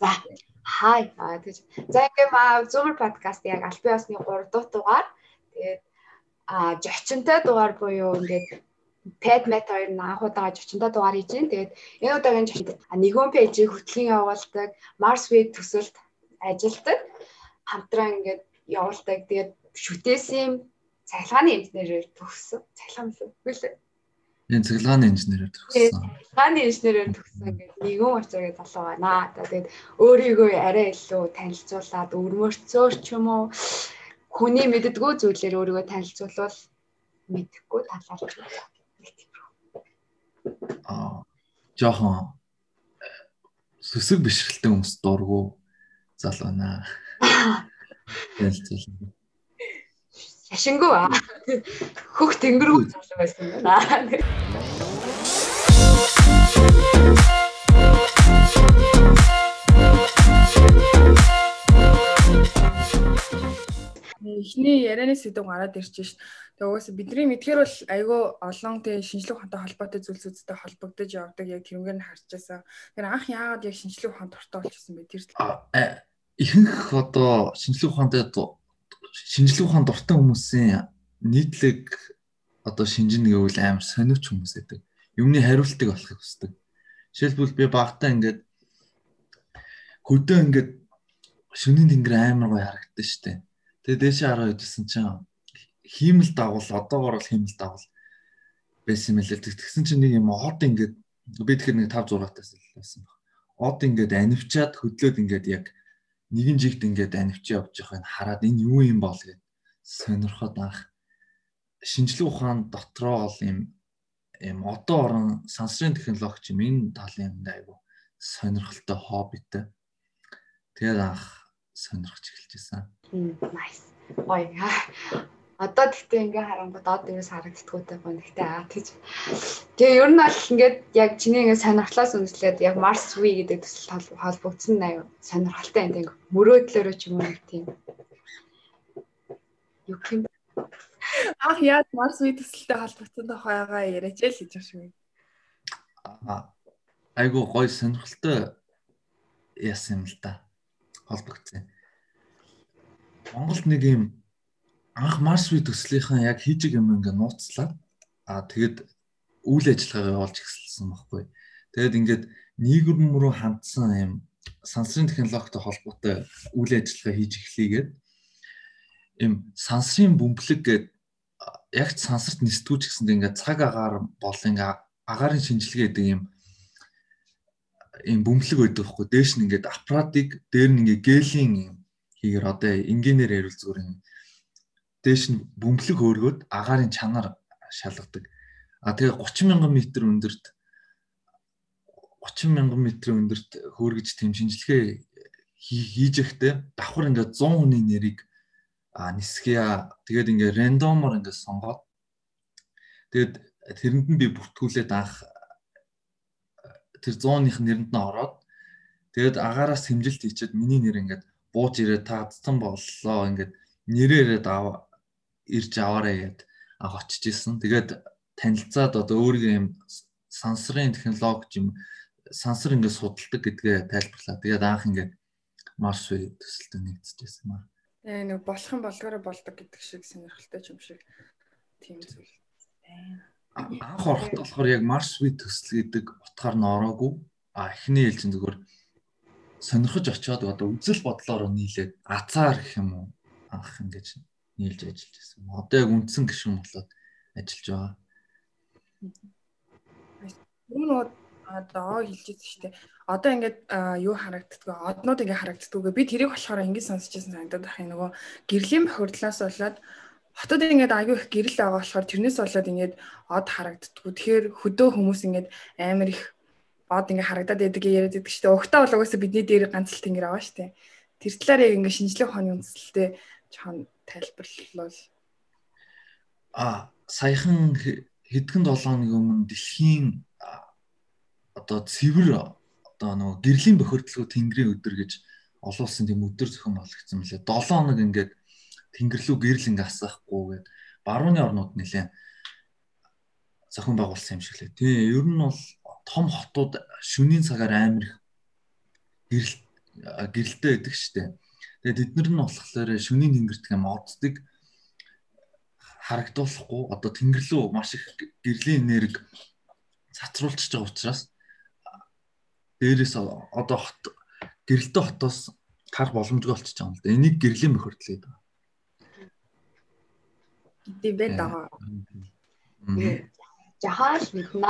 За хай аа тэгэж. За ингээм Zoomer podcast яг аль бие усны 3 дахь дугаар. Тэгээд а жочинтой дугаар буюу ингээд pad met хоёр нь анх удаага жочинтой дугаар хийж байна. Тэгээд энэ удаагийн жочинд нэгэн пэйжийг хөтлөн явуулдаг, Mars Wave төсөлд ажилладаг. Хамтран ингээд явуулдаг. Тэгээд шүтээсийн цахилгааны инженерээр төгссөн. Цахилгаан шүү. Үгүй л Энэ цэглэгааны инженерээр төгссөн. Цэглэгааны инженерээр төгссөн гэдэг нэгэн уцаагийн залуу байна. Тэгээд өөрийгөө арай илүү танилцуулаад өрмөрцөөр ч юм уу хүний мэддгүү зүйлээр өөрийгөө танилцуулвал мэдхгүй талаарч. Аа жоохон сүсэг бишрэлтэй хүмүүс дургу залуу наа. Танилцуулна шашингүй аа. Хөх тэнгэргүй залуу байсан байна. Эхний ярианы сэдв гараад ирж шít. Тэгээ угаасаа бидний мэдхээр бол айгүй олон тэг шинжлэх ухаантай холбоотой зүйл зүйлстэй холбогдож явдаг яг тэрнгээр нь харж байсан. Тэр анх яагаад яг шинжлэх ухаан дуртай болчихсон бэ? Тэр ихэнх одоо шинжлэх ухаантай шинжлэх ухаан дуртай хүмүүсийн нийтлэг одоо шинжин гэвэл амар сониуч хүмүүс байдаг. Юмны хариултыг олохыг хүсдэг. Жишээлбэл би багтаа ингээд хөдөө ингээд шөнийн тэнгэр амар гоё харагддаг штэ. Тэгээ дээшээ хараа идсэн чинь хиймэл дагуул одоогор бол хиймэл дагуул байсан юм лээ. Тэгсэн чинь нэг юм од ингээд би тэгэхээр нэг 5 6 таас л байсан баг. Од ингээд анивчаад хөдлөөд ингээд яг нэгэн жигт ингээд анивч явж байгааг хараад энэ юу юм бол гэд сонирхоод анх шинжлэх ухаан дотроо бол юм юм одоо орон сансрын технологич юм энэ талын юм айгу сонирхолтой хоббитэй. Тэгээд анх сонирхож эхэлжсэн. Nice. Ой Одоо тэгтээ ингээ харангууд од юус харагддгүйтэй байна. Тэгтээ аа тийж. Тэгээ ер нь бол ингээд яг чиний ингээ сонирхлоос үндэслээд яг Mars V гэдэг төсөл холбогдсон аюу сонирхолтой энэ ингээ мөрөөдлөөрөө ч юм уу тийм. Юу юм. Ах яа Mars V төсөлтэй холбогдсон тохойгоо яриач л гэж байна. Аа айгу гой сонирхолтой яасан юм л та холбогдсон. Монголд нэг юм анх V төслийнхэн яг хийжиг юм ингээ нууцлаа. Аа тэгэд үйл ажиллагаагаа явуулж эхэлсэн байхгүй. Тэгэд ингээд нийгэм рүү хандсан юм сансрын технологитой холбоотой үйл ажиллагаа хийж эхлэегээд им сансрын бөмбөлөг гээд яг сансарт нисдгүүч гэсэнд ингээд цаг агаар бол ингээ агаарын шинжилгээ гэдэг юм юм бөмбөлөг байдаг байхгүй. Дээш нь ингээд аппаратыг дээр нь ингээ гелийн юм хийгэр одоо инженеэр ярил зүгээр юм дээш нь бөмбөлөг хөөргөөд агаарын чанар шалгадаг. А тэгээ 30 мянган метр өндөрт 30 мянган метрийн өндөрт хөөргөж тэм шинжилгээ хийж ихтэй давхар ингээд 100 хүний нэрийг нисгийа тэгээд ингээд рандомор ингээд сонгоод тэгээд тэрэнд нь би бүртгүүлээд анх тэр 100-ных нэрэнд нь ороод тэгээд агаараас хэмжилт хийчихэд миний нэр ингээд бууж ирээ таацсан боллоо ингээд нэрээрээ даа ирж аваарэ гэд очиж исэн. Тэгээд танилцаад одоо өөрийн юм сансрын технологи юм сансар ингээд судалдаг гэдгээ тайлбарлаа. Тэгээд анх ингээд Mars Wave төсөлтөд нэгдэжсэн маа. Тэгээ нэг болох юм болгоорой болдог гэдэг шиг сонирхолтой юм шиг тийм зүйл байна. Анх ороход болохоор яг Mars Wave төсөл гэдэг утгаар нь ороогүй. А эхний ээлжин зүгээр сонирхож очиод одоо үзэл бодлоор нийлээд азар гэх юм уу анх ингэж нийлж ажиллаж байсан. Одоо яг үндсэн гишүүн болоод ажиллаж байгаа. Нөө одоо хэлж байгаа шүү дээ. Одоо ингээд юу харагддггүй, однууд ингээд харагддггүй. Би тэрийг болохоор ингээд сонсч байсан санагдаад байх юм нөгөө гэрлийн бохирдлоос болоод хотод ингээд аягүй их гэрэл байгаа болохоор тэрнээс болоод ингээд од харагддггүй. Тэгэхээр хөдөө хүмүүс ингээд амар их од ингээд харагдаад байдаг яриад байдаг дээ. Угтаа бол угаасаа бидний дээр ганц л тэнгэр шүү дээ. Тэр талаар яг ингээд шинжлэх ухааны үндэслэлтэй чон тайлбарлал а саяхан хэдхэн 7 хоногийн өмнө дэлхийн одоо цэвэр одоо нөгөө гэрлийн бохирдлого тэнгэрийн өдөр гэж олон улсын тийм өдөр зохион болгогдсон мөлий 7 хоног ингээд тэнгэр лүү гэрэл ингээ асахгүй гээд барууны орнууд нэлээ зохион байгуулсан юм шиг лээ. Тийм ер нь бол том хотууд шөнийн цагаар амар их гэрэл гэрэлтэй байдаг штэ. Тэгээд эднэр нь болохоор шөнийн тэнгэрт юм оддаг харагдуулахгүй одоо тэнгэрлүү маш их гэрлийн нэрг цацруулчихж байгаа учраас дээрээс одоо хот гэрэлтэй хотоос тарах боломжгүй болчихж байгаа юм л да. Энийг гэрлийн бохирдол гэдэг. Гэвь бэ даа. Жахааш мэднэ.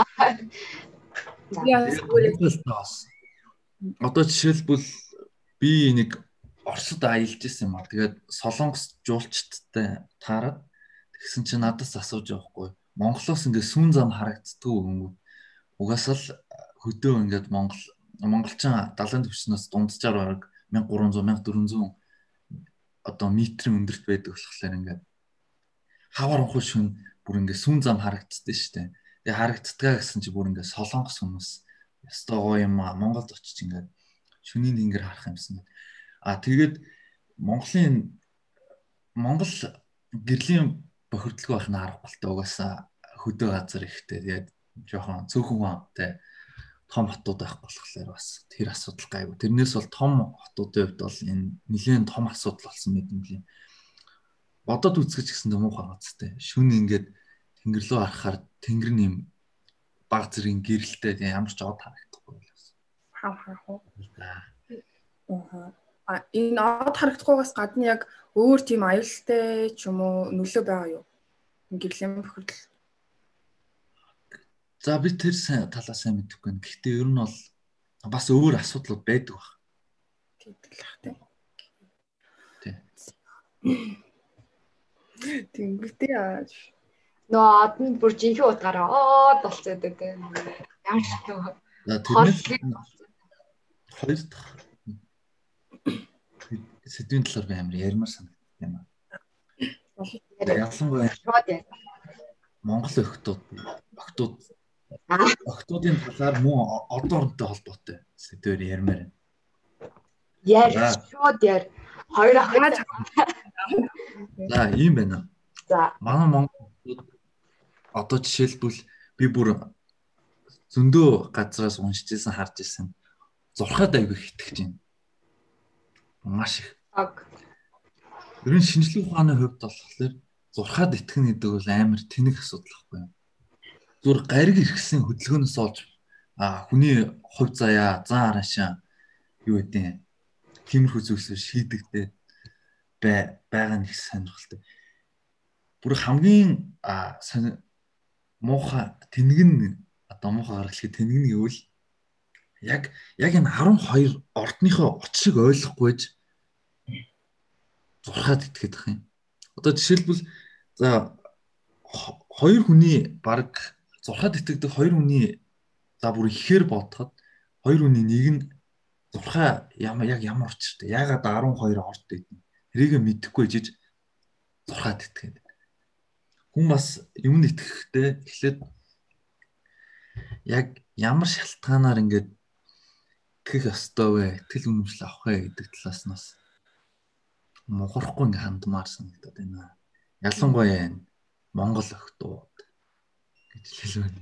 Одоо жишээлбэл би нэг Оросд аялж исэн юм аа. Тэгээд Солонгос жуулчдтай таарад тэгсэн чинь надаас асууж явахгүй. Монголоос ингээд сүүн зам харагддгүй юм. Угаасаа л хөдөө ингээд Монгол монголчин далайн төвчнөөс дунджаар бараг 1300 1400 одоо метрийн өндөрт байдаг болохоор ингээд хавар унхуу шүн бүр ингээд сүүн зам харагддаг шүү дээ. Тэгээ харагддгаа гэсэн чи бүр ингээд солонгос хүмүүс ястой гоё юм аа Монголд очиж ингээд шүний тэнгэр харах юмсан. А тэгээд Монголын Монгол гэрлийн бохирдлого байх нь аргагүй угаасаа хөдөө газар ихтэй тэгээд жоохон цөөхөн хамтай том хотууд байх болохоор бас тэр асуудал гайгүй. Тэрнээс бол том хотуудын хувьд бол энэ нэгэн том асуудал болсон мэт юм лээ. Бодоод үзгэж гисэн юм уу хаацтай. Шүн ингээд тэнгэр рүү харахаар тэнгэр нэм баг зэргийн гэрэлтэй ямар ч од харагдахгүй байлаас. Хав хав. Аа энэ од харагдахгүйгаас гадна яг өөр тийм аюултай ч юм уу нөлөө байгаа юу? Гэрлийн бохирдол. За би тэр талаа сайн мэдэхгүй байна. Гэхдээ ер нь бол бас өөр асуудлууд байдаг баг. Тэгдэг л ах тийм. Тий. Тэнгэртэй яаж нөө адны бүр жинхэнэ утгаараа оо болцоод байдаг. Ямар ч юм. За тэрнээс хоёр дахь сэдвийн талаар би амар ярмаар санагдсан юм аа. Ялангуяа Монгол охтууд охтууд охтуудын талаар мөн од оронтой холбоотой сэдвээр ярмаар байна. Яар шууд яар хоёр ах. За ийм байна. За Манай Монгол одоо жишээлбэл би бүр зөндөө газраас уншиж ирсэн харж ирсэн. Зурхад аяг их итгэж байна. Маш их. Аг. Ер нь шинжлэх ухааны хувьд болохоор зурхад итгэх гэдэг бол амар тэнэг асуудал байхгүй юу? Зүр гариг иргэсэн хөдөлгөөнөөс олж хүний хувь заяа, зан араашаа юу гэдэг тиймэрхүү зүйлсээр шийдэгдээд бай байгаа нэг сонирхолтой. Бүр хамгийн муухай тэнэг нь одоо муухай гаргалыг тэнэг нь гэвэл яг яг энэ 12 ордныхоо очиг ойлгохгүйж зурхаад итгэдэг юм. Одоо жишээлбэл за хоёр хүний баг зурхаад итгэдэг хоёр хүний за бүр ихээр бодоход хоёр хүний нэг нь зурхаа ямар яг ямар учиртай ягаад 12 орд байдیں۔ Тэрийг мэдэхгүй жиж зурхаад итгээд хүн бас юмд итгэхтэй эхлээд яг ямар шалтгаанаар ингээд итгэх ёстой вэ? Итгэл үнэмшил авах вэ гэдэг талаас нас мухарахгүй ингээд хандмаар санагдаад байна. Ялангуяа энэ Монгол охтууд гэж хэлвэн.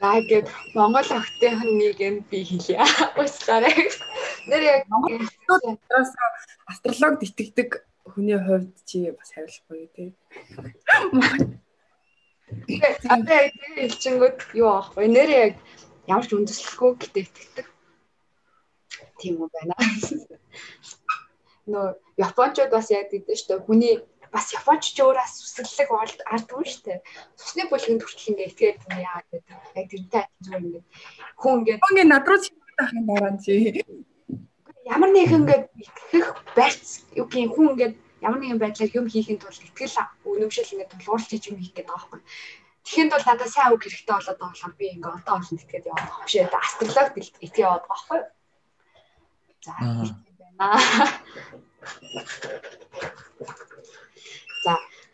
За ингээд Монгол охтын нэг юм би хэлье. Уучлаарай. Нэр яг Монгол охтуудаас астрологид итгэдэг хүний хувьд чи бас хариулахгүй тий. Тэр хэлчингүүд юу аахгүй нэр яг ямар ч үндэслэхгүй гэтээ итгэдэг. Тийм үү байна. Нөө Япончууд бас яг гэдэг шүү дээ. Хүний бас Японч ч өөрөөс сүсгэлэг ардгүй шүү дээ. Цусны бүлгэнд хүртэл ингээ итгээд юм яа гэдэг. Яг тэрнтэй зүгээр ингээ хүн ингээ Ингээ над руу чимээд байхын дараа чи ямар нэг ингээд итгэх барьц юу гэх хүн ингээд ямар нэгэн байдлаар юм хийхин тулд итгэл үнэмшил ингээд тулгуурлаж хийж юм хийх гэдэг байгаа байхгүй. Тэгэхэд бол надад сайн үг хэрэгтэй болоод байгаа болохоор би ингээд одоо олон итгээд яваад байгаа. Бишээ астрологид итгэе яваад байгаа байхгүй. За байна. За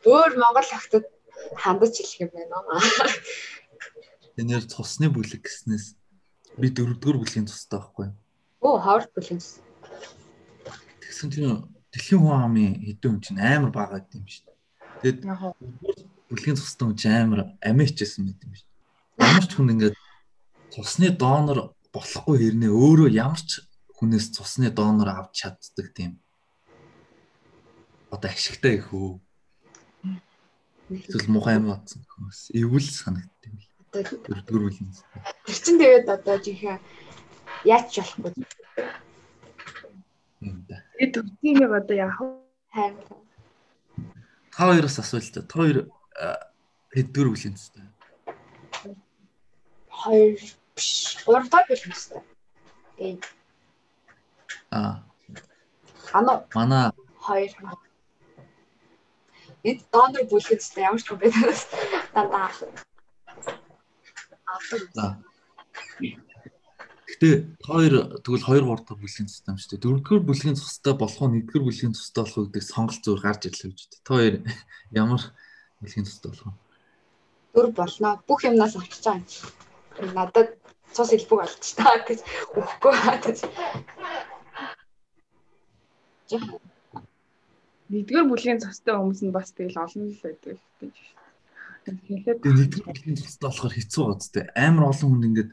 өөр Монгол охтод хандаж хэлэх юм байна. Энээр цусны бүлэг гэснээс би дөрөвдүгээр бүлгийн цустай байхгүй. Оо хавар бүлгийн цус. Тэгсэн чинь дэлхийн хүн амын хэдэн хүн чинь амар бага гэдэг юм шүү дээ. Тэгэд бүлгийн цустай хүн чинь амар амиачсэн мэт юм шүү дээ. Ямар ч хүн ингээд цусны донор болохгүй хэрнээ өөрөө ямар ч хүнээс цусны донор авч чаддаг тийм одоо ашигтай их үү. Эсвэл мухай юм бодсон хүмүүс эвгүй санагддаг юм. Дөрөвдүгээр үеийн. Тэр чин тэгээд одоо жинхэнэ яач болохгүй. Тэгээд төгсгийг одоо яах вэ? Та хоёроос асуулт. Та хоёр хэддүгээр үеийн тест. хоёр биш гурав дахь биш үстэй. Тэгээд Аа, ано манай хоёр эд донор бүлгэд тест ямар ч юм бэ танаас дандаа. За. Гэтэ хоёр тэгвэл 2 3 дахь бүлгийн систем шүү дээ. Дөрөвдүгээр бүлгийн цустай болох уу, нэгдүгээр бүлгийн цустай болох уу гэдэг сонголт зүгээр гарч ирлээ гэж үү. Та хоёр ямар бүлгийн цустай болох вэ? Дөр болно. Бүх юмнаас авчиж байгаа юм. Надад цус илбэг болчих таа гэж өгөхгүй хатаж. Нэгдүгээр бүлгийн цастай хүмүүс нь бас тэгэл олон л байдаг гэж. Тэгэхээр Тэгээ нэгдүгээр бүлгийн цустай болохоор хэцүү зү. Амар олон хүнд ингээд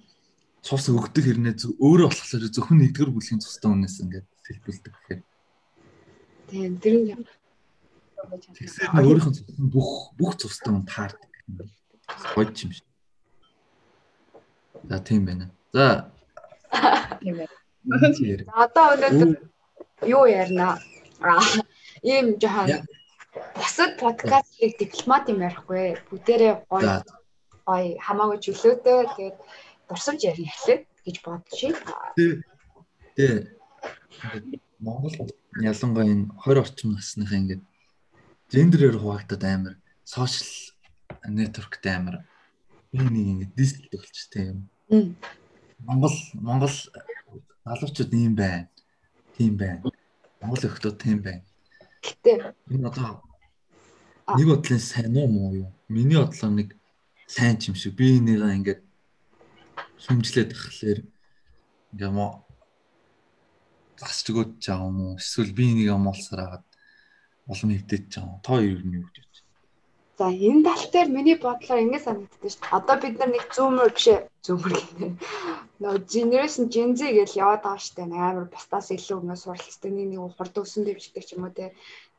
цус өгдөг хэрнээ өөрөө болохоор зөвхөн нэгдүгээр бүлгийн цустай хүнээс ингээд сэлбэлдэг гэхээр. Тийм тэр нь Тэгсээр нь өөрийнх нь цус нь бүх бүх цустай хүн таардаг. Гойч юм шиг. За тийм байна. За тийм байна. одоо өнөөдөр юу ярина? Аа ийм жоохон бусад подкастыг дипломат юм ярихгүй. Бүгдээрээ гоё гоё хамаагүй чөлөөтэй тэгээд дурсамж ярих эхлэв гэж бодчих. Тэгээ Монгол ялангуяа энэ 20 орчим насныхаа ингээд гендерээр хуваагдаад амар сошиал нэтворкт амар энэ нэг ингээд дистэлт болчтой юм. Монгол Монгол залуучууд ийм байна. Тийм байна. Монгол өхлөө тийм байна. Гэтэ Энэ одоо нэг бодлын сайн уу муу юу? Миний бодлоор нэг сайн ч юм шиг. Би энийгээ ингээд шүмжлээд тахлаар ингээ мо засч өгөөд жаа юм уу? Эсвэл би энийг амуулсаар хагаад улам хөвдөж жаа юм. Та хоёр нь юу гэж За энэ тал дээр миний бодлоор ингэ санагддаг шүү дээ. Одоо бид нар нэг зүүмөр биш гэнэ. Нөө generation Gen Z гэж яваад байгаа. Нэг амар бусдаас илүү ингэ сурал хэвчтэй нэг нэг хурд өсөн дэвждэг ч юм уу те.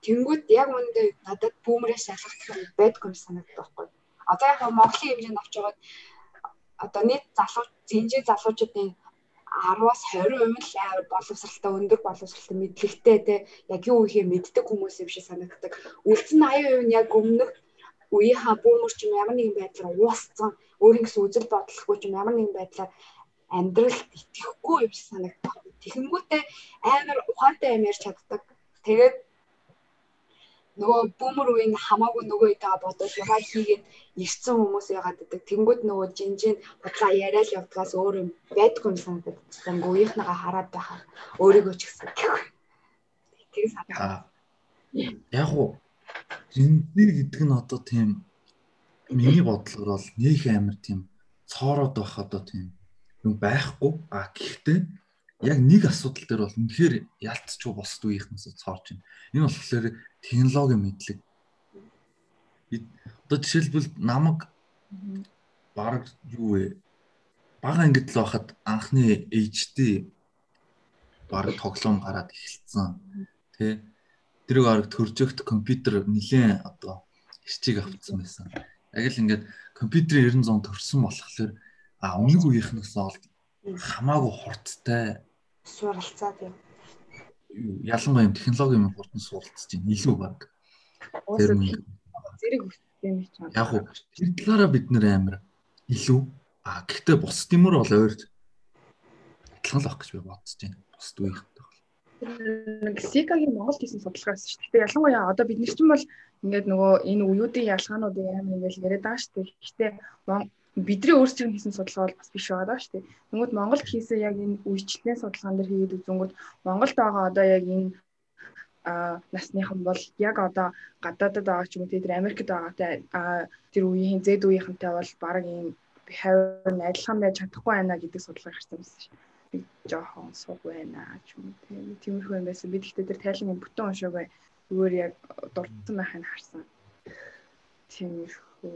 Тэнгүүд яг үүндээ надад бүүмрээс шалгах юм байдгүй юм санагддаг байхгүй. Одоо яг Монголын хэмжээнд авч яваад одоо нийт залуу зинжи залуучуудын 10-аас 20% л амар боловсралтай өндөр боловсралтай мэдлэгтэй те яг юу ихээ мэддэг хүмүүс юм шиг санагддаг. Үлдсэн 80% нь яг өмнөх үеийнхаа бүүмөр ч юм ямар нэгэн байдлаар уусцсан өөрийн гэсэн үзэл бодлохгүй ч юм ямар нэгэн байдлаар амьдралд итгэхгүй юм шиг санагдах. Тэгэнгүүтээ амар ухаантай юм ярьж чаддаг. Тэгээд нөгөө бүүмөр үеийн хамаагүй нөгөө идэга бодвол ягаа хийгээд ирсэн хүмүүс яагаад гэдэг. Тэнгүүд нөгөө жинжин бодлоо яриад явдгаас өөр юм байдгүй юм санагдаад. Ингээ үеийнхнийгаа хараад байхаар өөрийгөө ч гэсэн. Тэр санагдав. Яг уу зинзээ гэдэг нь одоо тийм миний бодлогоор бол нэг амар тийм цоороод байх одоо тийм юм байхгүй. А гэхдээ яг нэг асуудал дээр бол үнэхээр ялцчихгүй босд үеийнхнээс цоорч байна. Энэ болохоор технологи мэдлэг. Одоо жишээлбэл намайг баг юу вэ? Бага ангид л байхад анхны HD баг тоглоом гараад эхэлсэн. Тэ тэрийг арга төржөгт компьютер нилээн одоо ирчиг авцсан байсан. Яг л ингээд компьютерийн 90 зам төрсөн болохоор а өмнөг үеийнхнээс ол хамаагүй хурдтай Суралцаад юм. ялангуяа технологи юм хурдан суралцж байна. Илүү баг. Тэр зэрэг юм чинь. яг уу тэр талаараа бид нэр амар илүү а гэхдээ бусд юмөр бол ойр адилхан л авах гэж би бодож байна. Бусд үеийнхтэй. Нэг Сикагийн Монгол хийсэн судалгаас шүү дээ. Ялангуяа одоо бид нар чинь бол ингээд нөгөө энэ үеүүдийн ялгаануудыг амар ингээд яриад байгаа шүү дээ. Мон- бидний өөрсдөө хийсэн судалгаа бол бас биш байгаа шүү дээ. Тэнгүүд Монголд хийсэн яг энэ үйлчлэлийн судалгаан дээр хийгээд үзэнгүүт Монголд байгаа одоо яг энэ а насныхан бол яг одоо гадаадад байгаа ч юм уу тэр Америкт байгаатай тэр үеийн Z үеийнхэнтэй бол баг ийм нь адилхан байж чадахгүй байна гэдэг судалгаа гарсан байсан шүү. Нэг жоохон суг байна ч юм уу тийм тиймэрхүү юм байсан. Би тэгтээ тэр тайлан бүтэн уншаагүй зүгээр яг дурдсан байхыг харсан. Тиймэрхүү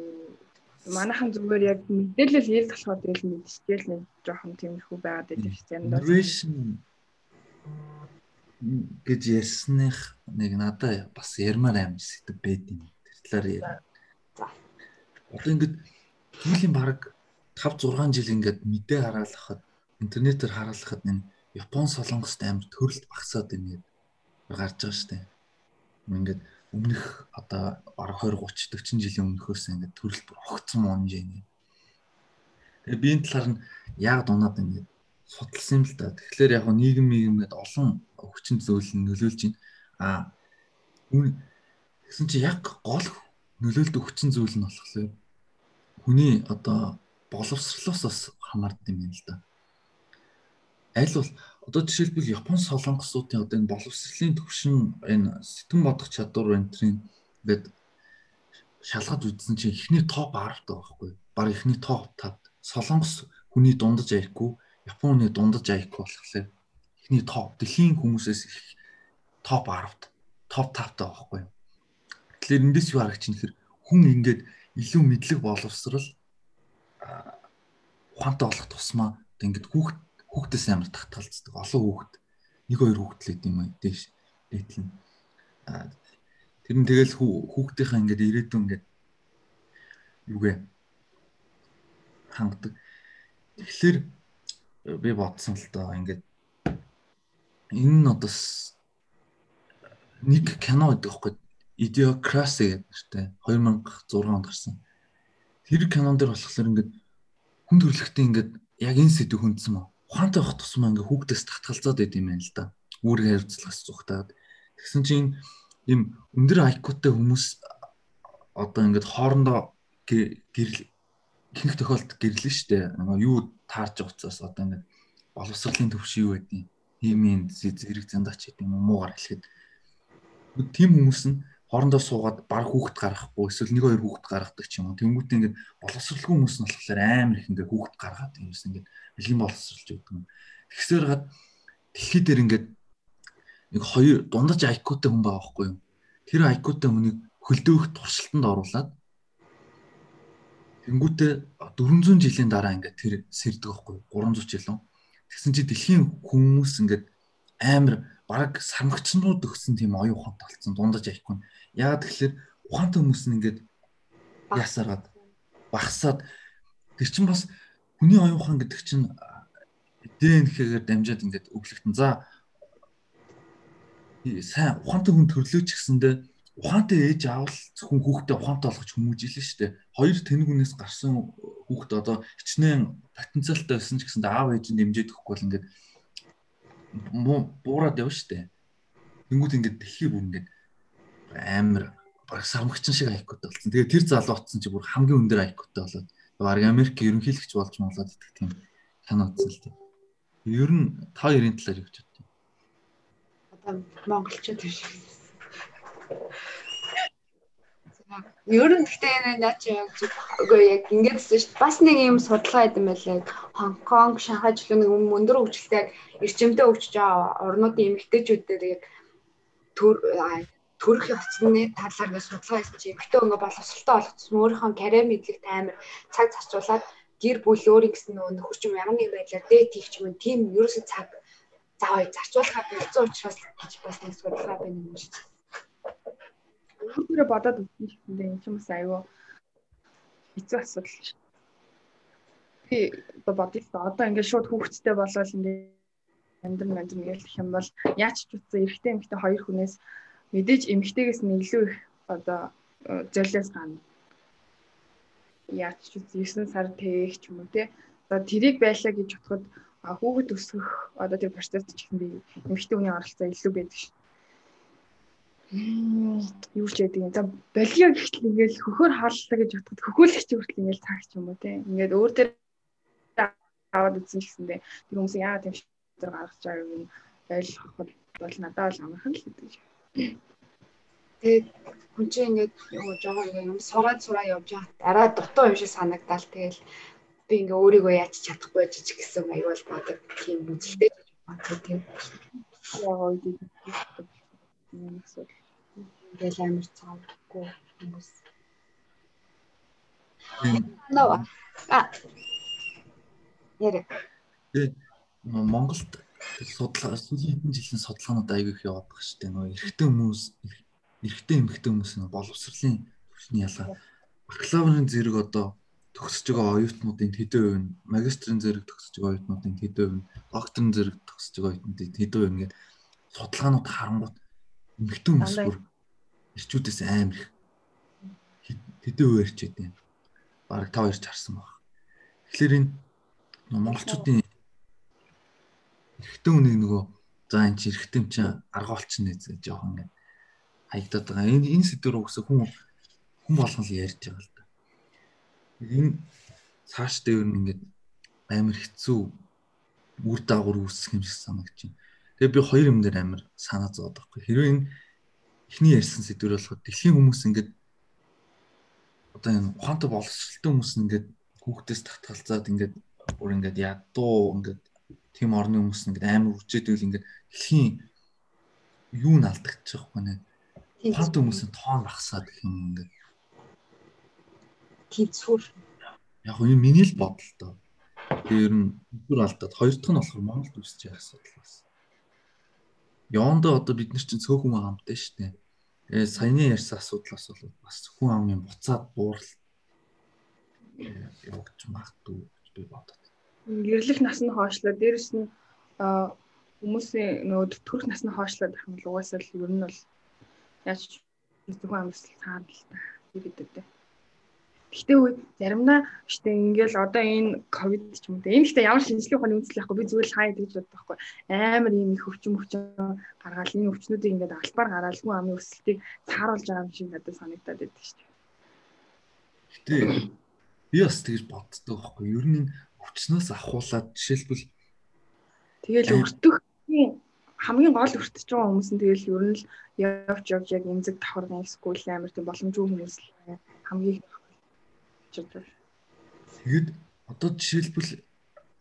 манайхан зүгээр яг мэдээлэл ил болохоор тэгэл мэдчихээл нэг жоохон тиймэрхүү байгаад байдаг дээ. Innovation гэж ярьсных нэг надад бас ярмаар аим сэтгэв байд юм. Тэр талаар яа. За. Одоо ингээд түүлийн баг 5 6 жил ингээд мэдээ хараалахад интернетээр хараалахад энэ Япон солонгост амар төрөлт багасаад байна гэдэг гарч байгаа шүү дээ. Ингээд өмнөх одоо бараг 20 30 40 жилийн өмнөхөөс ингээд төрөлт бүр огцсон мөн жинэ. Тэгээ би энэ талаар нь яг дунаад ингээд судалсан юм л да. Тэгэхээр яг нийгэм нийгэмэд олон хүчин зүйл нөлөөлж байна. Аа тэгсэн чи яг гол нөлөөлдөг хүчин зүйл нь болохоор хүний одоо боловсрлоос бас хамаардаг юм байна л да. Аль бол одоо жишээлбэл Япон солонгосуудын одоо энэ боловсролын төвшин энэ сэтгэн бодох чадвар энтрийн ингээд шалгаж үзсэн чинь эхний топ 10 таа байхгүй. Бараг эхний топ 5. Солонгос хүний дундаж аяхгүй, Японы дундаж аяхгүй болохоор эхний топ дэлхийн хүмүүсээс их топ 10-т, топ 5 таа байхгүй. Тэгэхээр эндээс юу харагч хэр хүн ингээд илүү мэдлэг боловсрал ухаантай болох тусмаа ингээд хүүхд хүүхдээс амар татгалцдаг. Олон хүүхд нэг хоёр хүүхд л гэдэм юм дээш дээтлэн. Тэр нь тэгэл хүүхдийнхаа ингээд ирээдүйн ингээд юугээ хангадаг. Тэгэхээр би бодсон л доо ингээд энэ нь одоо нэг кино гэдэг байхгүй Idiocracy гэдэг нэртэй 2006 онд гарсан. Тэр кинон дээр болохоор ингээд хүн төрлөختөө ингээд яг энэ сэдв хүндсэн мó. Ухаантай байх тусмаа ингээд хүүхдээс татгалзаад байд юм байна л да. Үүрэг хариуцлагаас зүхтаад. Тэгсэн чинь ийм өндөр IQ-тай хүмүүс одоо ингээд хоорондоо гэрэл ихэнх тохиолдолд гэрлэн штэ. Юу таарч учраас одоо ингээд боловсролын төвшин юу байдیں۔ Нийгмийн зэрэг зандаач гэдэг юм уу муугар хэлэхэд тийм хүмүүс нь хоорондоо суугаад баг хүүхэд гаргахгүй эсвэл нэг хоёр хүүхэд гаргадаг ч юм уу. Тэнгүүтээ ингээд боловсралгүй хүмүүс нь болохоор амар их ингээд хүүхэд гаргаад юмс ингээд бэлгийн боловсралж өгдөг юм. Тэгсээр гад дэлхий дээр ингээд нэг хоёр дундаж IQ-тай хүн байгаа байхгүй юу? Тэр IQ-тай хүнийг хөлдөөх туршилтанд оруулаад тэнгүүтээ 400 жилийн дараа ингээд тэр сэрдэг байхгүй юу? 300 жил үү? Тэгсэн чи дэлхийн хүмүүс ингээд амар баг сармагчнууд өгсөн тийм оюун ухаантай болсон дундаж аяхгүй. Яагаад тэгэхээр ухаантай хүмүүс нь ингээд ясараад багсаад тэр чинь бас хүний оюун ухаан гэдэг чинь ДНХ-гээр дамжаад ингээд өглөгдөн. За сайн ухаантай хүн төрлөөч гэсэндээ ухаантай ээж аавал зөвхөн хүүхдээ ухаантай болгож хүмүүжилнэ шүү дээ. Хоёр тэнэг үнээс гарсан хүүхд одоо хичнээн потенциалтай байсан ч гэсэндээ аав ээж нь дэмжиж өгөхгүй бол ингээд буураад явна штэ. Тэнгүүд ингээд дэлхий бүр ингээд амар баг сармагчин шиг айкутай болсон. Тэгээ тэр залуу утсан чи бүр хамгийн өндөр айкутай болоод баг Америк ерөнхийлөгч болж молоод идэх тийм кино утсан л тийм. Ер нь та ярийн талаар юу гэж бодчих. Одоо монголчууд биш. Ер нь гэхдээ энэ наа чи яг үгүй яг ингэж шүү дээ. Бас нэг юм судалгаа хийсэн байлаа. Хонконг, Шанхай жилийн нэг өндөр хөгжилтэй эрчимтэй хөгжиж байгаа орнуудын эмэгтэйчүүдээр яг төр төрөх явцны талаар ингэ судалгаа хийсэн чи эмэгтэй ингээ боловсралтай болгоцсон өөрийнхөө карьер мэдлэгт амар цаг зарцуулаад гэр бүл өөрийн гэсэн нөгөө хөрчим ямар нэг байдлаар дээд хийх юм тийм ерөөсөө цаг заавал зарцуулахад бэлдсэн учраас бас нэг судалгаа байна юм шиг өөрөөр бодоод үзчихсэндээ энэ ч бас аюу хэцүү асуудал шүү. Би одоо бодъё л одоо ингээд шууд хүүхэдтэй болоод ингээд амьдрын гэж гэх юм бол яач ч утсан эрэгтэй эмэгтэй хоёр хүнээс мэдээж эмэгтэйгээс нь илүү их одоо золиос гана. Яач ч утсан 9 сар тээх ч юм уу те. Одоо тэрийг байлаа гэж бодоход хүүхэд өсгөх одоо тэр процесс ч гэсэн би эмэгтэй хүний оролцоо илүү байдаг шүү юу ч яадаг юм. За болио гэхтэл ингээл хөхөр хааллаа гэж бодоход хөхөөлөгч хүртэл ингээл цаагч юм уу те. Ингээд өөр дээр аваад үзсэн гэсэндээ тэр хүмүүс яагаад тийм шийдвэр гаргаж байгааг нь ойлгоход бол надад бол амархан л гэдэг. Тэгээд хүн чинь ингээд юу жоо ингээд юм сураад сураа явж байгаа. Дараа дутуу юм шиг санагдал. Тэгэл би ингээ өөрийгөө яаж чадахгүй жижиг гэсэн аюул бодог тийм үзэлтэй байна. Тийм. Яг үед юм эсвэл ингээл амар цаавгүй хүмүүс. Ноо. А. Ярэ. Монголд судлаа хэдэн жилийн судалгаанууд аягүй их яваад байгаа шүү дээ. Нөгөө эрэгтэй хүмүүс эрэгтэй эмэгтэй хүмүүс нь боловсролын төвчний ялгаа бакалаврын зэрэг одоо төгсөж байгаа оюутнуудын хэдэн хувь нь магистрийн зэрэг төгсөж байгаа оюутнуудын хэдэн хувь нь докторийн зэрэг төгсөж байгаа оюутнуудын хэдэн хувь ингээд судалгаанууд харангууд эмэгтэй хүмүүс бүр эрчүүдээс амар их хэдэн хувь ирчээд байна. Бараг 5 ирч харсан баг. Тэгэхээр энэ монголчуудын эрэгтэй хүнийг нөгөө за энэ чи эрэгтэй юм чи арга олчихно гэж жоохон ингээд хаягдаад байгаа. Энэ энэ сэдвэр угсаа хүн хүн болгон л ярьж байгаа л да. Энэ цааш дээр нь ингээд амар хэцүү үр дагавар үүсэх юм шиг байна. Тэгээ би хоёр юм дээр амар санаа зовоод байхгүй. Хэрвээ энэ эхний ярьсан сэдвэр болоход дэлхийн хүмүүс ингээд одоо энэ ухаантай боловсралтай хүмүүс ингээд хүүхдээс татгалзаад ингээд бүр ингээд ядуу ингээд тийм орны хүмүүс ингээд амар үржээдвэл ингээд дэлхийн юу нь алдагдчих واخ нэ. Ухаантай хүмүүсийн тоон багасаад гэх юм ингээд. Тийм зүр. Яг энэ миний л бодол тоо. Тэр ер нь зүр алдаад хоёр дахь нь болохоор Монголд үсэж яах асуудал бас. Явандаа одоо бид нар чинь цөөхөн хамттай шүү дээ. Тэгээ саяны ярьсан асуудлаас бол бас хүн амын буцаад буурал явагдаж магадгүй би бодод. Гэрлэх нас нь хоошлоо. Дээрэс нь хүмүүсийн нөгөө төрөх нас нь хоошлоод байх юм бол угаасаа л ер нь бол яаж зөвхөн амьсгал цаад л та ирээдүйд. Гэхдээ үе заримдаа штэ ингээл одоо энэ ковид ч юм уу. Энэ гэхдээ ямар шинжлэх ухааны үндэслэл байхгүй би зүгээр л хаа гэж боддог байхгүй. Амар юм их өвчин өвчин гаргаал энэ өвчнүүдийг ингээд албаар гараал хүн амын өсөлтийг цааруулж байгаа юм шиг надад санагдаад байдаг штэ. Гэтэ би бас тэгж боддог байхгүй. Ер нь өвчнөөс ахуулаад жишээлбэл тэгэл өртөх хамгийн гол өртөж байгаа хүмүүс нь тэгэл ер нь л явж явж яг эмзэг давхар эсвэл амар тийм боломжгүй хүмүүс л хамгийн чиг. Тэгэд одоо жишээлбэл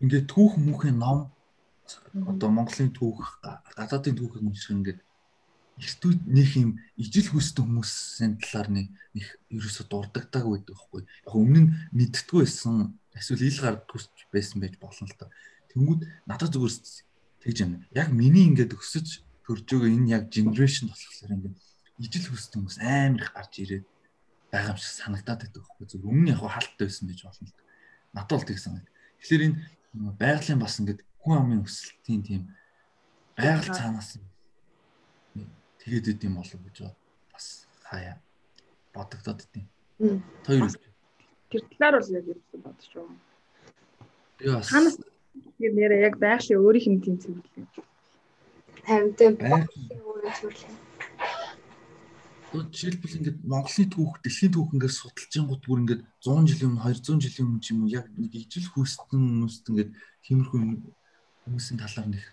ингээд түүх мөнхийн ном одоо Монголын түүх гадаадын түүхийг унших ингээд эртүүд нэг юм ижил хүсдэг хүмүүсийн талаар нэг ерөөсө дурддагдаг байдаг байхгүй. Яг өмнө нь мэдтгүй байсан эсвэл ил гар төсч байсан байж болно л та. Тэнгүүд надад зүгээр тэгж юм. Яг миний ингээд өсөж төрж байгаа энэ яг генерашн болохоор ингээд ижил хүсдэг хүмүүс амар их гарч ирээд байгаа юм шиг санагдаад байдаг байхгүй зөв өмнө яг хаалттай байсан байж болно л надад бол тийг санагд. Тэгэхээр энэ байгалийн бас ингээд хүн амын өсөлтийн тийм байгаль цаанаас тэгээд идэм болов гэж бас хаяа бодогдоод идэм. Тэр тэр талаар бол яг юу бодож байгаа. Би бас ханаас нэрээ яг байгалийн өөрийнх нь тийм цэвэрлэг. Харин байгалийн өөрийн цэвэрлэг жишээлбэл ингээд Монголын түүх, дэлхийн түүх ингээд судалж гингут бүр ингээд 100 жилийн өмнө, 200 жилийн өмнө юм яг нэг ижил хүйстэн хүмүүст ингээд тиймэрхүү хүмүүсийн талаар нэг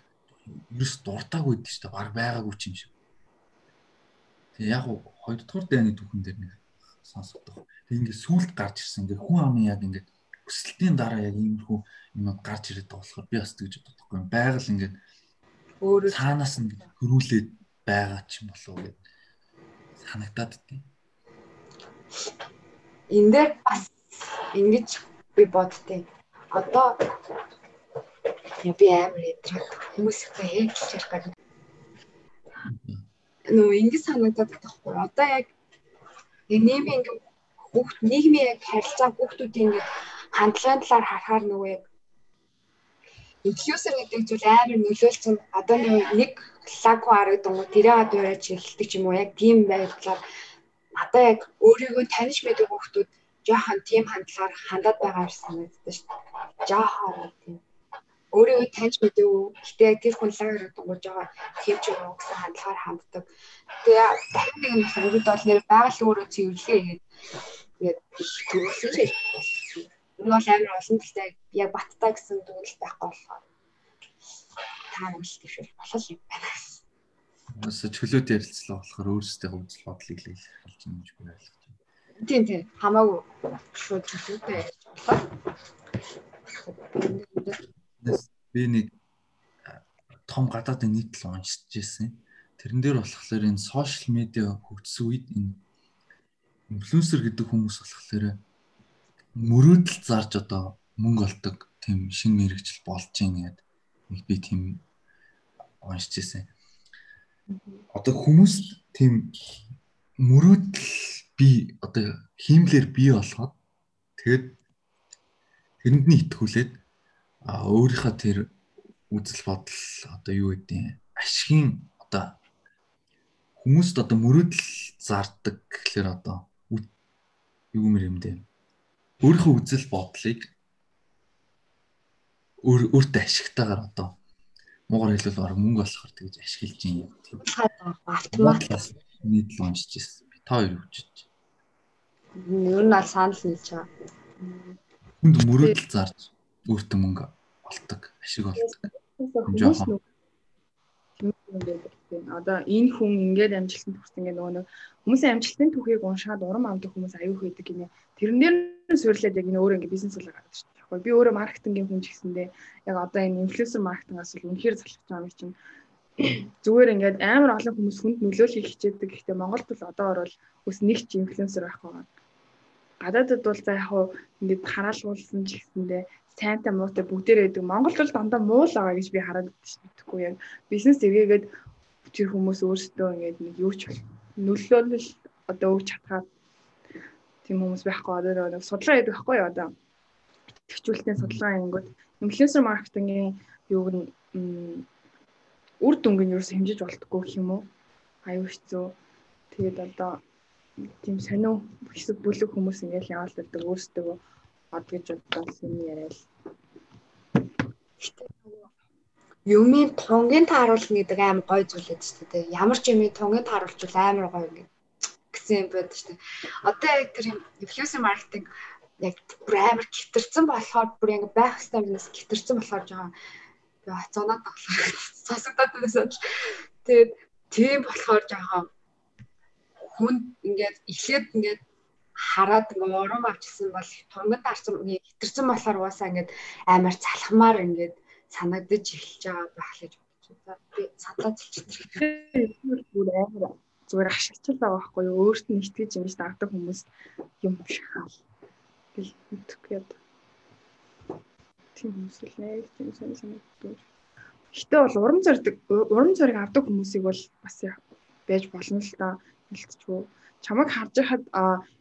ерөөс дуртаагүй шүү дээ. Баг байгаагүй ч юм шиг. Тэгээ яг хоёр дахь дайны түүхэн дээр нэг сонсогдох. Тэгээ ингээд сүулт гарч ирсэн ингээд хүн амын яг ингээд өсөлтийн дараа яг иймэрхүү юмуд гарч ирээд байгаа болохоор би бас тэгж бодохгүй. Байгаль ингээд өөрөө цаанаас нь хөрүүлээд байгаа ч юм болов гэдэг санагдаад байна. Энд дээр бас ингэж би боддیں۔ Одоо би амар ядраад хүмүүс ихтэй хэлж ярих гэдэг. Нөө ингэж санагдаад байхгүй. Одоо яг нийгмийн хүүхд нийгмийн яг харилцаа хүүхдүүдийн ингэ хандлагын талаар харахаар нөгөө яг инфлюенсер гэдэг зүйл амар нөлөөлсөн. Одоо нэг лаку харагдсан тэрээ дуурайж эхэлдэг юм уу яг тийм байдлаар одоо яг өөрийгөө таних мэдээ хүмүүс жоохон тийм хандлагаар хандаад байгаа юм санагддаг шүү дээ. Жоохон тийм өөрийгөө таньж мэдээ үү. Гэтэ тэр хүн лагер гэдэг жоо тийм ч юм уу гэсэн хандлагаар ханддаг. Тэгээ дахин нэг юм санагдаад бол нэр байгаль өөрөө цэвэрлэгээ гэдэг. Тэгээд төрүүлсэн шээ. Энэ бол амар олон талтай яг баттай гэсэн дүгнэлт байхгүй болохоор таамаглалт дэвшүүл болох юм байна. Бас чөлөөт ярилцлаа болохоор өөрсдөө үзэл бодлыг л илэрхийлж юм гэж би ойлгож байна. Тийм тийм хамаагүй шууд чөлөөтэй ярьж болоо. Би нэг том гадаадын нийтлэл уншиж ирсэн. Тэрэн дээр болохоор энэ сошиал медиа хөгжсөн үед энэ инфлюенсер гэдэг хүмүүс болохоор мөрөөдөл зарж одоо мөнгө олдог тийм шинэ мэрэгжил болж байна гэдэг нэг би тийм уншиж ирсэн. Одоо хүмүүс тийм мөрөөдөл би одоо хиймлэр бий болгоод тэгээд тэрэнд нь итгүүлээд а өөрийнхөө тэр үзэл бодол одоо юу гэдэг ашигын одоо хүмүүст одоо мөрөөдөл зардаг гэхэлэр одоо юу юм юм дээ өөрийнхөө үзэл бодлыг өөр өөртөө ашигтайгаар одоо муугар хэлбэл баг мөнгө болохоор тэгж ашиглаж юм тийм автомат нийт л уншиж ирсэн. Би та хоёр хүчиж. Ер нь аль санал нийлж байгаа. Хүнд мөрөөдөл зарж өөртөө мөнгө олдог, ашиг олдог. Жоохон одоо энэ хүн ингээд амжилтанд хүрсэн ингээд нөгөө нэг хүмүүсийн амжилтын түүхийг уншаад урам авдаг хүмүүс аюух байдаг гинэ. Тэрэн дээр нь суйрлаад яг энэ өөрөө ингээд бизнес болоо гараад шүү дээ. Би өөрөө маркетингийн хүн ч гэсэндээ яг одоо энэ инфлюенсер маркетингаас л үнэхээр залхаж байгаа юм чинь зүгээр ингээд амар олон хүмүүс хүнд нөлөөлөхийг хичээдэг. Гэхдээ Монголд бол одоо орвол ус нэг ч инфлюенсер байх байгаа. Гадаадд бол за яг хуу ингээд хараалгуулсан ч гэсэндээ сайнтай муутай бүгдээрээ байдаг. Монголд бол дандаа муу л байгаа гэж би хараад байна. Тэгэхгүй яг бизнес эргээгээд тэр хүмүүс өөрсдөө ингээд нэг юу ч нөлөөлөл одоо өгч чадхаад тийм хүмүүс байхгүй одоо нэг судалгаа хийдэг байхгүй юу одоо. Төвчүүлтийн судалгаа ингэнгүүт инфлюенсер маркетингийн юуг нь үр дүнг нь ерөөс хэмжиж болтгоо юм уу? Аюу хэцүү. Тэгээд одоо тийм сонио хэсэг бүлэг хүмүүс ингээл яваал байдаг өөрсдөө од гэж бодсон юм яриад юмын тунгийн тааруулна гэдэг амар гой зүйл байдаг шүү дээ. Ямар ч юмын тунгийн тааруулчвал амар гоё ингээд гэсэн юм байдаг шүү дээ. Одоо яг тэр инфлюенсер маркетинг яг бүр амар гитэрсэн болохоор бүр ингээд байх хэвээр юмс гитэрсэн болохоор жоохон би хацаанаад болохоор сасагдаад байсан. Тэгээд тийм болохоор жоохон хүн ингээд эхлээд ингээд хараад ингээ урам авчихсан бол тунгад дарсан хитэрсэн болохоор уусаа ингээд амар залхамаар ингээд санагдаж эхэлж байгаа байх гэж бодож. Би зэлчихсэн. Бүр амар зүгээр ашиглаж байгаа байхгүй юу? Өөрт нь итгэж ингэж дагдаг хүмүүс юм шахаал. Гэл яа. Тийм хүмүүс л нэг тийм сайн санагддаг. Гэтэ бол урам зориг урам зориг авдаг хүмүүсийг бол бас байж болно л да. Хэлцчихв. Чамайг харж байхад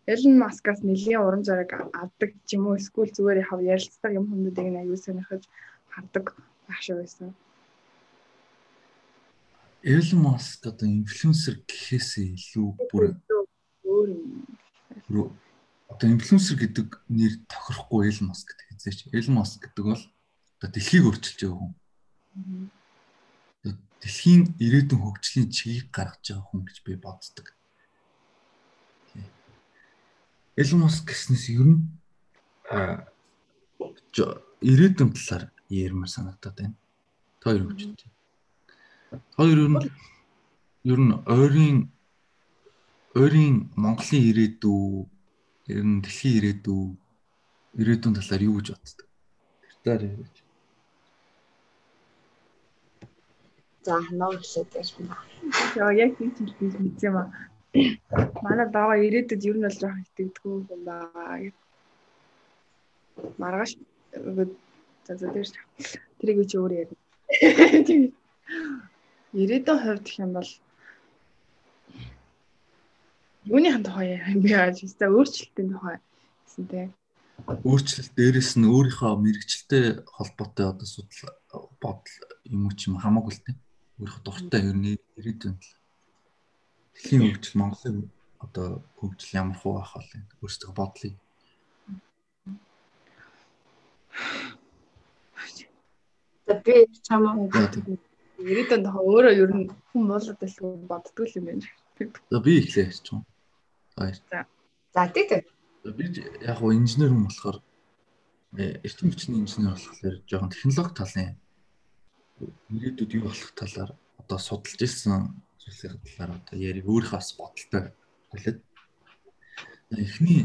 Эллен Маскаас нэлийн урам зориг авдаг ч юм уу эсвэл зүгээр яхав ярилцдаг юм хүмүүсийг нь аюул сонирхож хардаг шиг байсан. Эллен Маск одоо инфлюенсер гэхээсээ илүү бүр өөр юм. Одоо инфлюенсер гэдэг нэр тохирохгүй Эллен Маск гэдэг хэзээ ч. Эллен Маск гэдэг бол одоо дэлхийг өөрчилж байгаа хүн. Дэлхийн ирээдүйн хөгжлийн чигийг гаргаж байгаа хүн гэж би боддог. Эллен Маск гэснээс ер нь ирээдүйн талаар ярмаар санагдаад байна. Та хоёр байна. Хоёр ер нь ер нь ойрын ойрын Монголын ирээдүй ер нь дэлхийн ирээдүй ирээдүйн талаар юу гэж боддог? Тэр талаар яриач. За нөө хэлээд байна. Яа яг тийм ч би мэдсэн юм аа. Манай бага ирээдүйд ер нь бол жоох итгэдэггүй юм байгаа. Маргааш За за дээр тэрийг чи өөр ярина. Ирээдүйн хувьд гэх юм бол юуны тухай юм бэ гэж хэвээр өөрчлөлтийн тухай гэсэн тийм. Өөрчлөлт дээрэс нь өөрийнхөө мэрэгчлэлтэй холбоотой одоо судал бодол юм уу ч юм хамаагүй л тийм. Өөрийнхөө дуртай ер нь ирээдүйн л. Дэлхийн хөгжил Монголын одоо хөгжил ямар хуу байх вэ? Өөрсдөө бодлыг За би чамаа ирээдүйн тохоо өөрөө ер нь хүн болоод байлгүй боддгоо юм байна. За би ихлээ ярьж байна. Баяр. За. За тийм тийм. Би яг гоо инженер хүн болохоор эрчим хүчний инженер болохоор жоохон технологи талын ирээдүйд юу болох талаар одоо судалж ирсэн зүйлсийн талаар одоо яри өөрийнхөө бас бодолтой хэлээд. Эхний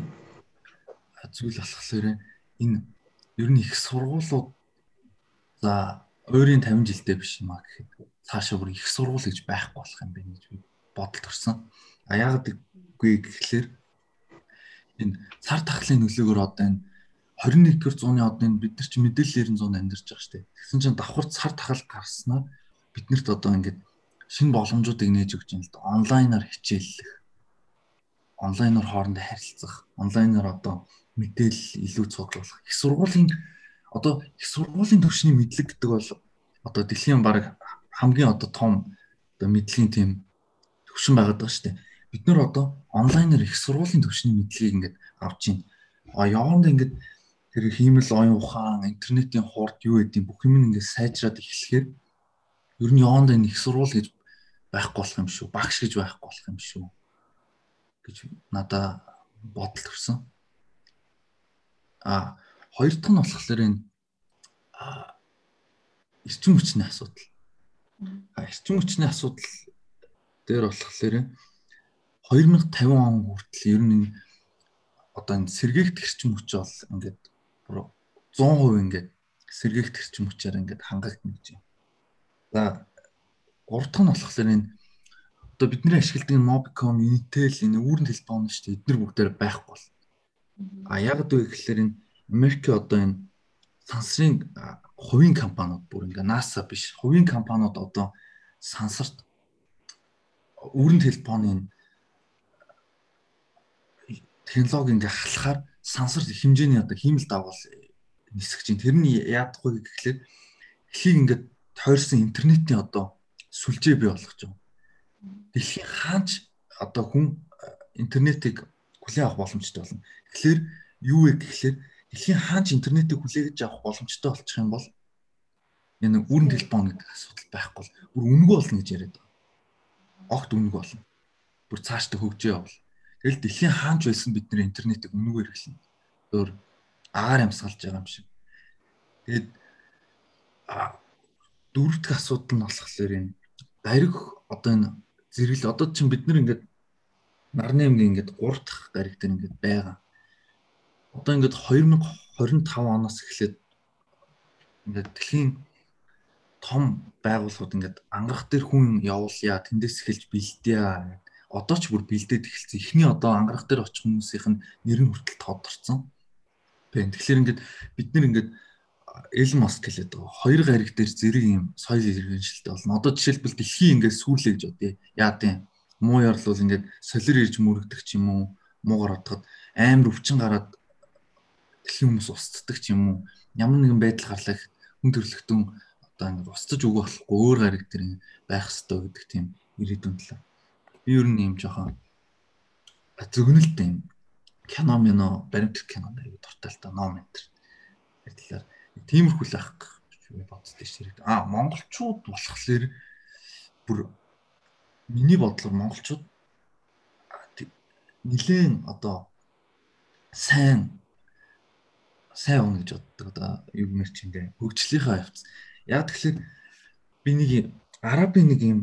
зүйл болохоор энэ ер нь их сургуулиуд За өөрийн 50 жилдээ биш юм а гэхэд цаашаа бүр их сургууль гэж байхгүй болох юм байна гэж би бодолд төрсөн. А яагаад гэвэл гэхлээр энэ цар тахлын нөлөөгөөр одоо энэ 21-р зууны одоо энэ бид нар чи мэдээллээр нь зуунд амьдарч байгаа шүү дээ. Тэгсэн чинь давхар цар тахал гарснаар биднэрт одоо ингээд шинэ боломжуудыг нээж өгч юм л да. Онлайнаар хичээллэх. Онлайнаар хоорондоо харилцах. Онлайнаар одоо мэдээлэл илүү цуглуулах. Их сургуулийн одоо их сургуулийн төвшний мэдлэг гэдэг бол одоо дэлхийн баг хамгийн одоо том одоо мэдлэгийн тийм төвшин байгаад байгаа шүү дээ. Бид нар одоо онлайнаар их сургуулийн төвшний мэдлэгийг ингээд авч байна. А явандаа ингээд тэр хиймэл оюун ухаан, интернетийн хурд юу гэдэг бүх юм ингээд сайжраад эхлэхээр ер нь явандаа их сургууль гэж байхгүй болох юм шүү. Багш гэж байхгүй болох юм шүү гэж надаа бодол төрсөн. А хоёр дахь нь болохоор энэ эрчим хүчний асуудал. Эрчим хүчний асуудал дээр болохоор 2050 он хүртэл ер нь одоо энэ сэргээгт эрчим хүч бол ингээд 100% ингээд сэргээгт эрчим хүчээр ингээд хангагдана гэж юм. За гурав дахь нь болохоор энэ одоо бидний ашигладаг Mobicom, Intel энэ үүрэн телефон шүү дээ. Эдгээр бүгдээр байхгүй бол. А яг үгүй гэхэлэр энэ Америк одоо энэ сансрын хувийн компаниуд бүр ингээ NASA биш хувийн компаниуд одоо сансарт үүрэн телефоны технологи ингээ халахаар сансар хэмжээний одоо хиймэл давгал нисэх чинь тэрний яадахгүй гэхлээр эхлийг ингээ тойрсон интернетийн одоо сүлжээ бий болгож байгаа. Дэлхийн хаач одоо хүн интернетийг хүлээн авах боломжтой болно. Тэгэхээр юу вэ гэхлээр дэлхийн хаач интернетийг хүлээгэж авах боломжтой болчих юм бол энэ үүрэн телефон гэдэг асуудал байхгүй бол бүр үнэгүй болно гэж яриад байгаа. Огт үнэг болно. Бүр цаашдаа хөгжөө явал. Тэгэл дэлхийн хаанч байсан бидний интернетийг үнэгээр эхэлнэ. Өөр агаар ямсгалж байгаа юм шиг. Тэгээд а дөрөв дэх асуудал нь болохоор энэ дариг одоо энэ зэрэгл одоо чинь бид нар ингээд нарны аймгийн ингээд 3 дахь гариг дээр ингээд байгаа. Одоо ингээд 2025 оноос эхлээд ингээд дэлхийн том байгууллагууд ингээд ангах дээр хүн явуулъя тэндээс эхэлж бэлдээ одоо ч бүр бэлдээд эхэлсэн. Эхний одоо ангарах дээр очих хүмүүсийнх нь нэр нь хүртэл тодорцсон. Бэн. Тэгэхээр ингээд бид нэр ингээд Элон Маск хэлээд байгаа. Хоёр гариг дээр зэрэг юм соёл иргэншилтэй болно. Одоо жишээлбэл дэлхий ингээд сүүлээ гэж бодъё. Яа тийм муу ярлал ингээд солир ирж мөрөгдөх ч юм уу, муугар отоход амар өвчин гараад дэлхийн хүмүүс устддаг ч юм уу. Ямар нэгэн байдал гарлаа хүн төрлөختөн одоо ингээд устж өгөх болохгүй өөр гариг дээр байх хэрэгтэй гэдэг тийм ирээдүйн талаа би ер нь юм жоохон зөгнөлт юм кино мино баримтат кино аягүй дуртай л та ном энэ төр. Тиймэрхүү л ах гэж шүү дээ. Аа монголчууд болохоор бүр миний бодлоор монголчууд нилээн одоо сайн сайн хүн гэж боддог одоо юу нэр чиндээ хөгжлийнхаа явц. Яг тэгэхээр би нэг арабын нэг юм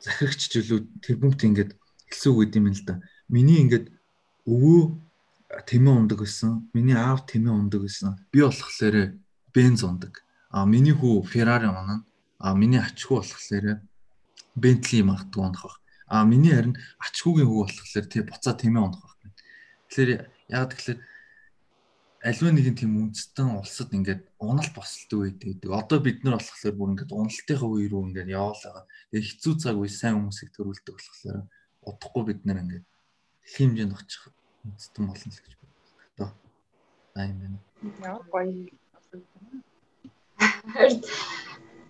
захирагч жилүүд тэрбумт ингээд хэлсэн үг гэдэм юм л да. Миний ингээд өвөө тэмээ ундаг гэсэн. Миний аав тэмээ ундаг гэсэн. Би болохоор бенз ундаг. А миний хүү Феррари унана. А миний ачхүү болохоор Бентли магадгүй унах баг. А миний харин ачхүүгийн хүү болохоор тий буцаа тэмээ унах баг. Тэгэхээр яг тэгэхээр аливаа нэгэн тийм үндэстэн улсад ингээд унал босолдог үед гэдэг. Одоо бид нар болохоор бүр ингээд уналтынхаа үе рүү ингээд яваалаа. Тэгээ хэцүү цаг үе сайн хүмүүсийг төрүүлдэг болохоор удахгүй бид нар ингээд хэмжээнд очих үндэстэн болно л гэж бодлоо. Аа юм байна. Яа гоё.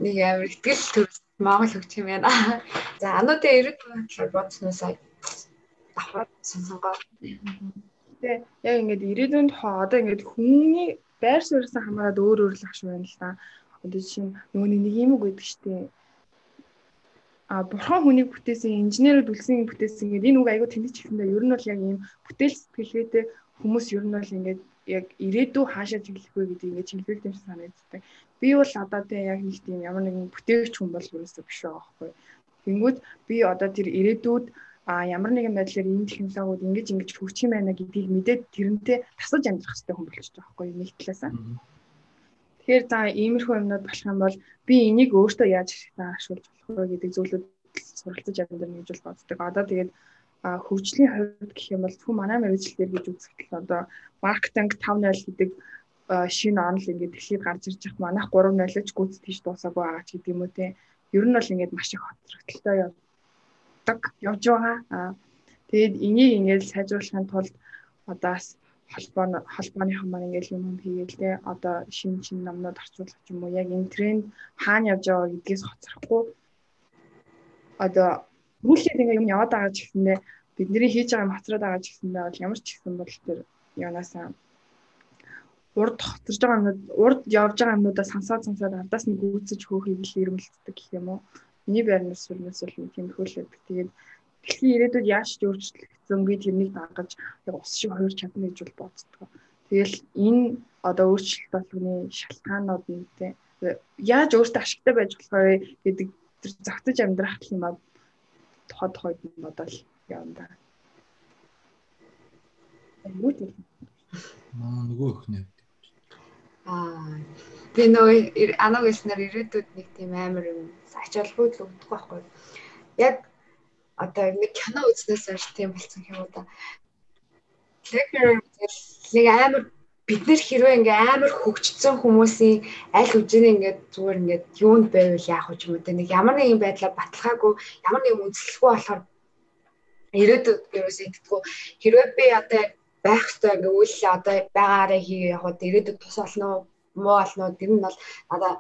Нэг амар ихтгэл төрс Монгол хөгжих юм байна. За ануудын ирээдүйн талаар бодсноосаа давхар сонсонгоо. Тэ яг ингээд ирээдүйн тухай одоо ингээд хүний байр суурьсаа хамаарат өөр өөр л ах шиг байна л да. Одоо жишээ нь нөгөө нэг юм үг гэдэг штеп. А бурхан хүнийг бүтээсэн, инженерүүд үлсэн бүтээсэн гэдэг энэ үг айгүй тэнцэж ихэндээ ер нь бол яг ийм бүтээл сэтгэлгээтэй хүмүүс ер нь бол ингээд яг ирээдүй хаашаа чиглэх вэ гэдэг ингээд чиглэх юм шиг санагддаг. Би бол одоо тэ яг нэг тийм ямар нэгэн бүтээгч хүн бол ерөөсөө биш байгаа байхгүй. Тэнгүүд би одоо тэр ирээдүйд а ямар нэгэн байдлаар энэ технологиуд ингэж ингэж хөгжих юм байна гэдгийг мэдээд тэрнтэй тасаж амьдрах хэрэгтэй хүн болж байгаа байхгүй нэг талаасаа. Тэгэхээр за иймэрхүү юмнууд болох юм бол би энийг өөртөө яаж ашиглаж болох вэ гэдэг зүйлүүд суралцаж амьдрна гэж боддог. Одоо тэгээд хөгжлийн хувьд гэх юм бол зөвхөн манай мэрэгжил дээр гэж үзэхдээ одоо маркетинг 5.0 гэдэг шинэ онл ингээд дэлхийд гарч ирж их манайх 3-0 ч гүйц тийш дуусаагүй байгаа ч гэдэг юм уу те. Ер нь бол ингээд маш их хоцрогдолтой явдаг явж байгаа. Аа тэгээд энийг ингээд сайжруулахын тулд одоо холбоо холбооныхон маань ингээд юм юм хийгээл те. Одоо шинэ шинэ номнууд орчуулах юм уу яг энэ тренд хаана явж байгаа гэдгээс хоцрохгүй одоо Сүүлдээ ингээ юм яваад байгаа ч гэсэндээ бидний хийж байгаа юм хоцроод байгаа ч гэсэндээ бол ямар ч гэсэн бол тэр янаасаа урд хоцорж байгаа юмнууд урд явж байгаа юмнуудаа сансаад сансаад ардаас нь гүйцэж хөөхийг л ирмэлцдэг гэх юм уу. Миний байрнаас сүрнээс бол нэг тийм хөлөөд. Тэгээд дэлхийн ирээдүйд яаж ч өөрчлөгдсөн би тэрнийг дагаж яг ус шиг хоёр чадна гэж бол боддог. Тэгэл энэ одоо өөрчлөлт болгоны шалтгаанууд нь тэ яаж өөртөө ашигтай байж болохоор гэдэг тэр загтаж амьдрах гэх юм аа тухай тухайд нь бодоол явна. Маа нөгөө өхнөө. Аа. Тэгээ нөгөө анаг хэлснээр ирээдүйд нэг тийм амар юм ачаалгүй л өгдөг байхгүй. Яг одоо нэг кино үзнээс хойш тийм болсон юм уу да. Тэгэхээр нэг амар бид нэр хэрвээ ингээ амар хөгжсөн хүмүүсийн аль хэмжээний ингээ зүгээр ингээ юунд байвал яах вэ юм уу нэг ямар нэгэн байдлаар баталгаагүй ямар нэгэн үнэлэхгүй болохоор ирээдүйд ерөөсөө итгэдэггүй хэрвээ би одоо байх ёстой ингээ үйлээ одоо байгаараа хийгээ явахад ирээдүйд тус олно уу муу олно уу тэр нь бол надаа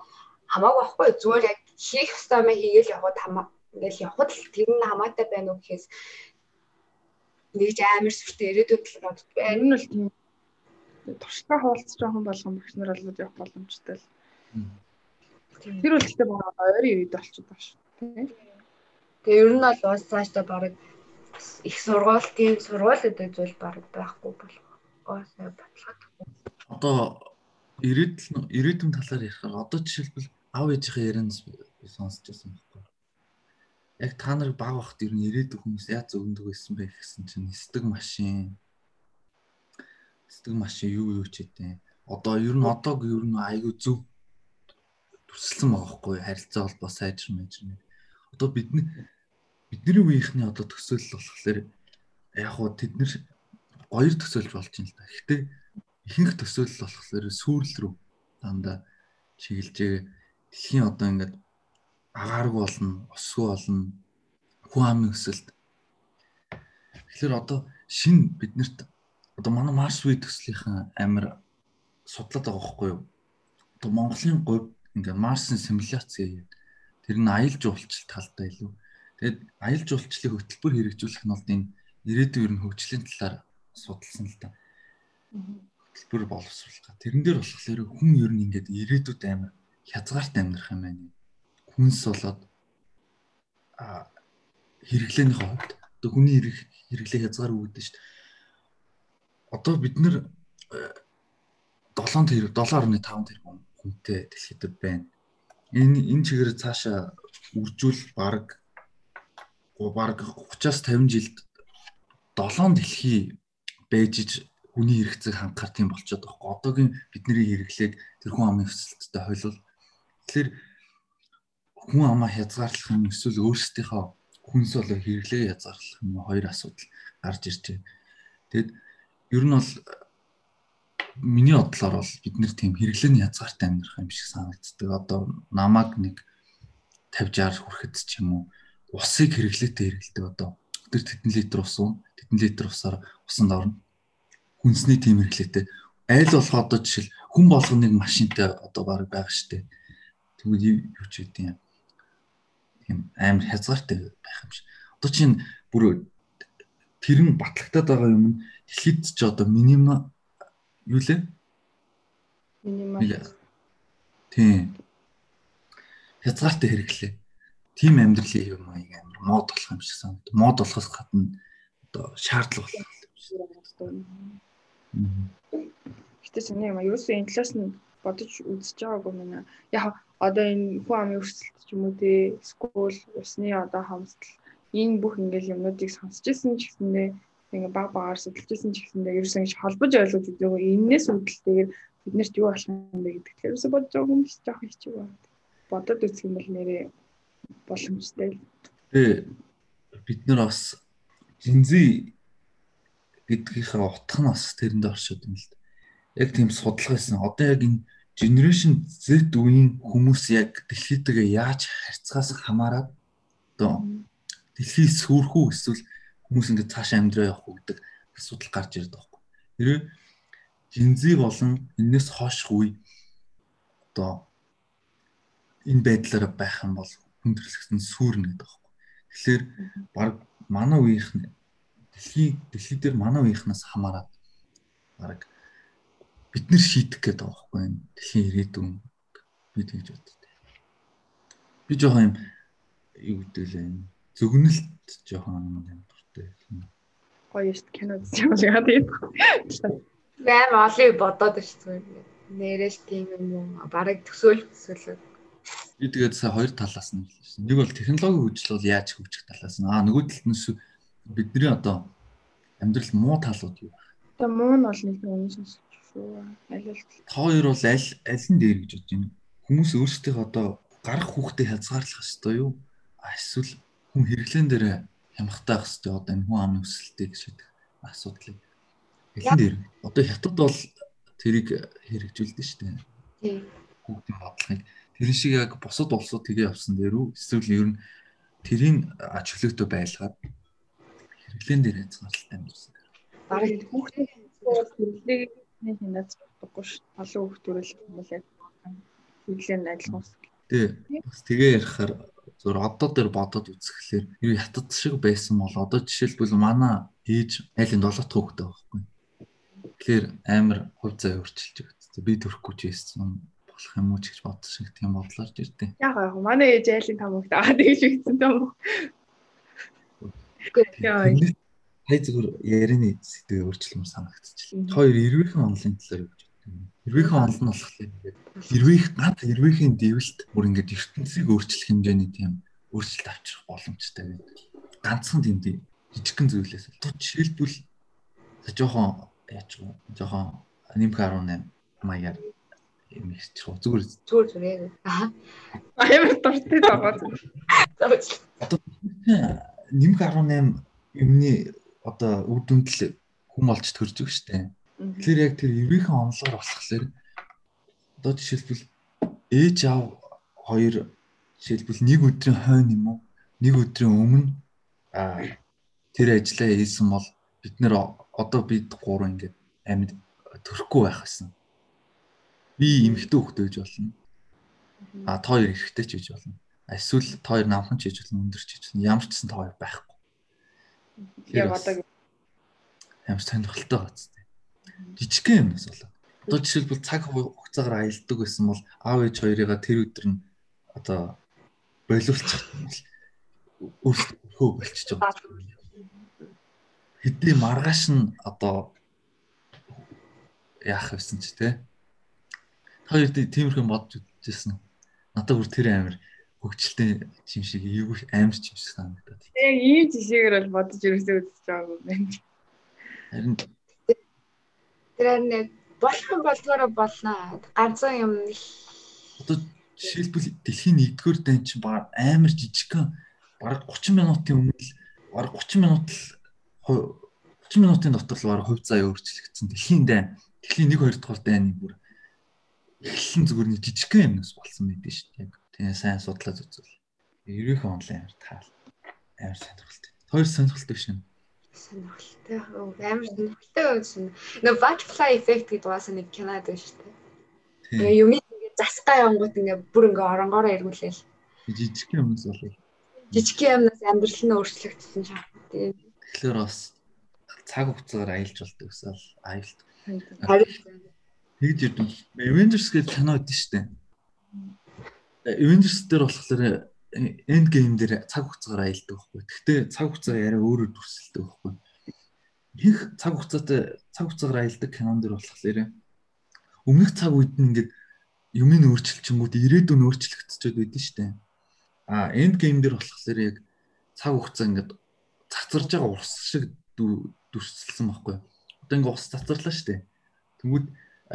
хамаагүй байхгүй зүгээр яг хийх ёстой юм хийгээл явахад хамаа ингээл явахад л тэр нь хамаатай байна уу гэхээс нэгж амар сүртэй ирээдүйд л боддог. Энэ нь бол тийм туршлагаа хуваалцж байгаа хүн болгон багш нар бол явах боломжтой л. Тэр үлдэлтэй байгаа ойрын үед болчиход байна шүү. Тэгээ ер нь бол уус цаашдаа баг их сургуулийн сургуулиуд зүйл баг байхгүй болох. Уусаа баталгаад. Одоо ирээдүйн ирээдүйн талаар ярихаар одоо жишээлбэл аав ээжийнхээ ярианаас сонсч байсан байхгүй. Яг та нарыг баг бахт ер нь ирээдүйн хүмүүс яаж өгөндөг байсан бэ гэсэн чинь нисдэг машин Сэтгэл машин юу юу ч гэдэг. Одоо ер нь одоог ер нь айгүй зөв төсөлсөн байгаа хгүй харилцаа холбоо сайжир мэжэр. Одоо бидний бидний үеийнхний одоо төсөөлөл болохоор яг хуу тэд нэр хоёр төсөөлж болж юм л да. Гэхдээ ихэнх төсөөлөл болохоор сүүрэл рүү дандаа чиглэжээ дэлхийн одоо ингээд агааргүй болно, осгүй болно, хүн амын өсөлт. Тэгэхээр одоо шин биднэрт одоо манай Марс үе төслийнхэн амир судлаад байгаа байхгүй юу? Одоо Монголын говь ингээ Марсын симуляц гэдэг. Тэр нь аялал жуулчлалт талтай илүү. Тэгээд аялал жуулчлалыг хөтөлбөр хэрэгжүүлэх нь бол энэ ирээдүйн ер нь хөгжлийн талаар судалсан л та. Хөтөлбөр боловсруулах. Тэрэн дээр болохоор хүн ер нь ингээд ирээдүйд амир хязгаарт амьдрах юм байна. Хүнс болоод а хэрэглээнийхээ хувьд одоо хүний хэрэглээ хязгаар үүдэн шүү дээ одоо бид нэр 7 тэрбум 7.5 тэрбум хүнтэй дэлхийд байна. Энэ энэ чигээр цаашаа үржүүл баг баг 30-аас 50 жилд 7 дэлхий бэжж хүний хэрэгцээг хангахар тийм болчиход байгаа. Одоогийн бидний хэрэглээг тэр хүн амын өсөлттэй хойлол. Тэгэхээр хүн амаа хязгаарлах юм эсвэл өөрсдийнхөө хүнс болоо хэрэглээ хязгаарлах юм хоёр асуудал гарч ирж байна. Тэгэд ер нь бол миний бодлоор бол бид нэр тийм хэрэглээний язгаартай амьдрах юм шиг санагддаг. Одоо намайг нэг 50 60 хүрэхэд ч юм уу усыг хэрэглээтэй хэрэглэдэг одоо өдөр тэдэн литр ус уу тэдэн литр усаар усанд орно. Хүнсний тийм хэрэглээтэй айл болох одоо жишээл хүн болгоныг машинтай одоо баг байгаа штэ. Тэгвэл юу ч үгүй юм. Тийм амар хязгаартай байх юм шиг. Одоо чинь бүр тэр нь батлагтаад байгаа юм нь дэлхийд ч одоо минимум юу лээ? Минимум. Тийм. Хязгаартай хэрэглээ. Тим амьдралын юм аяг амар мод болох юм шиг санагд. Мод болохоос гадна одоо шаардлага болох юм шиг. Гэтэ сони юм. Ерөөсөө энэ талаас нь бодож үзэж байгаагүй мэнэ. Яг одоо энэ хүн амын өрсөлдөж ч юм уу те скул усны одоо хамсдал энэ бүх ингээл юмнуудыг сонсч ирсэн ч гэсэндээ ингээ баг багаар судалжсэн ч гэсэндээ ерөөсөө ингэж холбож ойлгож үзээгүй. Энээс үүдэлтэйгээр биднэрт юу болох юм бэ гэдэг. Ерөөсөө бодож байгаа хүмүүс жоох хичээ байна. Бодоод үзэх юм бол нэрээ боломжтой. Тэгээ бид нар бас жинзи гэдгийнхээ утга нь бас тэрэнд оршууд юм л да. яг тийм судалгаа хийсэн. Одоо яг энэ generation Z үеийн хүмүүс яг дэлхийдээ яаж харьцахаас хамаарат одоо дэлхий сүрэх үү эсвэл хүмүүс ингээд цаашаа амьдраа явах уу гэдэг асуудал гарч ирээд байгаа байхгүй. Хэрвээ жинзи болон энэс хойш үе одоо энэ байдлаараа байх юм бол хүндрэлсэн сүрнэ гэдэг байхгүй. Тэгэхээр баг манай үеийнх нь дэлхий дэлхий дээр манай үеийнхнээс хамаарат баг бид нэр шийдэх гээд байгаа байхгүй энэ дэлхийн ирээдүйн би тэгж боддог. Би жоохон юм юу гэдэг лээ зөгнөлт жоохон юм дуртай. Гоё шүү кино үзэж байгаа тийм. Амар олон бодоод шүү дээ. Нэрээс тийм юм уу? Бараг төсөөл төсөөлөө. Би тэгээд сая хоёр талаас нь хэлсэн. Нэг бол технологийн хөгжил бол яаж хөгжих талаас нь. Аа нөгөө талд нь бидний одоо амьдрал муу талууд юу? Одоо муу нь бол нэг юм сонсож шүү. Аль аль хоёр бол аль аль нь дээр гэж бодож байна. Хүмүүс өөрсдөө одоо гарах хүүхдээ хязгаарлах ёстой юу? Эсвэл хүн хэрэглэн дээр хямхтаах ёстой одоо энэ хүн амны өсөлтийг шийдэх асуудлыг. Аль нь дээр? Одоо хятад бол тэрийг хэрэгжүүлдэг шүү дээ. Тийм. Хүүхдийн бодлогыг тэр шиг яг бусад улсууд тгээ явсан дээр үү? Эсвэл ер нь тэрийн ач холбогдол байлгаад хэрэглэн дээр хязгаарлалт амьдсан. Бараг хүүхдийн хэрэглээг нэг хинаас боддоггүй ш. Олон хүүхд төрөл хүмүүс яг хэрэглэн адилхан ус. Тий. Бас тэгээ ярихаар зур одоо дээр бодоод үзэхлээр юу хятад шиг байсан бол одоо жишээлбэл манай ээж айлын 7 дахь хүүхдээ байхгүй. Тэгэхээр амар хувь заяа өөрчилж байгаа. Би төрөхгүй ч байсан болох юм уу ч гэж бодсон шиг тийм бодлоор ирдээ. Яг яг манай ээж айлын хүүхдээ аа тэгж үйсэн том. Яа. Хай зүгээр ярианы сэдвээ өөрчлөмөр санагдчихлаа. Хоёр эрвээхэн онлын талаар юу гэж боддог. Эрвээхэн онл нь болохоор ингээд эрвээх гад эрвээхийн дэвэлт бүр ингээд ертөнцийг өөрчлөх хэмжээний тийм өөрчлөлт авчрах боломжтой байдаг. Ганцхан тийм жижигхэн зүйлээс. Одоо жишээлбэл жоохон яач вэ? Жохон нимх 18 маягаар юм ихчих. Зүгээр зүгээр зүгээр. Аа. Амар дуртай байгаа. Одоо нимх 18 юмны одоо үр дүндэл хүм олж төрж байгаа шүү дээ. Тэгэхээр яг тэр еврейхэн онлоор болохоор одоо жишээлбэл ээж аав хоёр жишээлбэл нэг өдрийн хойно юм уу? Нэг өдрийн өмнө а тэр ажлаа хийсэн бол бид нэр одоо бид гурав ингээд амьд төрөхгүй байх гэсэн. Би эмэгтэй хөхтэй гэж болно. А та хоёр эрэгтэй ч гэж болно. Эсвэл та хоёр намхан ч гэж болно, өндөр ч гэж болно. Ямар ч гэсэн та хоёр байхгүй. Яг одоо ямар сонирхолтой бац тээ. Жижигхэн юмнаас болоо. Одоо жишээлбэл цаг хугацаагаар аялдаг гэсэн бол аав ээж хоёрыгаа тэр өдөр нь одоо боловсчих юм бол өөрсдөө болчихж байгаа хэдий маргааш нь одоо яах вэсэн ч те. Хоёр тиймэрхэн бодож үзсэн. Надад бүр тэр амир хөгжилтэй юм шиг эйгүү амир ч юм шиг санагдаад. Яг ийм жишээгээр бол бодож ерөөсөө үзэж байгаа юм байна. Харин тэр нэг болох болдгоороо болно. Ганцхан юм одоо жишээлбэл дэлхийн 1-р дан чинь баг амар жижигхэн баг 30 минутын өмнө л баг 30 минут л 30 минутын дотор л бараг хувь заяа өөрчлөгдсөн. Дэлхийн дайн, дэлхийн 1 2 дугаар дайны бүр эхлэн зүгээр нэг жижигхэн юмнаас болсон байдаг шүү дээ. Тэгээ сайн судлаад үзвэл. Ерөөхөн онлайн амар таал. Амар сонирхолтой. Хоёр сонирхолтой биш юм. Сонирхолтой. Амар сонирхолтой байсан. Нөө butterfly effect гэдэг бас нэг кинод байна шүү дээ. Тэгээ юм ингээд засгаа явангууд ингээд бүр ингээд оронгороо эргүүлээл. Жижигхэн юмнаас болов. Жижигхэн юмнаас амьдрал нь өөрчлөгдсөн. Тэгээ Тэгэхээр бас цаг хугацаагаар аялж болдог гэсэн аялт. Тэгж ирдэн. Avengers гэдэг кино өгдөн дээ. Avengers дээр болохоор end game дээр цаг хугацаагаар аялдаг байхгүй. Гэхдээ цаг хугацаа яриа өөрөөр дүрсэлдэг байхгүй. Их цаг хугацаатай цаг хугацаагаар аялдаг кинон дэр болохоор өмнөх цаг үед нь ингээд юмны өөрчлөлчингүүд ирээдүйн өөрчлөгдчихэд байдэн дээ. А end game дээр болохоор яг цаг хугацаа ингээд цацарж байгаа урс шиг дүрсэлсэн байхгүй. Одоо ингээ ус цацарлаа дээ. Тэнгүүд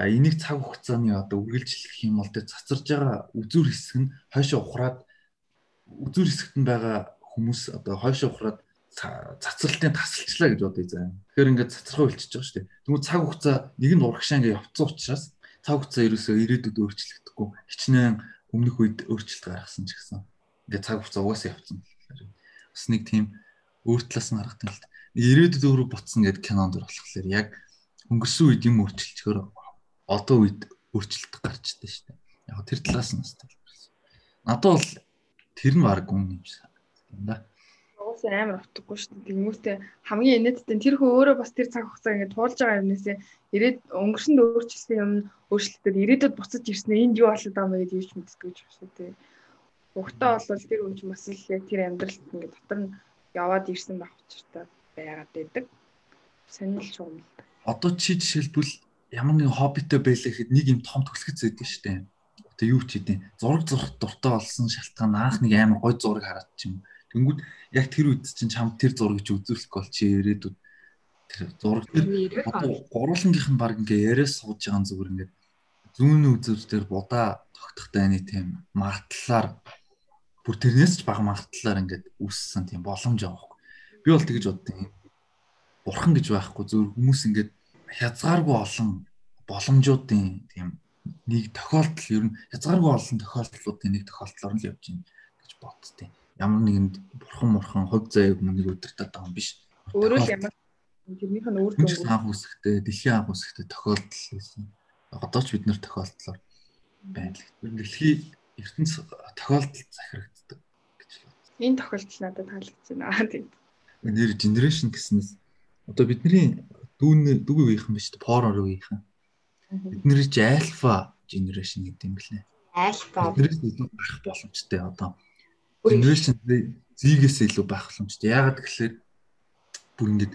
энийг цаг хугацааны одоо үргэлжлэх юм бол тэ цацарж байгаа үзүр хэсэг нь хойшоо ухраад үзүр хэсэгт нь байгаа хүмүүс одоо хойшоо ухраад цацралтын тасалчлаа гэж бодъё заа. Тэгэхээр ингээд цацрахаа үлчиж байгаа шүү дээ. Тэгмээ цаг хугацаа нэг нь урагшаа ингээд явцсан учраас цаг хугацаа ерөөсөө ирээдүйд өөрчлөгдөхгүй. Хичнээн өмнөх үед өөрчлөлт гаргасан ч гэсэн ингээд цаг хугацаа угаасаа явцсан. Бас нэг тийм өөр талаас нь харагдсан л та. Ирээдүйд өөрөө ботсон гэдэг кинонд болохоор яг өнгөрсөн үед юм өөрчлөлтөөр одоо үед өөрчлөлт гарч ирдэ шүү дээ. Яг тэр талаас нь бас тайлбарласан. Надад бол тэр нь баг үн юм да. Уусаа амар утгагүй шүү дээ. Тэмүүстэй хамгийн инээдтэй тэр хөө өөрөө бас тэр цаг хугацаа ингээд туулж байгаа юмнээсээ ирээд өнгөрсөнд өөрчлөсөн юм өөрчлөлтөд ирээдүйд буцаж ирснээр энд юу болоод байгаа юм гэж юуч мэддэг гэж байна шүү дээ. Угтаа бол тэр хүн чинь бас л яг тэр амьдралд ингээд дотор нь яваад ирсэн байх учиртай байгаад байдаг. Сонирхол чухал. Одоо чи жишээлбэл ямар нэгэн хоббитой байлаа гэхэд нэг юм том төлөхөц өгдөн штэ. Тэгээ юу ч хийдэ. Зураг зурх дуртай болсон шалтгаан анх нэг амар гой зураг хараад ч юм. Тэнгүүд яг тэр үед чинь чам тэр зургийг үзүүлэх бол чи ирээдүйд тэр зураг тэр гурвангийн баг ингээ яриа сууж байгаа зүгээр ингээ зүүн үзэл дээр будаа тогтохтой байны тийм магадлаар бүр тэрнээс ч бага магадлаар ингээд үүссэн тийм боломж аахгүй. Би бол тэгэж боддیں۔ Бурхан гэж байхгүй зөв хүмүүс ингээд хязгааргүй олон боломжуудын тийм нэг тохиолдол ер нь хязгааргүй олон тохиолдлуудын нэг тохиолдлоор нь л явж байна гэж боддتي. Ямар нэгэнд бурхан мурхан хувь заяаг мөнийг өдөртөд байгаа юм биш. Өөрөө л ямар тэрнийх нь өөр төгс анх үсгтэй, дэлхийн анх үсгтэй тохиолдол гэсэн. Одоо ч бид нэр тохиолдлоор байна л. Дэлхийн ертөнц тохиолдол захирагддаг гэж байна. Энэ тохиолдол надад таалагдсан аа тийм. Нэр генерашн гэснээс одоо бидний дүүн дүүгийн үеийнхэн биш? Power үеийнхэн. Бидний чи альфа generation гэдэг юм блэ. Альфа. Биднээс илүү байх боломжтой одоо. Generation Z-гээс илүү байх боломжтой. Яагаад гэвэл бүр ингэж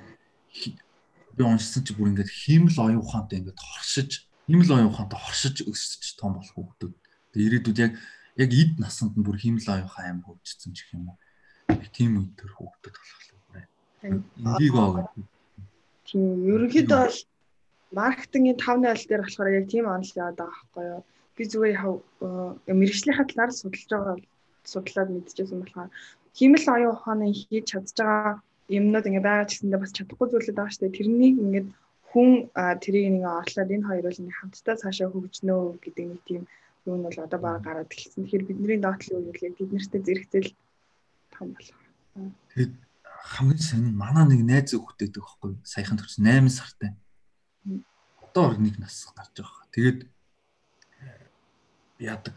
би уншсан чи бүр ингэж хиймэл оюун ухаантай ингэж хоршиж, хиймэл оюун ухаантай хоршиж өсөж том болох хүүхдүүд. Тэгээ ирээдүйд яг яг эд насанд нь бүр хиймэл оюун ухаан аим хөгжсөн ч гэх юм уу. Тийм үед төр хүүхдүүд болох юм. Эндийг аа Тийм ерөнхийдөө бол маркетингийн 5.0 дээр болохоор яг тийм онл яваад байгаа байхгүй юу. Би зүгээр яг мэрэгжлийнхаа талаар судалж байгаа судлаад мэдчихсэн болохоор химэл оюун ухааны хийж чадж байгаа юмнууд ингээ байгаа ч гэсэндээ бас чадахгүй зүйлүүд байгаа дээ. Тэрнийг ингээд хүн тэрийг нэг орлоод энэ хоёр бол ингээ хамтдаа цаашаа хөгжнөө гэдэг нэг тийм юу нь бол одоо баг гараад эхэлсэн. Тэгэхээр бидний доотлын үйл яг бид нартэй зэрэгцэл том болох. Хамгийн сайн манай нэг найз хүүхдээдэг байхгүй саяхан төрсөн 8 сартай. Одоо нэг нас гарч байгаа. Тэгээд яадаг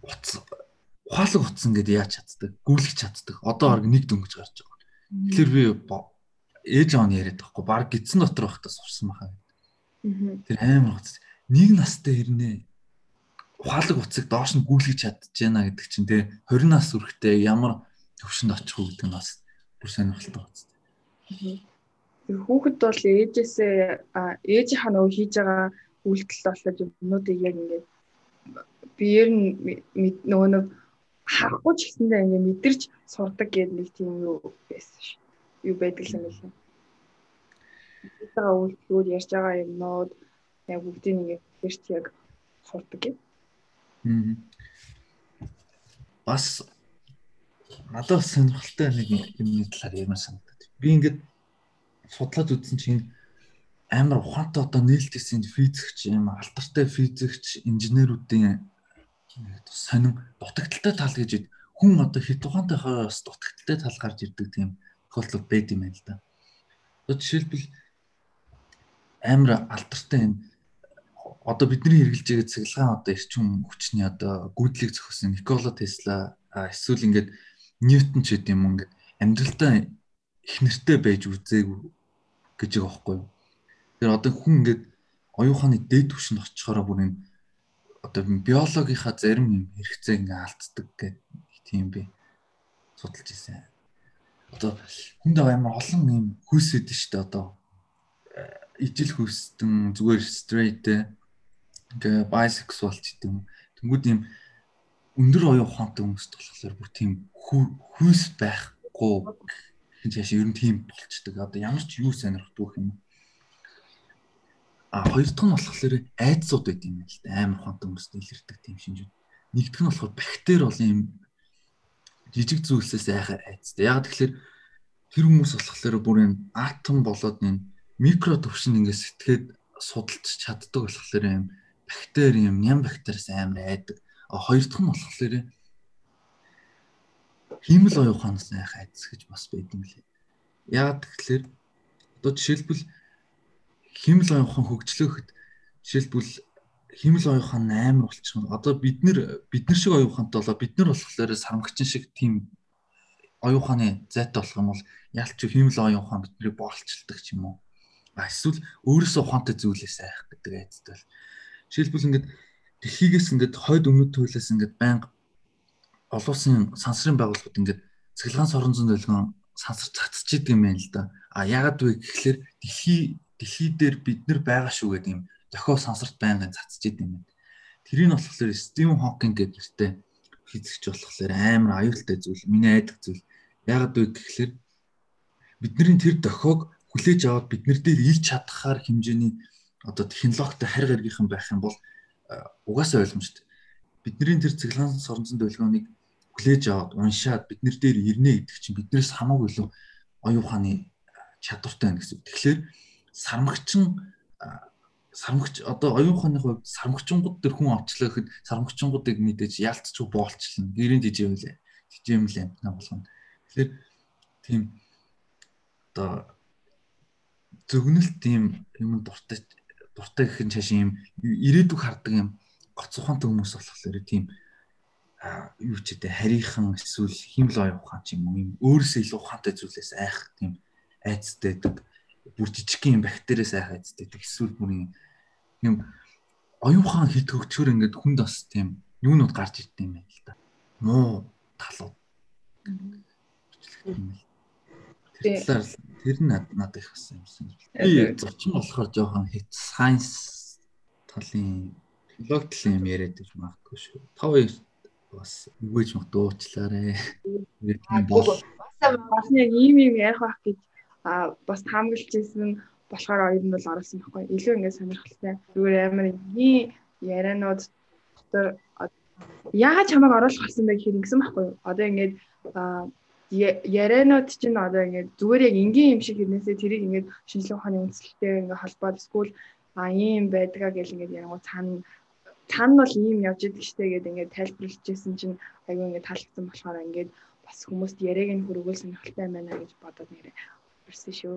утас ухаалаг утсан гэдээ яаж чаддаг гүйлгэж чаддаг одоо орг нэг дөнгөж гарч байгаа. Тэгэхээр би ээж аав нь яриад байхгүй баг гидсэн дотор байхдаа сурсан баха. Тэр амар утас нэг настай ирнэ ухаалаг утсыг доош нь гүйлгэж чадчихна гэдэг чинь те 20 нас хүрэхтэй ямар төвшөнд очих уу гэдэг нь бас бүр сонирхолтой байна. Хүүхэд бол ээжээсээ ээжийнхаа нөгөө хийж байгаа үйлдэл болохоор юмнуудыг яг ингээд биеэр нь нөгөө нэг харахгүй ч гэсэндээ ингээд мэдэрч сурдаг гэдэг нэг тийм юу байсан ш. Юу байдаг юм бэ? Тэгтээ үйлдэлүүд ярьж байгаа юмнууд яг бүгдийг ингээд тэрч яг сурдаг юм. Бас надад сонирхолтой нэг юмны талаар ярина санагдаад. Би ингээд судлаад үзсэн чинь амар ухаантай одоо нээлттэйсэн физикч юм алтартай физикч инженеруудын сонин дутагдaltaй тал гэж хүн одоо хит ухаантайхаас дутагдaltaй тал гарч ирдэг тийм тохиолдол байд юм байна л да. Одоо жишээлбэл амар алтартай энэ одоо бидний хэрэгжилж байгаа цэглэгаан одоо эрчим хүчний одоо гүйдлийг зохиосон Никола Тесла эсвэл ингээд Ньютон ч гэдэм юм ингээд амьдралдаа их нэртэй байж үзээгүй гэж байгаа байхгүй юу. Тэр одоо хүн ингээд оюуханы дээд түвшинд очихороо бүр энэ одоо биологийнхаа зарим юм хэрэгцээ ингээд алддаг гэх тийм би судалж ирсэн. Одоо хүнд амар олон юм хүйсэд нь шүү дээ одоо ижил хүйстэн зүгээр straight ингээ bisexual ч гэдэг юм. Тэнгүүд юм өндөр оюун ухаантай хүмүүст болохоор бүр тийм хүйс байхгүй гэж яаш ер нь тийм болчдөг. Одоо ямар ч юу сонирхдгүй юм. А хоёр дахь нь болохоор айдсууд байт юм л да. Амар ухаантай хүмүүст илэрдэг тийм шинжүүд. Нэгдүгээр нь болохоор бактери бол юм жижиг зүйлсээс айхаар айцтай. Яг тэгэхээр тэр хүмүүс болохоор бүр энэ атом болоод энэ микро төвшин ингээд сэтгээд судалж чаддаг болохоор юм бактери юм ням бактериас амар айдаг. А хоёр дахь нь болохоор хиймэл оюуханаас айх айдас гэж бас байдаг юм лээ. Яагаад тэгэхээр одоо жишээлбэл хиймэл оюухан хөгжлөөхөд жишээлбэл хиймэл оюухан амар болчихно. Одоо бид нэр бид нар шиг оюухантай болоо бид нар болохоор сармагчин шиг тийм оюуханы зайтай болох юм бол ялч хиймэл оюухан биднийг боолчилдаг ч юм уу. Эсвэл өөрөөсөө ухаантай зүйлээс айх гэдэг айцтай бол. Жишээлбэл ингээд дэлхийгээс ингээд хойд өмнөд туйлаас ингээд байнга олон улсын сансрын байгууллагууд ингээд цэглэгаан сорон зүүн долгион сансар цацж идэг юм байна л да. А яагаад вэ гэхэлэр дэлхий дэлхий дээр бид нар байгаа шүү гэдэг юм дохио сансарт байнгын цацж идэг юм байна. Тэрийг нь болохоор Стивен Хокинг гэдэг нэртэй физикч болохоор амар аюултай зүйл, миний айдаг зүйл. Яагаад вэ гэхэлэр бидний тэр дохиог хүлээж аваад бид нар дээр илж чадхаар хэмжээний одоо технологитой харь гаргийнхан байх юм бол угаасаа ойлгомжтой. Бидний тэр цэглэн соронзон долгионыг хүлээж аваад уншаад бид нар дээр ирнэ гэдэг чинь биднээс хамаагүй илүү оюуханы чадвартай байна гэсэн. Тэгэхээр сармагчин сармагч одоо оюуханы хувьд сармагчингууд төр хүн авчлаа гэхэд сармагчингуудыг мэдээж яалтчгүй боолчлно. Гэрийн дижэвлээ. Дижэвлээ амтна болгоно. Тэгэхээр тийм одоо зөгнөлт тийм юм дуртай дуртай гэх нь цааш юм ирээдүг хардаг юм гоц ухаантай хүмүүс болохоор тийм юу ч гэдэг харийнхан эсвэл химл оюун ухаан ч юм уу юм өөрөөсөө илүү ухаантай зүйлээс айх тийм айцтай байдаг бүр жижиг юм бактериас айх айцтай байдаг эсвэл бүр юм оюун ухаан хит хөгчгөр ингээд хүнд бас тийм юунууд гарч ирд юм байна л да муу талууд. Тэр тэр надад их басан юмсан би зочин болохоор жоохон хит сайенс талын филолог талын юм яриад байж магадгүй шүү. Тав бас үгүйж мах дуучлаарэ. Бас бас яг ийм юм ярих байх гэж бас таамаглаж ирсэн болохоор оюун бол оруулсан байхгүй. Илүү ингээд сонирхолтой. Зүгээр амар ийм ярианууд дотор яагаад чамайг оруулах болсон бэ гэхээр ингэсэн байхгүй юу? Одоо ингээд ярианууд чинь одоо ингээд зүгээр яг энгийн юм шиг хэрнээсээ тэрийг ингээд шинжилгээ ухааны үндэслэлтэй ингээд холбоод эсвэл а ийм байдгаа гэл ингээд ярангуй цаана та нь бол ийм явж идэг штэ гэдэг ингээд тайлбарлажсэн чинь аягүй ингээд таалагдсан болохоор ингээд бас хүмүүст яриаг нь хөргөөл сонирхолтой байна гэж бодоод нэрээ ирсэн шүү.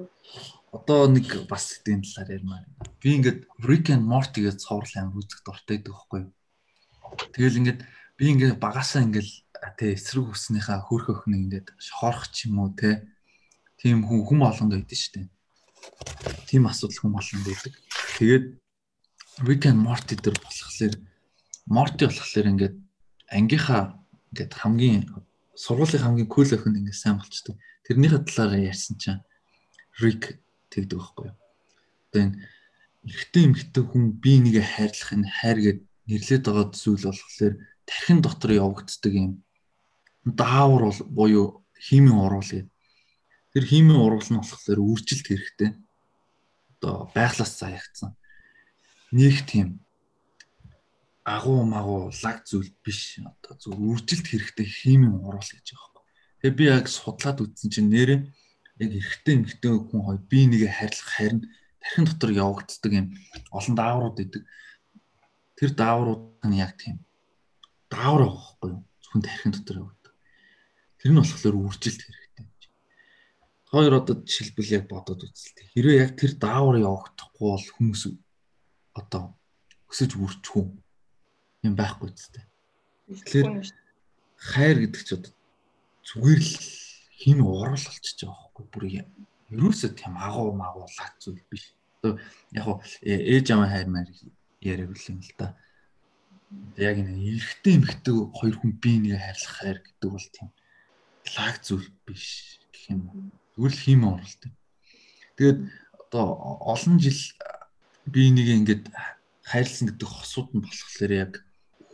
Одоо нэг бас тийм талаар ярмаар. Би ингээд Rick and Morty гэж цоврал аим үзэх дуртай байдаг байхгүй юу? Тэгэл ингээд би ингээд багасаа ингээд тэ эсрэг хүснийхаа хөрх өхнө ингээд шохорох ч юм уу те. Тийм хүн хүм олонд байдаг штэ. Тийм асуудал хүм олонд байдаг. Тэгээд Rick and Morty дээр болохоор Morty болохоор ингээд ангийнхаа ингээд хамгийн сургуулийн хамгийн кул охин ингээд сайн болчдөг. Тэрнийхээ талаар ярьсан чинь Rick тэгдэг байхгүй юу. Одоо энэ эрэгтэй эмэгтэй хүн бие нэгэ хайрлах энэ хайр гэд нэрлээд байгаа зүйл болохоор тархин дотор явагддаг юм даавар буюу химийн уруул гэдэг. Тэр химийн уруул нь болохоор үржилт хэрэгтэй. Одоо байглаас заягдсан нэг тийм агуу магуу лаг зүйл биш одоо зөв үржилт хэрэгтэй химийн уруул гэж байгаа юм. Тэгээ би яг судлаад үзсэн чинь нэрээ яг эрэгтэй эмэгтэй хүн хоёр бие нэгэ харьлах харин тархин дотор явагддаг юм олон дааврууд идэг. Тэр дааврууд нь яг тийм даавар байхгүй юу? Зөвхөн тархин дотор явагддаг. Тэр нь болохоор үржилт хэрэгтэй. Хоёр одоо жишэлбэл яг бодоод үзэлтэй. Хэрвээ яг тэр даавар явагдахгүй бол хүмүүс одоо өсөж үрчхүү юм байхгүй зү. Тэгэхээр хайр гэдэг чи одоо зүгээр л хин урал болчихж байгаа байхгүй бүр ерөөсөө тийм агуу магуулаа зүйл биш. Одоо яг уу ээж аваа хайр маяг яриаг юм л да. Яг энэ эрэгтэй эмэгтэй хоёр хүн бие нэгэ хайрлах хайр гэдэг бол тийм лаг зүйл биш гэх юм. Зүгээр л хийм оролт. Тэгээд одоо олон жил би энийг ингээд хайрлсан гэдэг хосууд нь болохоор яг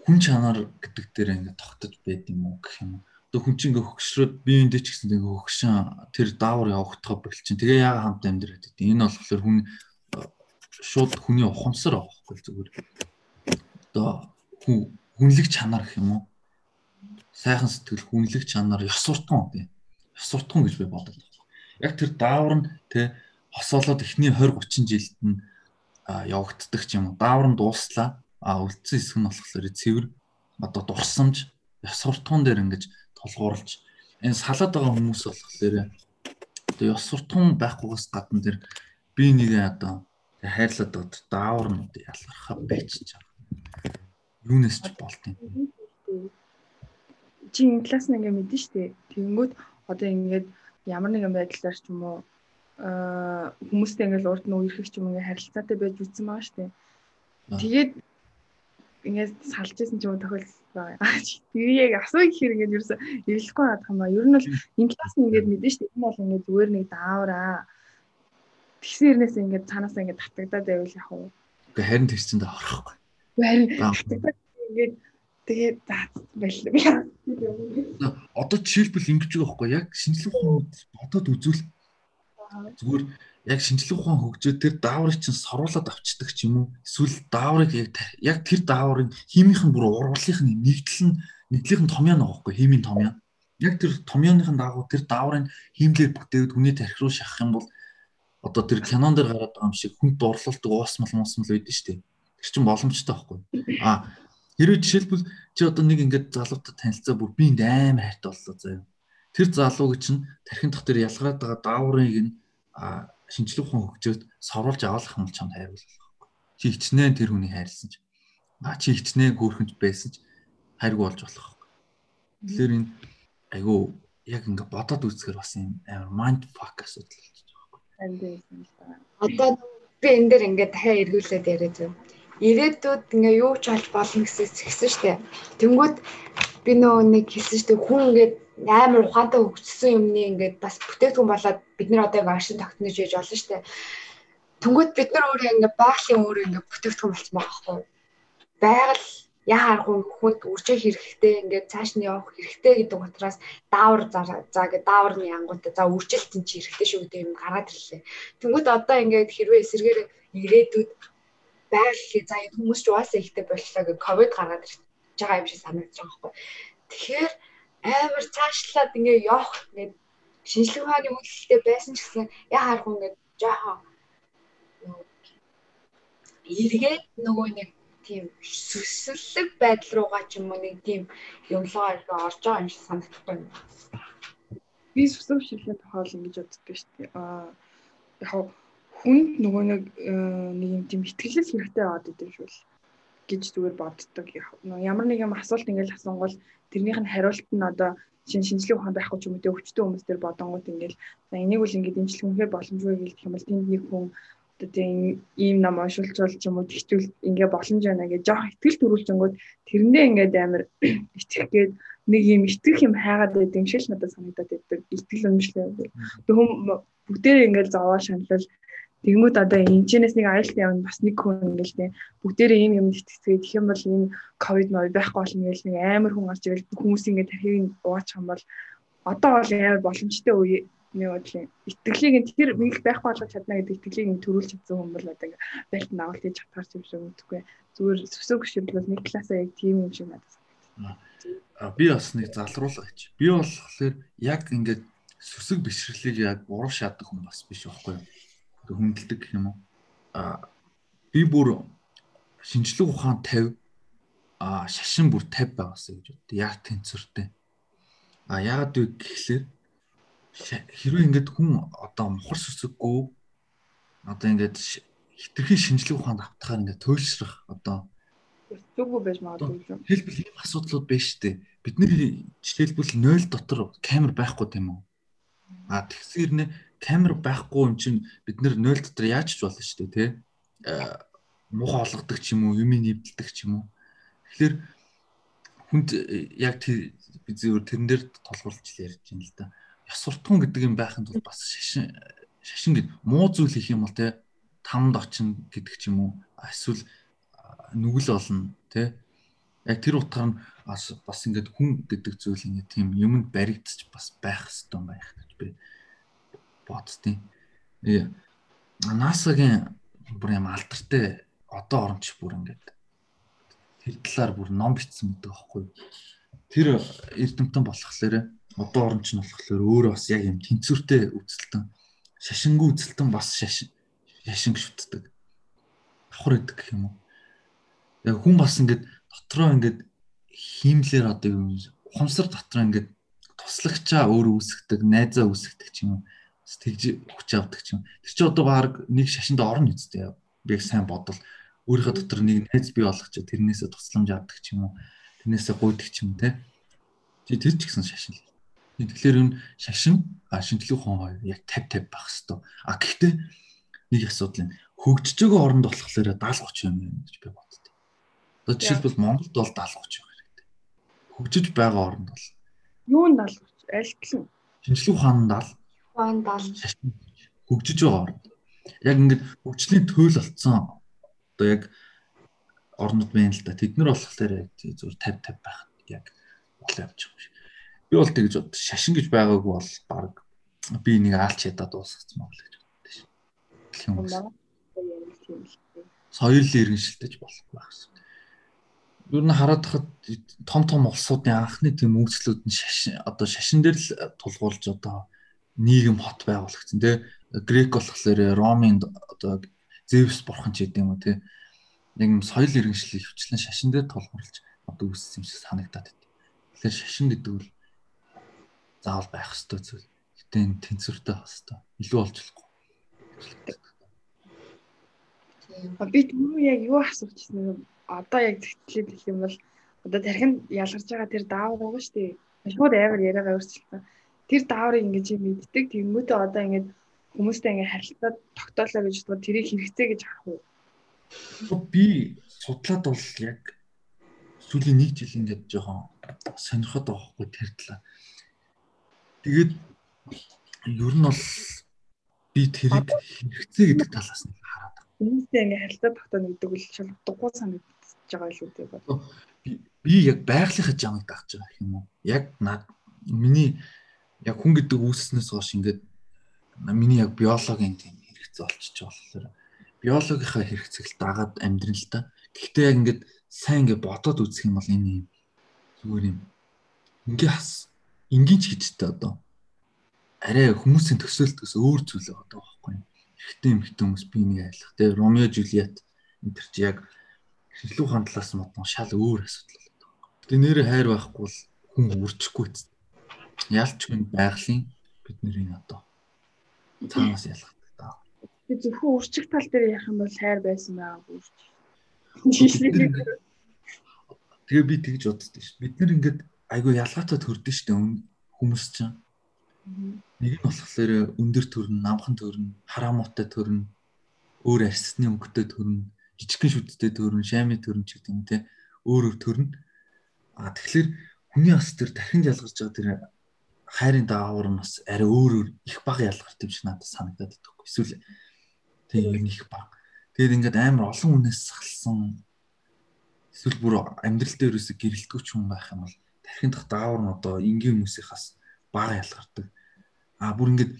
хүн чанар гэдэг дээр ингээд тогтож байд юм уу гэх юм. Одоо хүн чинь ингээд хөгшрөөд би эндээ ч гэсэн ингээд хөгшин тэр даавар явагдах болчин. Тэгээ яага хамт амьдраад байд. Энэ болохоор хүн шууд хүний ухамсар авахгүй зүгээр. Одоо хүн хүнлэг чанар гэх юм уу? Сайхан сэтгэл хүнлэг чанар ёс суртахуун тийм. Ёс суртахуун гэж би боддог. Яг тэр даавар нь тэ хосоолоод эхний 20 30 жилд нь явагддаг ч юм уу. Даавар нь дууслаа. А үлдсэн хэсэг нь болохоор цэвэр одоо дурсамж ёс суртахуун дээр ингэж толгуурлж энэ салаад байгаа хүмүүс болохоор одоо ёс суртахуун байхгүйгээс гадна тэр би нэг одоо хайрлаад одоо даавар нь ялгархаа байчиж байгаа. Юунаас ч болт юм. Чи энэ класс нь ингээ мэдэн штэ. Тэгэнгүүт одоо ингээд ямар нэгэн байдлаар ч юм уу хүмүүстэй ингээл урд нь үерхэх ч юм ингээ харилцаатай байж үтсэн байгаа штэ. Тэгээд ингээд салж исэн ч юм тохиолдол байгаа. Тэгээ яг асуух хэрэг ингээд ерөөсө эргэлэхгүй байгаа юм аа. Ер нь бол энэ класс нь ингээд мэдэн шүү дээ. Энэ бол ингээд зүгээр нэг даавраа. Тэгсэн хэрнээс ингээд цаанаас ингээд татагдаад байвал яг уу. Гэхдээ харин тэр чинь орохгүй. Харин ингээд тэгээд байлаа. Одоо жишээлбэл ингэж байгаа байхгүй яг шинжлэх ухаан бодоод үзвэл зүгээр яг шинжлэх ухаан хөгжөөд тэр дааврыг чинь соруулаад авчдаг ч юм уу? Эсвэл дааврыг яг яг тэр дааврын химийнхэн бүр урвалынх нь нэгдэл нь нэгдлийнх нь томьёо нэг байхгүй химийн томьёо. Яг тэр томьёоныхын дагуу тэр дааврын химлэр бүтээвд хүний тархи руу шахах юм бол одоо тэр кинон дээр гараад байгаа юм шиг хүнд дурлалдаг уусмал уусмал байдэн шүү дээ. Тэр чинь боломжтой байхгүй а хэрвээ жишээлбэл чи одоо нэг ингээд залуутай танилцаа бүр би энд амар хайртай боллоо заяа. Тэр залууг чинь тархин дээр ялгараад байгаа дааврыг нь шинжлэх ухаан хөгжөөд соруулж авах юм бол чамд хайрвал болохгүй. Чи хичнээн тэр хүнийг хайрлсан ч а чи хичнээн хөөрхөнч байсан ч хайргүй болж болох. Тэгэхээр энэ айгүй яг ингээ бодоод үзэхээр бас юм амар mind fuck асуудал болчих жоохоо. Одоо би энэ дээр ингээ дахиад эргүүлээд яриад байна. Ирээдүйд ингээ юу ч болж болно гэсэн зэгсэн штэ. Тэнгүүд би нөгөө нэг хэлсэн штэ хүн ингээд амар ухаантай хөгжсөн юмны ингээд бас бүтээгдэхүүн болоод бид нар одоо машин тогтнож яж олно шүү дээ. Тэнгүүд бид нар өөрөө ингээд байгалийн өөрөө ингээд бүтээгдэхүүн болсон байгаа байхгүй. Байгаль яа аргагүй хүнд үржих хэрэгтэй ингээд цааш нь явах хэрэгтэй гэдэг утгаас даавар за гэдэг даавар нь янгуудаа за үржилтэн чи хэрэгтэй шүү гэдэг юм гараад ирлээ. Тэнгүүд одоо ингээд хэрвээ эсэргээр ирээдүйд байгаль за хүмүүс ч угаасаа ихтэй боллоо гэж ковид гаргаад ирж байгаа юм шиг санагдаж байгаа байхгүй. Тэгэхээр амар цаашлаад ингээ явах ингээд шинжлэх ухааны үйлдэлтэй байсан ч гэсэн яа харахгүй ингээд жоохон эргээд нөгөө нэг тийм сүсэлэг байдал руугаа ч юм уу нэг тийм юмлогоо ирэх орж байгаа юм шиг санагдахгүй юм. Би сүсэг шилжлийн тохиол ингэж боддог шүү дээ. Аа яг хүнд нөгөө нэг нэг юм тийм ихтгэл хэрэгтэй байгаад идэв шүү л гэж зүгээр боддог. Ямар нэг юм асуулт ингээл асуунгууд тэрнийх нь хариулт нь одоо шин шинжлэх ухаан байхгүй ч юм уу өвчтөн хүмүүс төр бодонгууд ингээл за энийг үл ингээд эмчилгээ үнэхээр боломжгүй гэлдэх юм бол тэнд нэг хүн одоо тийм ийм нам уншуулчвал ч юм уу тэгтвэл ингээ боломж байна гэж жоох ихтгэл төрүүлжэнгүүд тэрэндээ ингээд амар итгэх гээд нэг юм итгэх юм хайгаад байд юм шиг надад санагдаад байдаг. Итгэл үнэмшлээ. Тэг хүм бүгдээрээ ингээд зовоо шаналл Тэгмүүд одоо энэчнээс нэг айлт явна бас нэг хүн ингээл тийм бүгдээрээ ийм юм итгэцгээ тэгэх юм бол энэ ковид мод байхгүй болно гэж нэг амар хүн гарч ирэл хүмүүс ингээд тархийг уучих юм бол одоо бол ямар боломжтой үе нэг бодлын итгэлийг тэр нэг байхгүй болгож чадна гэдэг итгэлийг нь төрүүлж чадсан хүн бол одоо ингээд байлт нагуулт хийж чадхаар юм шиг үтгэхгүй зүгээр өсөө гүшилбэл нэг классаа яг тийм юм шиг надад санагдав. Би бас нэг залруулгач. Би болохоор яг ингээд сүсэг бишрлийг яг урав шаадаг хүн бас биш байхгүй юу? Хүндэлдэг гэх юм уу. А би бүр шинжлэх ухаан 50 а шашин бүр 50 байгаасаа гэж бод. Яг тэнцвэртэй. А яагаад вэ гэхлээр хэрвээ ингээд хүн одоо мухар сүсэггүй одоо ингээд хитрхи шинжлэх ухаанд автахаар ингээд туйлшрах одоо зүггүй байж магадгүй. Хэлбэл ийм асуудлууд байна шүү дээ. Бидний жишээлбэл 0 дотор камер байхгүй тийм үү? А тэгсээр нэ камер байхгүй юм чинь бид нэр 0 дотор яаж ч болно шүү дээ тий. Э, муухай олгодог ч юм уу, юм нэвдэлдэг ч юм уу. Тэгэхээр хүнд э, яг би зөвөр тэрэн дээр толгуурлж ярьж байна л да. Ёс суртахуун гэдэг юм байхын тулд бас шашин шашин гэд муу зүйл хийх юм бол тий тамд очно гэдэг ч юм уу. Эсвэл нүгэл олно тий. Яг тэр утгаар нь бас ингээд хүн гэдэг зүйл ингээд тийм юмд баригдчих бас байх хэвээр байх гэж би Э NASA-гийн бүр юм алдартай одоо оромч бүр ингээд тэр талаар бүр ном бичсэн гэдэг аахгүй. Тэр эрдэмтэн болохоор одоо орон чинь болохоор өөрөө бас яг юм тэнцвэртэй үзэлтэн шашингүй үзэлтэн бас шашин шашин шүтдэг. Давхар идэг гэх юм уу. Яг хүн бас ингээд дотроо ингээд хиймлэр одоо юу ухамсар дотроо ингээд туслагчаа өөр үүсгдэг, найзаа үүсгдэг ч юм уу. Тэгж хүч авдаг юм. Тэр чи одоо баг нэг шашинд орно үсттэй. Би яг сайн бодвол өөрийнхөө дотор нэг найз бий болгоч тэрнээсээ тусламж авдаг юм уу. Тэрнээсээ гуйдаг юм те. Чи тэр ч гэсэн шашин л. Тэгэхээр энэ шашин а шинжлэх ухаан хоёр яг 50 50 байх хэвээр. А гэхдээ нэг асуудал нь хөгжиж байгаа оронд болохоор 70 30 юм гэж би боддог. Одоо жишээлбэл Монголд бол 70 30 байх хэрэгтэй. Хөгжиж байгаа оронд бол юу нь 70 30 альтлан шинжлэх ухаан 70 ухаан 70 хөгжиж байгаа. Яг ингээд хөгжлийн төөл болцсон одоо яг орнод байна л да. Тэд нар болохоор зөв 50 50 байх яг бол явж байгаа юм. Би бол тэгж бод шашин гэж байгаагүй бол баг би нэг аалч ядаа дуусгацсан мөн л гэж боддоо шин. Гэх юм уу. Соёлын иргэншилтэж болохгүй байх гэсэн. Юу н хараад хахад том том улсуудын анхны тийм үйлчлүүд нь шашин одоо шашин дээр л тулгуурлаж одоо нийгэм хот байгуулагдсан тий. Грек болохоор Ромын одоо Зевс бурхан ч гэдэг юм уу тий. Яг юм соёл иргэншлийн хвчлэн шашин дээр тулгуурлаж одоо үүссэн юм шиг санагдаад байна. Тэгэхээр шашин гэдэг нь заавал байх ёстой зүйл. Гэтэ энэ тэнцвэртэй байх ёстой. Илүү олж болохгүй. Би түрүү яг юу асуучихсан юм одоо яг зэгтлээд гэх юм бол одоо тархинд ялгарч байгаа тэр даавар байгаа шүү дээ. Шууд амар яриагаа өөрчлөлтөө. Тэр дааврыг ингэж мэддэг. Тэнгүүтээ одоо ингэж хүмүүстэй ингэ харилцаад тогтоолоо гэж бодоод тэрийг хэрэгцээ гэж харах уу? Би судлаад бол яг сүүлийн нэг жил ингээд жоохон сонирхоод байгаа хгүй тэр талаа. Тэгээд ер нь бол би тэрийг хэрэгцээ гэдэг талаас нь хараад байна. Хүмүүстэй ингээ харилцаа тогтооно гэдэг үл шал дугуй санагдаж байгаа л үү бод. Би би яг байгалийнхаа жамыг дагж байгаа юм уу? Яг над миний яг хүн гэдэг үүснээс хойш ингээд миний яг биологийн тийм хэрэгцээ болчихж болохоор биологийнхаа хэрэгцээл дагаад амьдрын л та. Гэхдээ яг ингээд сайн ингээд бодоод үзэх юм бол энэ юм зүгээр юм. Ингээ хас энгийн ч гэжтэй одоо арай хүмүүсийн төсөөлтөөс өөр зүйл байгаа байхгүй юу. Эхтэн эмхтэн хүмүүс би нэг айлах те Ромео Жулиет энэ төр чи яг талаас нь бодсон шал өөр асуудал болоод байгаа. Тэгээ нэрээ хайр байхгүй бол хүн үржихгүй ч. Ялч хүн байгалийн бидний одоо цаанаас ялгадаг даа. Би зөвхөн үржих тал дээр ярих юм бол хайр байсан байгаа үрж. Тэгээ би тэгж боддоо ш. Бид нэр ингээд айгүй ялгаатай төрдөн штэ хүмүүс чинь. Нэг нь болохоор өндөр төрн, намхан төрн, хараамуутай төрн, өөр арсны өнгөтэй төрн, жижигхэн шүдтэй төрн, шами төрн ч гэдэг юм те. Өөр өөр төрн. А тэгэхээр хүний ас тэр дахин ялгарч байгаа тэр хайрын даавар нь бас арай өөр өөр их бага ялгарт юм шиг надад санагдаад байна. Эсвэл тийм их бага. Тэгээд ингээд амар олон хүнээс сахалсан эсвэл бүр амьдрал дээр үсэг гэрэлтгүүч хүн байх юм бол тархин дах даавар нь одоо энгийн хүмүүсийнхаас бага ялгардаг. А бүр ингээд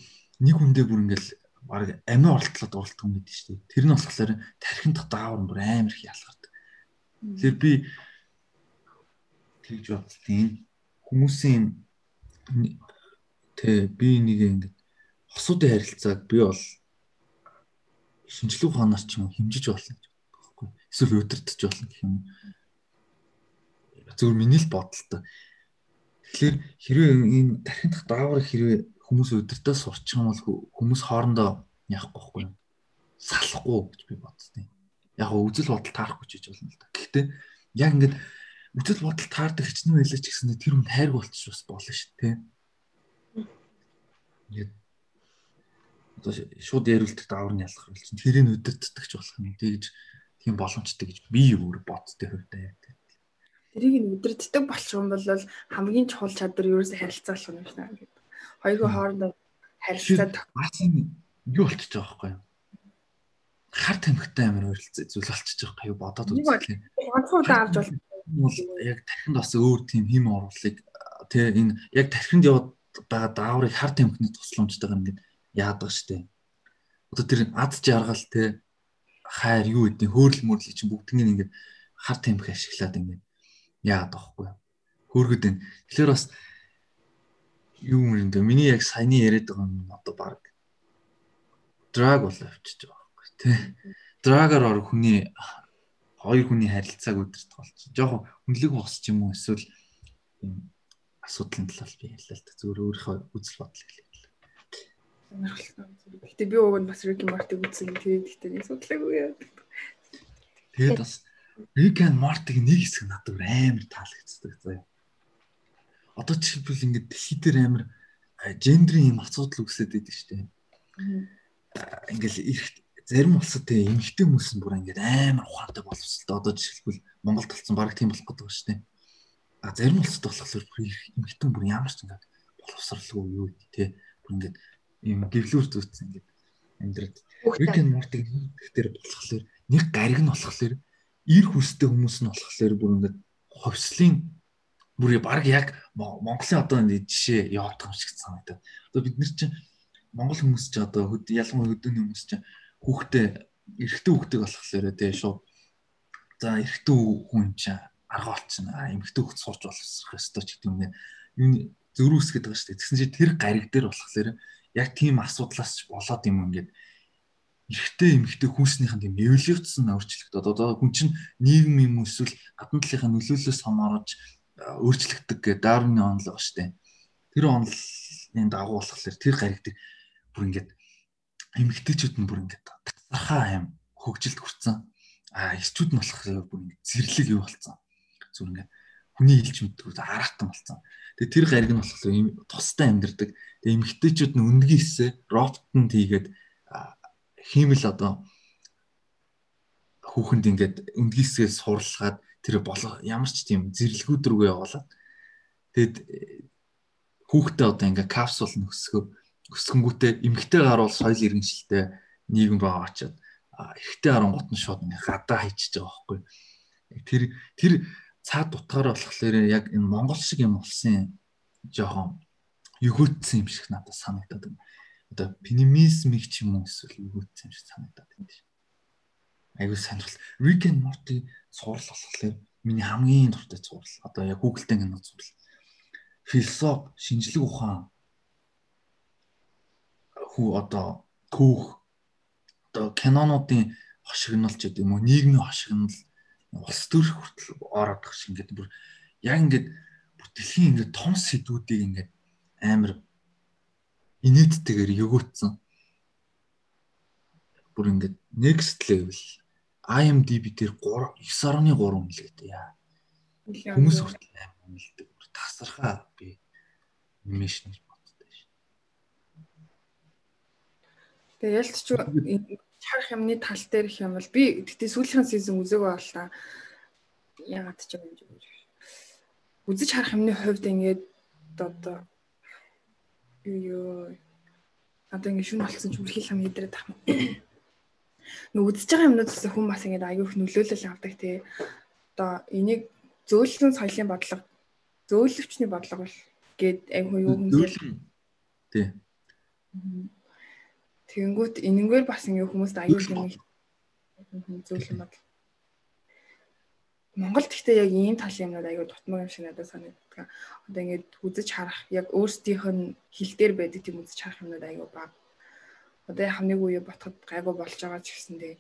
нэг хүндээ бүр ингээд баг амиа оролтлоод уралдах юм гэдэг чинь. Тэр нь болохоор тархин дах даавар нь бүр амар их ялгардаг. Тэгэхээр би тэгж боддtiin хүмүүсийн тэ би нэг ингээд хосуудын харилцааг би бол шинжлэх ухаанаас ч юм хэмжиж болно гэж байхгүй. Эсвэл өдөртөж болно гэх юм. Зөвхөн миний л бодолтой. Тэгэхээр хэрвээ энэ тархин дах даавар хэрвээ хүмүүс өдөртөө сурчих юм бол хүмүүс хоорондоо яахгүй байхгүй? Салахгүй гэж би бодсон. Яг үзэл бодол таарахгүй ч гэж болно л да. Гэхдээ яг ингээд үзэл бодол таардаг хичнээн байлаа ч гэсэн тэр хүнд хайрг болчих бас болно шүү дээ. Ингээд одоо шууд яриулдаг даавар нь ялах бол чинь тэрийг өдөртдөг ч болох юм. Тэгж тийм боломжтой гэж би өөр бодтой хувьдаа яг тийм. Тэрийг нь өдөртдөг болчих юм бол хамгийн чухал чадвар ерөөсөө харилцаа болох юм байна. Хоёрын хоорондоо харилцаад бас юм юу болчихж байгаа байхгүй юу? Хар тамхитай амар ойролцоо зүйл болчихж байгаа юу бодоод үзлээ. Ганцхан даавж бол яг тархинд бас өөр тийм хим оруулыг тий энэ яг тархинд яваад байгаа дааврыг хар тамхины тусламжтайгаар ингээд яадаг штэ. Одоо тэр ад жаргал те хайр юу гэдэг хөөрл мөрлөг чинь бүгднийг ингээд хар тамхи ашиглаад ингээд яадаг байхгүй. Хөөргөд байна. Тэгэхээр бас юу юм бэ? Миний яг саяны яриад байгаа юм одоо баг драг болоо авчиж байгаа байхгүй тий. Драгаар ор хүний хоёр хүний харилцааг өдөрт болж жоохон хүнлэг босч юм уу эсвэл асуудлын талаар би ярьлаа л да. Зүгээр өөрийнхөө үзэл бодол хэлээ. Гэтэ би нь бас Rick and Morty үзсэн. Тэгээд гэтэ нэг судлаагүй яа. Тэгээд бас Rick and Morty-г нэг хэсэг надад амар таалагддаг заяа. Одоо жишээлбэл ингээд дэлхий дээр амар гендрийн юм асуудал үүсээд байдаг шүү дээ. Ингээл эрт зарим улсад те эмэгтэй хүмүүс нь бүр ингээд амар ухаантай боловсолтой. Одоо жишээлбэл Монгол талцсан баг тийм болох гэдэг шүү дээ. А зарим улсад болохоор бүр эмэгтэй бүр ямар ч ингээд боловсралгүй юу те бүр ингээд ийм гэвлүүр зүйцсэн ингээд амьдраад Rick and Morty гэхдээ болохоор нэг гариг нь болохоор ир хүстэй хүмүүс нь болохоор бүр ингээд ховслын бүр баг яг Монголын одоо энэ жишээ яваад байгаа юм шиг санагдаад. Одоо бид нар чинь Монгол хүмүүс ч одоо ялангуяа хөдөөний хүмүүс чинь хүүхдээ эрэгтэй хүүхдээ болохоор тий шууд за эрэгтэй хүн чинь арга олчихно. Эмэгтэй хүүхд сурч боловсрох ёстой ч гэдэг юм нэ. Юу зөрүүсгээд байгаа шүү дээ. Тэгсэн чинь тэр гариг дээр болохоор яг тийм асуудлаас болоод юм ингээд эрэгтэй эмэгтэй хүүснийхэн тийм эволюцийн өөрчлөлт одоо хүн чинь нийгэм юм эсвэл гадна талынхаа нөлөөллөөс хамаарч өөрчлөгдөг гэдэг Дарвины онол шүү дээ. Тэр онолын дагуу болохоор тэр гариг дээр бүр ингээд эмэгтэйчүүд нь бүр ингээд тасархаа аим хөгжилд хүрсэн. А эрчүүд нь болохоор бүр ингээд зэрлэг юу болсон. Зүр ингээд хүний илч мэддэг араатан болсон. Тэгээ тэр гариг нь болохоор тустай амьдэрдэг. Тэгээ эмгтээчүүд нь өндгийн хэсээ роботонд хийгээд хиймэл одоо хүүхэнд ингээд өндгийн хэсгээс суралгаад тэр болоо ямар ч тийм зэрлэгүүд рүү явуулаад тэгэд хүүхдээ одоо ингээ капсул нөсгөө өсгөнгүүтээ эмгтэй гар бол соёл иргэншилтэй нийгэм байгаа очоод эрэгтэй харангуут нь шууд гадаа хайчиж байгаа байхгүй тэр тэр цаад утгаараа болохоор яг энэ Монгол шиг юм болсон жоохон өгөөдсөн юм шиг надад санагдаад байна. Одоо пенимизмик ч юм уу эсвэл өгөөдсөн юм шиг санагдаад байна. Айгуу сонирхол. Rick and Morty сурал болохоор миний хамгийн дуртай сурал. Одоо яг Google дээр нэг сурал. Философи, шинжлэх ухаан хүү одоо түүх одоо кинонуудын хошигнолч гэдэг юм уу нийгмийн хошигнол улс төрх хүртэл ороод байгаа шиг ингээд бүр яг ингээд бүр дэлхийн ингээд том сэдвүүдийг ингээд амар инээдтэйгээр өгөөцсөн. Бүр ингээд next level IMDb дээр 3 9.3 мэлгээдэ яа. Хүмүүс хүртэл амар мэлдэг. Тасархаа би анимашн боддог шин. Тэгээ ялт ч харах юмны тал дээр их юм бол би тэгтээ сүүлийн сизон л та. Ягаад ч юм юм. Үзэж харах юмны хувьд ингээд одоо юу одоо ингээд шүн болсон ч үрхий лам хийдрээд тах. Нүг үзэж байгаа юмнуудаас хүн бас ингээд аюух нөлөөлөл авдаг тий. Одоо энийг зөөлөн соёлын бодлого зөөлөвчний бодлого бол гээд айгүй юу юм. Тий. Тэгэнгүүт энэнгээр бас ингээ хүмүүст аюул нэг зөвлөм бод. Монгол гэхдээ яг ийм тал юмнууд аюул дутмаг юм шиг надад санагддаг. Одоо ингээд үзэж харах яг өөрсдийнх нь хил дээр байдаг тийм үзэж харах юмнууд аюул баг. Одоо яг нэг үе ботход гайгүй болж байгаа ч гэсэндээ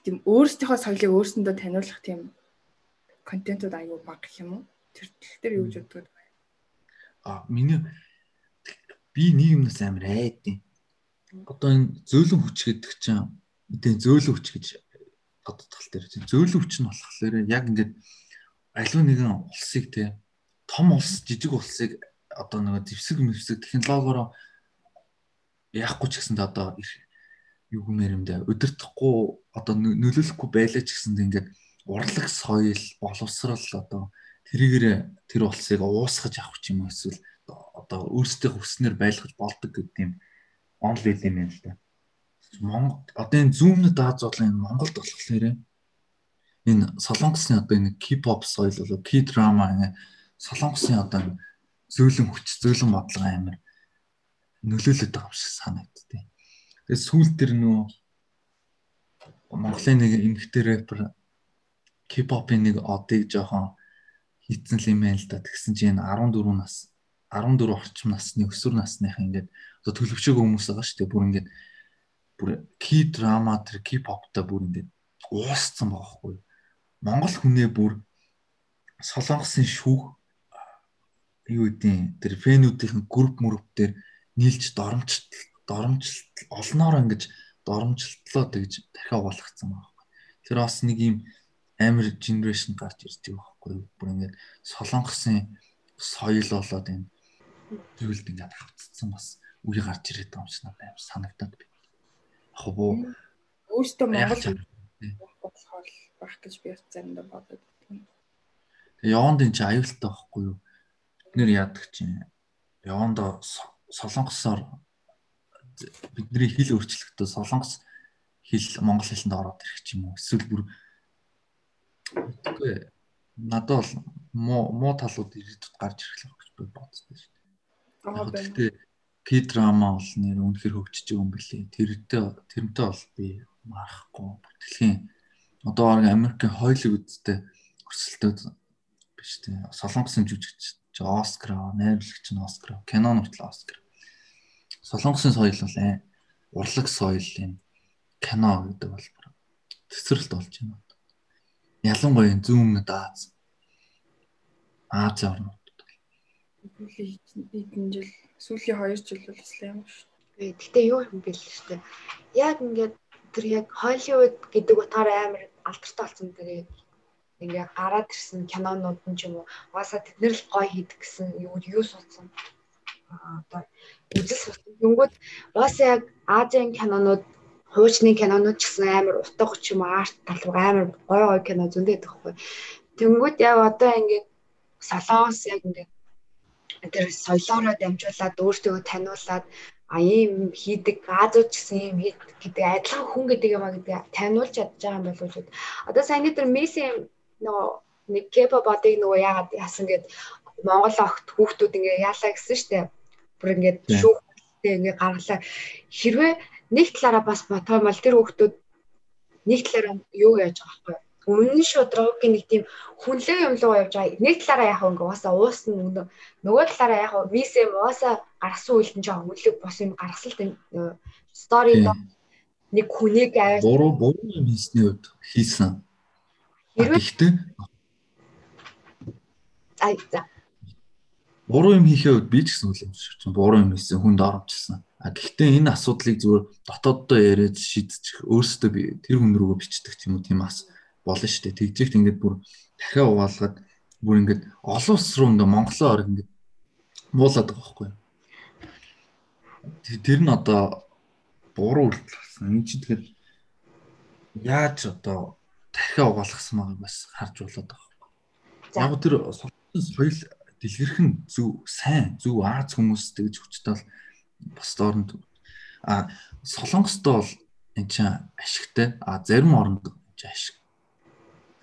тийм өөрсдийнхөө соёлыг өөрсөндөө таниулах тийм контентууд аюул баг гэх юм уу? Тэр тал дээр юу гэж боддог вэ? А миний би нийгэмнээс амар айдیں۔ Одоо энэ зөөлөн хүч гэдэг чинь мэдээ зөөлөн хүч гэж тал дээр. Зөөлөн хүч нь болохоор яг ингээд аливаа нэгэн улсыг те том улс жижиг улсыг одоо нэг зэвсэг мэвсэг технологиороо яахгүй ч гэсэнд одоо юу гэмээр юм дэ өдөртөхгүй одоо нөлөөлөхгүй байлаа ч гэсэнд ингээд урлаг соёл боловсрал одоо тэрийгээр тэр улсыг уусгаж авах юм эсвэл одоо өөрсдөө хүснээр байлгаж болдог гэдэг юм онл байл юм л да. Монгол одоо энэ зүүмнэд Аз бодлоо энэ Монголд болохоор энэ солонгосны одоо энэ K-pop соёл болоо K-drama энэ солонгосын одоо зөөлөн хүч зөөлөн бодлого амар нөлөөлөд байгаа юм шиг санагдтыг. Тэгээд сүүл тэр нөө Монголын нэг эмэгтэй рэпер K-pop-ийн нэг одыг жоохон хийцэн л юм байл да. Тэгсэн чинь 14 нас 14 орчим насны өсвөр насныхаа ингээд одоо төлөвшөөгөө хүмүүс байгаа шүү дээ. Бүр ингээд бүр ки драма тэр ки поптай бүр ингээд уусцсан байгаа хгүй. Монгол хүнээ бүр солонгосын шүүх юу гэдэг тэр фэнүүдийн групп мөрөв дээр нийлж доромж доромж олноор ингэж доромжлтлоо тэгж дахиад болгоцсон байгаа хгүй. Тэр бас нэг юм амар генерашн гарч ирж байгаа хгүй. Бүр ингээд солонгосын соёл болоод энэ зүйлд ингээд хавцсан бас үе гарч ирээд байгаа юм шиг надад санагдаад би. Яг боо өөртөө Монгол болохоор байх гэж би заримдаа бодод. Тэгээ яванд энэ чи аюултай байхгүй юу? Бид нэр яадаг чинь яванд солонгосоор бидний хэл өөрчлөгдөж солонгос хэл монгол хэлэнд ороод ирэх юм уу? Эсвэл бүр үгүй надад бол муу муу талууд ирээдүйд гарч ирэх л гэж би бодсон шүү дээ. Яг гэхдээ К-драма бол нэр үнэхэр хөгжиж байгаа юм билий. Тэрнтэй тэрнтэй бол би марахгүй. Бүтэлхийн одоо орог Америкийн Холливуудтэй өрсөлдөд биш үү? Солонгосын жүжигч Оскар, найруулагч нь Оскар, кино нуртлаа Оскар. Солонгосын соёл бол э урлаг соёл юм кино гэдэг бол тесрэлт болж байна. Ялангуяа зүүн Аз Аз орнууд. Хэдэн жил сүүлийн 2 жил бол бас юм шүү. Гэхдээ юу юм бэл шүү дээ. Яг ингээд тэр яг Холливуд гэдэг утгаараа амар алдартай болсон тэр ингээ гараад ирсэн кинонууд нь ч юм уу угаасаа тэд нар л гоё хийдэг гэсэн юу юу суудсан одоо үзэл сурсан. Тэнгүүд угаасаа яг Азийн кинонууд хуучны кинонууд ч гэсэн амар утга ч юм арт тал руу амар гоё гоё кино зөндөө байдаг хгүй. Тэнгүүд яг одоо ингээд солонгос яг ингээд тэр соёлоороо дамжуулаад өөртөө таниулаад а ийм хийдэг Азууд ч гэсэн ийм хийдэг гэдэг адилхан хүн гэдэг юм а гэдэг таниулж чадж байгаа юм болов уу. Одоо саяны тэр Месси нөгөө нэг кепа бодыг нөгөө яагаад яасан гэд Монгол огт хүүхдүүд ингээ яалаа гэсэн штэ. Бүр ингээд шүүхтэй ингээ гаргалаа. Хэрвээ нэг талаараа бас бодгоо мал тэр хүүхдүүд нэг талаараа юу яаж байгаа байхгүй өмнө шудрагын нэг тийм хүнлэг юм руу явж байгаа. Нэг талаараа яг ингээ уусаа уусна нөгөө нөгөө талаараа яг мисэм уусаа гаргасан үйлдэн ч хүнлэг бос юм гаргасалт стори нэг хүнийг аваад буруу буруу юм хийсний үед хийсэн. Гэхдээ ай за. Буруу юм хийхээ үед би ч гэсэн үл юм шиг чинь буруу юм хийсэн хүнд оромжлсан. А гэхдээ энэ асуудлыг зүгээр дотооддоо яриад шийдчих. Өөрөөсөө би тэр хүн рүүгээ бичдэг юм уу тийм ас болно шүү дээ. Тэгжээт ингээд бүр дахиад угаалгаад бүр ингээд олон улс руу ингээд Монголоо орог ингээд муулаад байгаа байхгүй юу. Тэр нь одоо буруу үйлдэл болсон. Энд чинь тэгэхээр яаж одоо дахиад угаалгасан байгааг бас харж болоод байгаа. Яг тэр соёл дэлгэрэх нь зөв сайн зөв Аз хүмүүс тэгж хүчтэй бол бас доорнд а солонгостой бол эн чинь ашигтай а зарим оронд чинь ашиг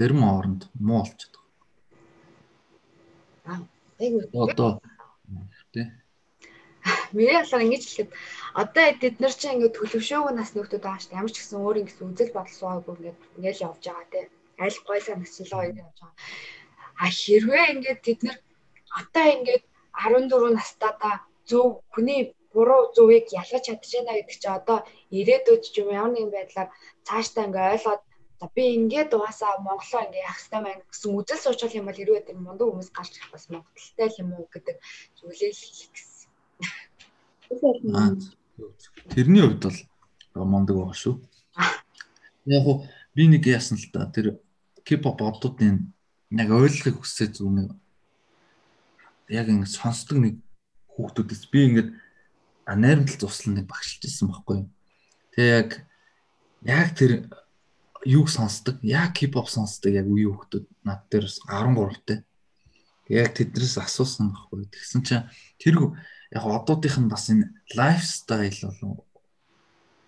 зарим оронд муу болчиход байгаа. Аа одоо тий Миний болохоор ингэж хэлэхэд одоо эдгээр нар чинь ингээд төлөвшөөг нас нөхдөд байгаа шүү дээ. Ямар ч гэсэн өөр ингэсэн үзэл бодол суугаагүй ингээд ингээл явж байгаа тий. Аль гойлоо наслаа ингэ явж байгаа. А хэрвээ ингээд тэд нар одоо ингээд 14 настайдаа зөв хүний буруу зөвийг ялгаж чадчихна гэдэг чи одоо ирээдүйд ч юм ямар нэгэн байдлаар цаашдаа ингээ ойлгоод За би ингээд угаасаа монголоо ингээ яах хэрэгтэй маань гэсэн үзэл суучвал юм бол хэрвээ тэр мундаг хүмүүс гарч ирэх бас монголтай л юм уу гэдэг зүйлээ хэлэх гэсэн. Тэрний хувьд бол мундаг байгаа шүү. Яг уу би нэг яасан л да тэр K-pop одуудын яг ойлгохыг хүсээ зүг нэг яг ингэ сонсдог нэг хүүхдүүдээс би ингээд найрамдал туслан нэг багшилж ирсэн байхгүй юу. Тэгээ яг яг тэр юуг сонсдог, яг хипхоп сонсдог яг үе хөхтөд над дээр 13 тай. Яг тэднээс асуусан байхгүй. Тэгсэн чинь тэр яг одоодынх нь бас энэ лайфстайл болов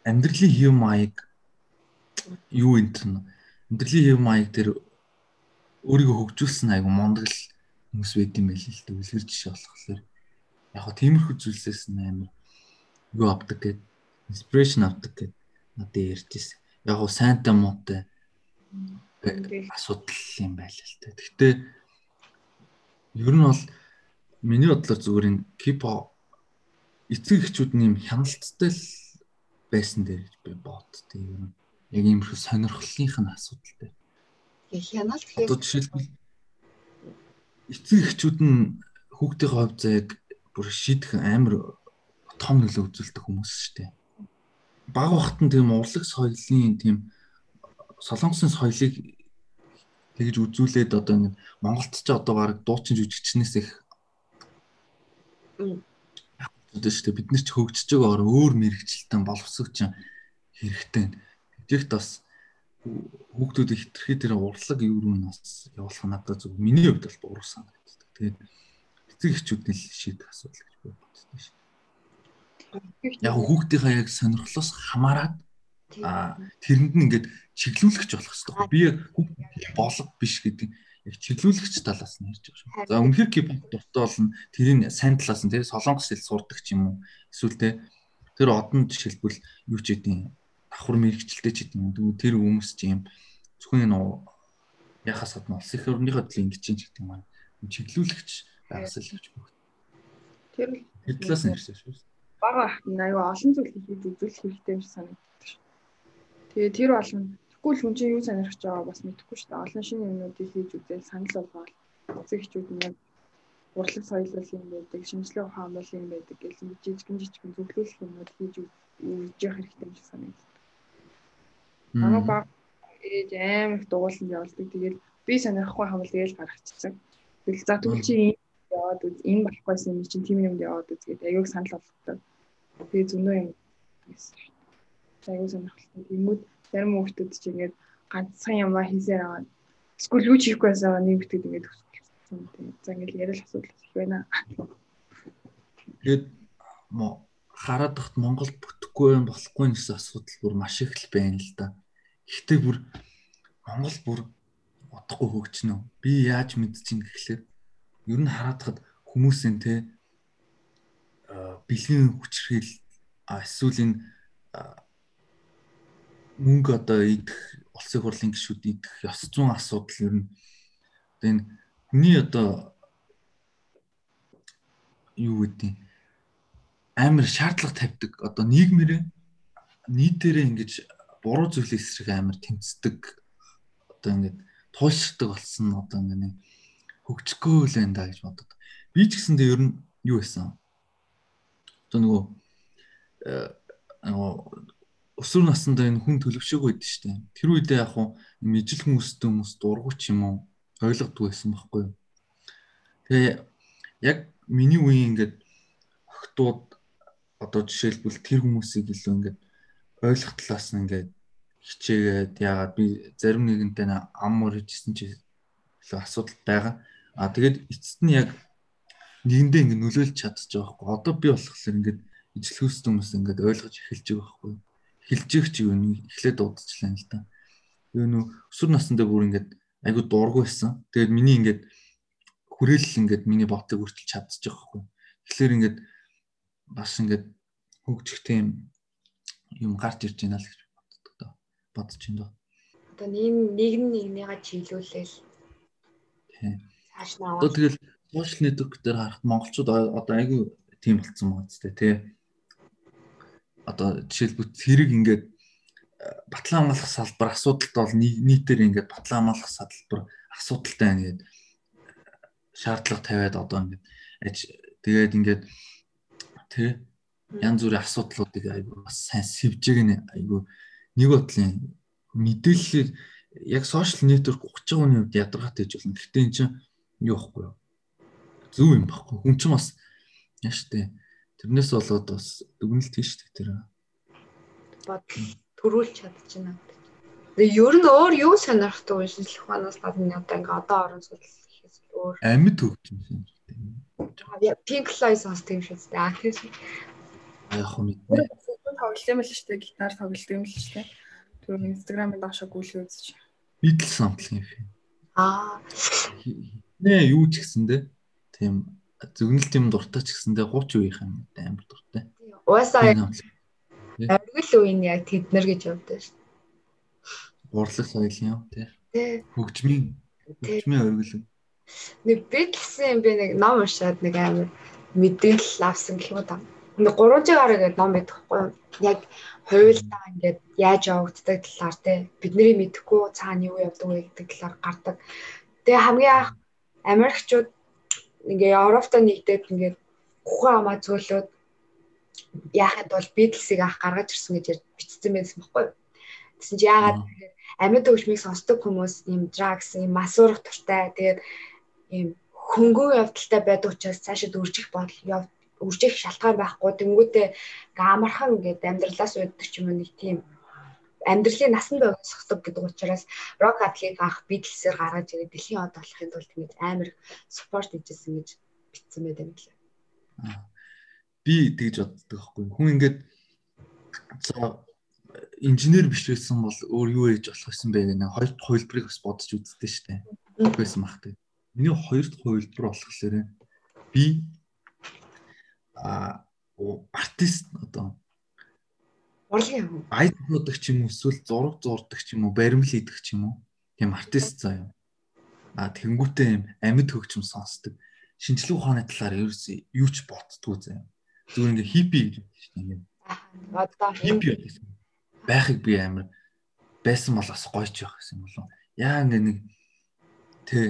амьдралын хэв маяг юу энэ тэр амьдралын хэв маяг тэр өөрийгөө хөгжүүлсэн айгу мундаг л хүмүүс байд юм байл л дээ. Үлгэр жишээ болохоор. Яг хөө тиймэрхүү зүйлсээс амар юу авдаг гэд? Инспирэшн авдаг гэд надад ярьжсэн яг уу сайнтай муутай асуудал юм байл л та. Гэхдээ ер нь бол миний бодлоор зүгээр энэ кипо эцэг эхчүүд нэм хяналттай л байсан дээр гэж би боддتي ер нь яг ийм их сонирхлынх нь асуудалтай. Хяналт Одоо жишээлбэл эцэг эхчүүд нь хүүхдийн хувьд яг бүр шийдэх амар том нөлөө үзүүлдэг хүмүүс шүү дээ. Баг бахт нь тийм урлаг соёлын тийм солонгосын соёлыг тэгж үзүүлээд одоо ингэ Монголд ч одоо баг дуучин жүжигчнээс их шүү дээ бид нар ч хөгжиж байгаагаар өөр мэрэгчлэлтэн боловсгоч хэрэгтэй. Тэгэхт бас хүүхдүүдийг хитрхи тэр урлаг юу руу нас явуулах надад зөв миний хувьд бол буруу санагддаг. Тэгээд эцэг эхчүүд нь шийдэх асуудал гэж би боддог шүү. Яг хүүхдийнхаа яг сонирхлоос хамаарат а тэрэнд нь ингээд чиглүүлэгч болох хэрэгтэй. Би хүүхд болго биш гэдэг яг чиглүүлэгч талаас нь ярьж байгаа шүү. За үнэхээр кипоп дуртай болно. Тэрийн сайн талаас нь тий солонгос хэл сурдаг ч юм уу. Эсвэл тий тэр одон жишээлбэл юу ч гэдэм давхар мэрэгчлээ ч гэдэг юм. Тэр хүмүүс ч юм зөвхөн энэ яхаас гадна улс их орныхоо төлөө ингэж чинь гэдэг юм аа. Чиглүүлэгч байгасал гэж бүгд. Тэр л талаас нь ярьсан шүү. Бага ахтан аюу олон зүйл хийж үзүүлэх хэрэгтэй юм шиг санагддаг шүү. Тэгээ тэр болгоно Тэгвэл хүн чинь юу сонирхож байгаа бас мэдэхгүй дээ. Олон шинэ юмнуудыг хийж үзэл санал болгоод эцэг эхчүүд нь яг урлаг соёлол юм байдаг, шинжлэх ухаан бол юм байдаг гэж жижигэн жижигэн зөвлөх юмнууд хийж үзэж явах хэрэгтэй юм шиг санагдав. Манай баг ээж аим их дугуулсан явуулдаг. Тэгээд би сонирхгүй хамбал тэгэл гаргачихсан. Тэгэл за тэгвэл чи ийм яваад үз, энэ болохгүйсэн юм чинь тийм юмд яваад үз гэдэг аяг санал болгодог. Тэгээд зөндөө юм. Аяг сонирхолтой. Юмуд зарим хүүхдүүд чинь ингээд ганцхан юм хийсээр байгаа. Эсвэл юу ч хийхгүй байсан нэг битгэд ингээд өссөн тийм. За ингээд ярил асуудал их байна. Тэгээд мо хараад тахт Монголд бүтэхгүй юм болохгүй гэсэн асуудал бүр маш их л байна л да. Гэхдээ бүр Монгол бүр удахгүй хөгжнө. Би яаж мэдчихин гэхлээр ер нь хараад тахад хүмүүсийн те бэлгийн хүчрхийл эсвэл энэ мөнгө одоо идэх улсын хурлын гишүүд идэх ёс зүйн асуудал ер нь одоо энэ хүний одоо юу гэдэг амар шаардлага тавьдаг одоо нийгмээрээ нийтээрээ ингэж буруу зүйлээ эсрэг амар тэмцдэг одоо ингэж туйлширдаг болсон одоо ингэ хөгжихгүй л энэ да гэж бодод. Би ч гэсэндээ ер нь юу байсан? Одоо нөгөө өсвөр насндаа энэ хүн төлөвшөөг байдаг шүү дээ. Тэр үедээ яг хуу ижил хүмүүстэй хүмүүс дургуч юм уу ойлгодгүй байсан байхгүй юу. Тэгээ яг миний үеийн ингээд охтууд одоо жишээлбэл тэр хүмүүсийг илүү ингээд ойлгох талаас нь ингээд хичээгээд яагаад би зарим нэгэнтэй ам мөр хийжсэн чи илүү асуудал байгаа. А тэгээд эцэст нь яг нэгэндээ ингэ нөлөөлж чадчих жоохгүй. Одоо би болохоор ингээд ижил хөөс хүмүүс ингээд ойлгож эхэлж байгаа байхгүй. Эхэлж их ч юу нэг эхлээд дуудчихлаа л да. Юу нүү өсвөр насндаа бүр ингээд айгуу дургу байсан. Тэгээд миний ингээд хүрээлэл ингээд миний ботыг өртөлж чадчих жоохгүй. Тэгэхээр ингээд бас ингээд хөгжихтэй юм юм гарч ирж байна л гэж боддог доо. Бодож байна доо. Одоо нэг нэг нэгнийгээ чиглүүлээл. Тийм. Цааш наваа. Одоо тэгэл сошиал нэтворк дээр харахад монголчууд одоо айгу тийм болцсон байгаа ч тий одоо жишээлбэл хэрэг ингээд э, батлан амлах салбар асуудалтай бол нийтээр ингээд батлан амлах салбар асуудалтай байна гэдэг шаардлага тавиад одоо ингээд тэгээд ингээд тий янз бүрийн асуудлуудыг айгүй бас сайн сэвжээг нь айгүй нэг бодлын мэдээллээр яг сошиал нэтворк ухаж байгаа хүний хувьд ядаргаатай гэж болно. Гэхдээ эн чинь юу байхгүй юу? Зөв юм баггүй. Хүн чинь бас яаш тээ Тэрнээс болоод бас дүгнэлт тийм шүү дээ тэр. Бод төрүүлж чадчихна. Тэгээ ер нь өөр юу сонирхдаг вэ шинжлэх ухаанаас гадна одоо ингээ одоо орон суудлал гэхээс өөр амьд хөгжим юм шүү дээ. Pink Floyd сонсдог юм шүү дээ. А тийм яг хөө мэднэ. тоглолт юм л шүү дээ. Гитар тоглолт юм л шүү дээ. Тэр Instagram-ын доошо гүйлгээ үзэж. Beatles самплын юм. Аа. Нэ юу ч гэсэн дээ. Тийм зөгнөлт юм дуртай ч гэсэндээ гууч үеийнх юм амар дуртай. Уусаа аргил үеийн яг тэднэр гэж явдаг шүү. Урлаг соёл юм тий. Хөгжмийн хөгжмийн оргил. Нэг би гэсэн би нэг ном уншаад нэг амар мэдээлэл авсан гэх юм да. Нэг 300 гаруй гэдэг ном юу? Яг хуйлдаа ингээд яаж явагддаг талаар те бидний мэдэхгүй цаана юу явдаг вэ гэдэг талаар гардаг. Тэгээ хамгийн анх Америкчууд ингээ Европтой нэгдээд ингээд ухаан амаа зөөлөөд яахад бол Beatles-ийг анх гаргаж ирсэн гэж бичсэн байсан байхгүй юу? Тэгсэн чи яагаад амьд хөгжмийг сонсдог хүмүүс ийм drugs, ийм масуурах туртай тэгээд ийм хөнгөн явдалтай байдаг учраас цаашаа үржих бодол үржих шалтгаан байхгүй. Тэнгүүтээ амархан ингээд амьдралаас үүддэг юм нэг тийм амьдралын насан богиносгодог гэдэг учраас рок атлет анх Beatles-ээр гаргаж ирээд дэлхийн од болохын тулд ингэж амар спорт хийжсэн гэж бичсэн байдаг юм лээ. Би тэгж боддог байхгүй. Хүн ингээд за инженер биш байсан бол өөр юу хийж болох юм бэ гэнэ. Хоёр дахь хувилбарыг бас бодож үзтээ штэ. Байсан мах тэг. Миний хоёр дахь хувилбар болохоор би а артист одоо урлагийн хүн. Айд нуудаг ч юм уу эсвэл зураг зурдаг ч юм уу баримл хийдэг ч юм уу. Тийм артист заа юм. А тэнгуүтэй юм амьд хөгжим сонсдог. Шинжлэх ухааны талаар ерөөсөө юу ч боддгоо заа юм. Зүгээр ингээ хиппи гэж байна шүү дээ. Одоо хиппи байхыг би амар байсан бол бас гоё ч байх гэсэн болов. Яа ингээ нэг тэ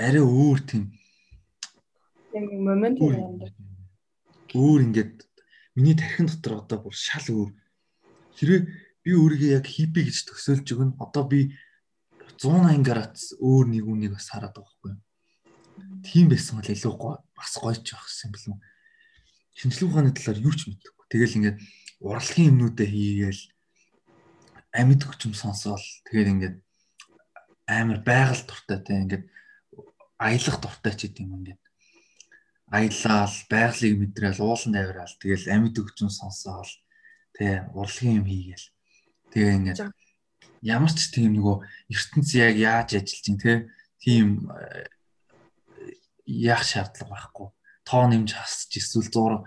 арай өөр тийм тийм момент юм. Өөр ингээд миний тархин дотор одоо бүр шал өөр. Хэрвээ би өөрийгөө яг хиппи гэж төсөөлж өгнө. Одоо би 180 градус өөр нэг үнийг бас хараад байгаа юу? Тийм байсан бол илүү гоё бас гоё ч байх юм болов. Шинжлэх ухааны талаар юу ч мэдэхгүй. Тэгэл ингээд урлагийн юмнуудаа хийгээл амьд хөгжим сонсоол тэгээд ингээд амар байгаль дуртай те ингээд аялах дуртай ч гэдэм юм ингээд аялал байгалыг мэдрээл уулан давираал тэгэл амьд хөгжим сонсоол те урлагийн юм хийгээл тэгээ ингээд ямар ч тийм нөгөө ертөнц яг яаж ажиллаж ин те тийм э, яах шаардлага байхгүй тоо нэмж хасч эсвэл зураг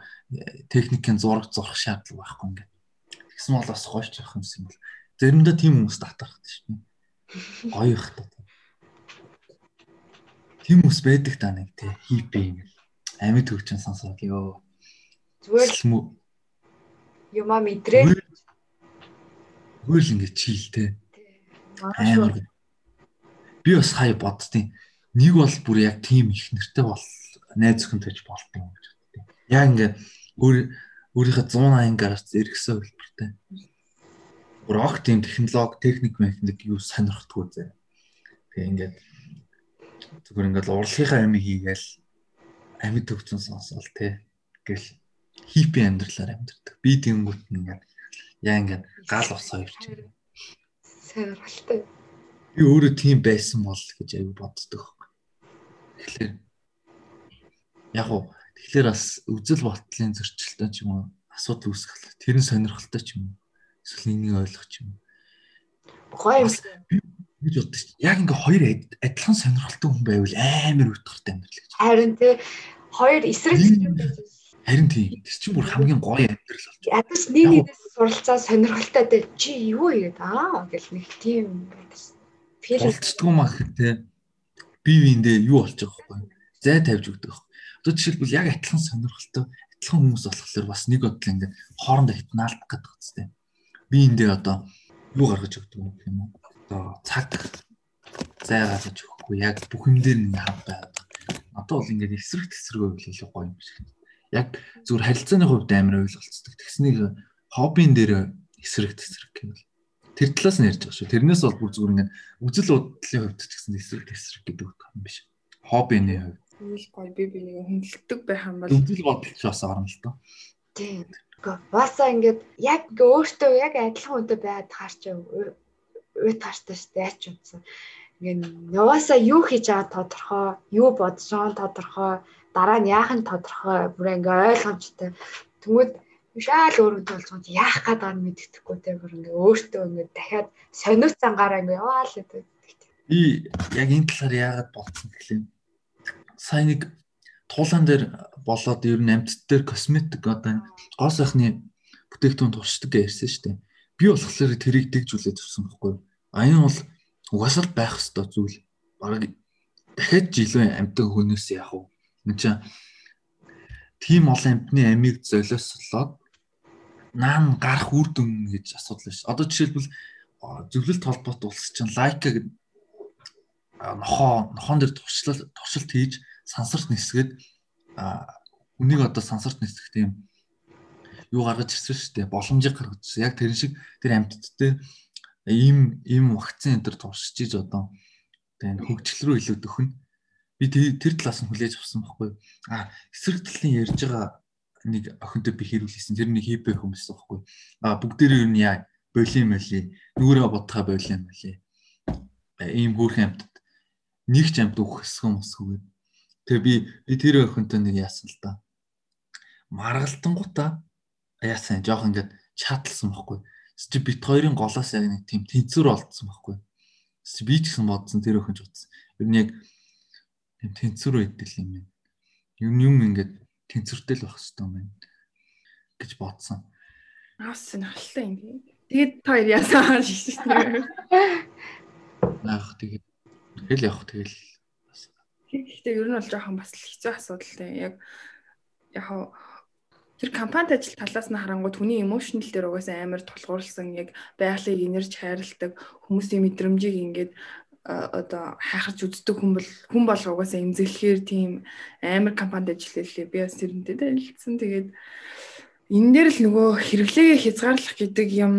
техникийн зураг зурх шаардлага байхгүй ингээд. Тэгсэн бол бас гоё ч явах юмсан бол. Заримдаа тийм хүмүүс татах шүү дээ. Гоё их та. Тийм хүмүүс байдаг та нэг тий хиппи ингээд амьд хөгжин сонсоод ёо. Зүгээр л юмаа мэдрээ. Зүгээр л ингэ чийлтэй. Амар. Би бас хай боддیں۔ Нэг бол бүр яг тийм их нэртэй бол найз зөвхөнтэйч болтон гэж боддیں۔ Яг ингэ өөр өөрийнхөө 180 градус эргэсэн хөлбөртэй. Бүр огт тийм технологи, техник, механик юу сонирхдгүй зэ. Тэгээ ингээд зүгээр ингээд урлагийнхаа юм хийгээл амьд төгцөн сонсоол те. Гэл хиппи амьдралаар амьдэрдэг. Би тэнгүүт ингээд яа ингээд гал усаа ирч байна. Сонирхолтой. Би өөрөө тийм байсан бол гэж аяг боддог. Тэгэхээр яг уу Тэгэхээр бас үзэл бодлын зөрчилтэй ч юм уу асуудал үүсгэх. Тэр нь сонирхолтой ч юм уу. Эсвэл энийг ойлгох ч юм уу. Гоё юм. Гэж боддог шүү. Яг ингээ хоёр адилхан сонирхолтой хүн байвал амар утгартай амьдрал гэж. Харин тий хоёр эсрэг юм байж Харин тийм. Тэр чинь бүр хамгийн гоё амьдрал болж. Ядаж нэг нэгнээс суралцаа сонирхолтой дээ. Чи юу яриад аа гэл нэг тийм филм мах тий. Бие биендээ юу болж байгаа вэ? Зай тавьж өгдөг. Одоо жишээлбэл яг адилхан сонирхолтой адилхан хүмүүс болохоор бас нэг бодлоо ингээд хоорондоо хитнаалдах гэдэг үстэй. Би эндээ одоо юу гаргаж өгдөг юм уу? Одоо цаг зай гаргаж өгөхгүй яг бүх юм дээр нэг хав байгаад. Одоо бол ингээд эсрэг тесрэг байвал илүү гоё юм шиг. Яг зүгээр харилцааны хувьд амар ойлголцдог. Тэгснийг хоббин дээр эсрэг тесрэг гэвэл тэр талаас нь ярьж байгаа шүү. Тэрнээс бол бүр зүгээр ингээд үзэл бодлын хувьд ч гэсэн эсрэг тесрэг гэдэг юм биш. Хоббины хувьд Тэгэл гоё би би нэг хөндлөлтөг байх юм бол үзэл бодолч бас орно л доо. Тийм. Баса ингээд яг ингээ өөртөө яг адилхан үнтэй байгаад харч уу таартай штэ яач юмсан. Ингээ яваасаа юу хийж байгаа тодорхой, юу бодож байгаа тодорхой, дараа нь яах нь тодорхой, бүр ингээ ойлгомжтой. Тэнгүүд шаал өөрөө толцгонд яах гээд байгааг мэддэхгүй те бүр ингээ өөртөө ингээ дахиад сониуц цангаараа ингээ яваа л гэдэг. Би яг энэ талаар яагаад бодсон гэхлээр сайн нэг туулан дээр болоод ер нь амьтд дээр косметик одоо гоо сайхны бүтээгдэхүүн туршдаг гэсэн шүү дээ. Би болохоор тэрийг дэгжүүлээд өгсөн байхгүй юу? Аян бол угаасаа байх ёстой зүйл. Бараг дахиад жилөө амьтан хүнээс яах вэ? Энд чинь тийм олон амьтны амийг золиослоод наан гарах үр дүн гэж асуудал ш. Одоо жишээлбэл зөвлөлт холбоот улс чинь лайка гэдэг нохоо нохон дээр туршлал туршилт хийж сансарт нисгээд үнийг одоо сансарт нисгэх тийм юу гаргаж ирсэн шүү дээ. Боломжийг гаргаж ирсэн. Яг тэр шиг тэр амьтд дээр ийм ийм вакцин энэ төр туршиж иж одоо тэгээ хөгжил рүү илүү дөхнө. Би тэр талаас нь хүлээж авсан байхгүй. А эсрэг талын ярьж байгаа нэг охинтой би хэрүүлсэн. Тэр нэг хипэ хүмүүс байхгүй. А бүгдээрээ юу яа болим мали. Нүрээ бодхаа болим мали. Ийм хөөрхөн амьтад нэг ч амьд үхсгэн мосгүйгээд. Тэгээ би би тэр охинтой нэг яасан л да. Маргалтангуудаа яасан жоох ингээд чаталсан байхгүй. Чи бит хоёрын голоос яг нэг тийм тэнцвэр олдсон байхгүй. Чи би ч гэсэн бодсон тэр охин ч утсан. Ер нь яг тийм тэнцвэр байдал юм байна. Юм юм ингээд тэнцвэртэй л байх хэрэгтэй юм байна гэж бодсон. Аас халтай юм. Тэгээд та хоёр яасан шиг шүү. Наах тэгээд Тэгэл явах тэгэл. Гэхдээ ер нь бол жоохон бас хэцүү асуудал тийм яг яг тэр компанид ажил талаас нь харангуй түүний эмошнл дээр угаасаа амар тулгуурласан яг байгалыг инэрч хайрладаг хүмүүсийн мэдрэмжийг ингээд одоо хайхарч үздэг хүн бол хүн бол угаасаа эмзэглэхээр тийм амар компанид ажиллалээ би бас тэрнтэй танилцсан тэгээд энэ дээр л нөгөө хэрэглээгээ хязгаарлах гэдэг юм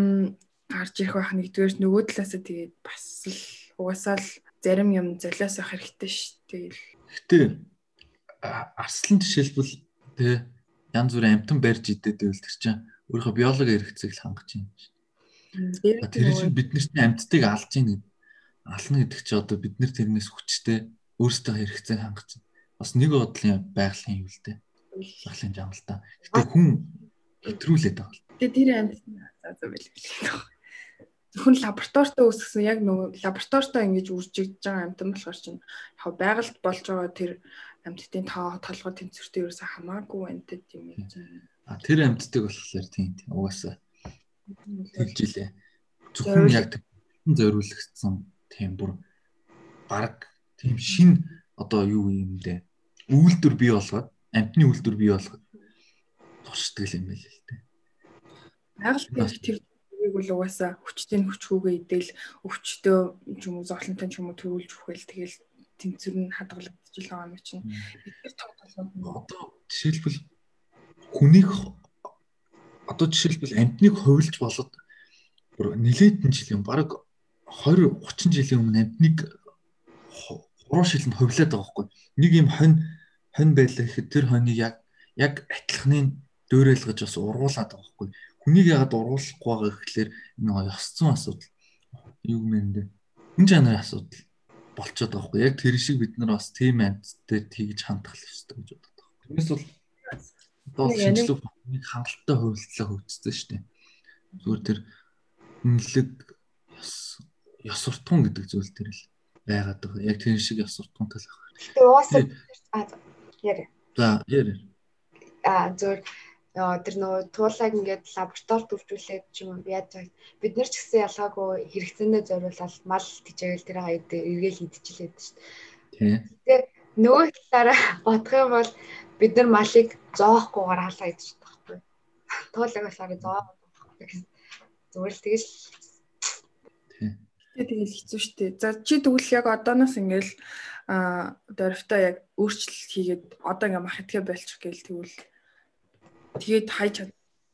гарч ирэх байх нэгдүгээр нөгөө талаасаа тэгээд бас л угаасаа л зарим юм золиос авах хэрэгтэй шүү. Тэгэл. Гэтэ арслан жишээлбэл тэ янз бүрийн амтан барьж идээд байвал тэр чинь өөрийнхөө биологи хэрэгцээг л хангаж байна шүү. Тэр чинь бидний амьтдыг алж ийн гэдэг ална гэдэг чинь одоо бид нэр тэрнээс хүчтэй өөрсдөө хэрэгцээг хангаж байна. Бас нэг бодлын байгалийн юм л дээ. Байгалийн жамлалтаа. Гэтэ хүн хэтрүүлээд байгаа. Тэгээ тэр амьд за за байл зөвхөн лабораторитой үүсгэсэн яг нөгөө лабораторитой ингэж үржигдэж байгаа амтан болохоор чинь яг байгальд болж байгаа тэр амьтдын тоо толгой тэнцвэртэй ерөөсө хамаагүй тийм юм. А тэр амьтдыг болохоор тийм тийм угаасаа тэгжилээ. Зөвхөн яг зориулагдсан тийм бүр баг тийм шин одоо юу юм дээ. Үйлдвэр бий болгоод амьтны үйлдвэр бий болгоод туршдаг юм байл л дээ. Байгальд тэр Тэрийг бол угаасаа хүчтэй нь хүчгүйгээ идэл өвчтөө юм уу зоолонтой ч юм уу төрүүлж өгөөл тэгэл тэнцвэр нь хадгалагдчих л байгаа юм чинь. Эдгээр том толгойд одоо жишээлбэл хүнийг одоо жишээлбэл амтныг хувилж болоод нилээдэн жилийн баг 20 30 жилийн өмнө амтныг хуруу шилэнд хувилаад байгаа хгүй. Нэг юм хонь хонь байлаа гэхэд тэр хоньыг яг яг атлахны дөөрэлгэж бас ургуулад байгаа хгүй Хүнийг яагаад уруулахгүй байгаа гэхэлэр нэг ёсцсон асуудал. Юу гэмэндэ. Хүн чанарын асуудал болцоод байгаа хгүй. Яг тэр шиг бид нар бас тийм амьтдад тэгж хандах хэрэгтэй гэж боддог. Тэрнээс бол одоо шинжлэх ухааны хангалттай хувилтлаа хөгжсөн шүү дээ. Зүгээр тэр үнэлэг ёс ёс суртахуун гэдэг зүйл төр л байгаад байгаа. Яг тэр шиг ёс суртахуунтай л байна. Тэгээ уусаа яа. За яа. А зөв тэр нөгөө туулайг ингээд лаборатори төвчүүлээд ч юм уу яаж бид нар ч гэсэн ялгаагүй хэрэгцээндээ зориулаад мал тижээл тэр хаяад эргээл идчихлээд шүү дээ. Тэгээ нөгөө талаараа бодох юм бол бид нар малыг зоохгүйгээр халаа идчих таахгүй. Туулайг болохоор зоохгүйгээр зүгээр л тэгэж Тэгээ тэгэл хэцүү шттэ. За чи тэгвэл яг одооноос ингээл а дөрвтөө яг өөрчлөлт хийгээд одоо ингээ мах итгэе болчих гээл тэгвэл Тэгээд хайж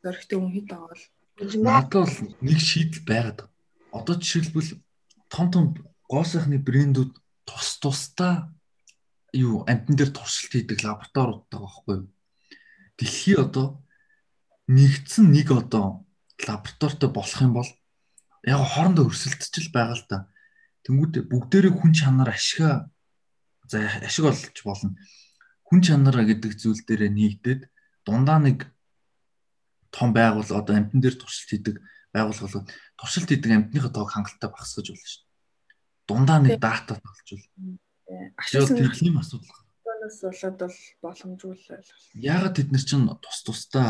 зоригтой хүн хэд байгаа бол надад бол нэг шийдэл байгаад. Одоо жишээлбэл том том гоо сайхны брэндүүд тус тусдаа юу амтан дээр туршилт хийдэг лабораториуд байгаа байхгүй юу? Дэлхий одоо нэгдсэн нэг одоо лабораторитой болох юм бол яг хоорондоо өрсөлдөж байгаа л да. Тэнгүүд бүгдээрээ хүн чанар ашига за ашиг олж болно. Хүн чанар гэдэг зүйл дээр нэгдээд дундаа нэг том байгуул одоо амтан дээр туршилт хийдэг байгууллагууд туршилт хийдэг амтныхаа тоог хангалттай багасгаж болно шүү дээ. Дундаа нэг дата толжвол ашиг тийм асуудал. Өнөөс болоод бол боломжгүй л ойлгох. Яагаад тэд нар чинь тус тусдаа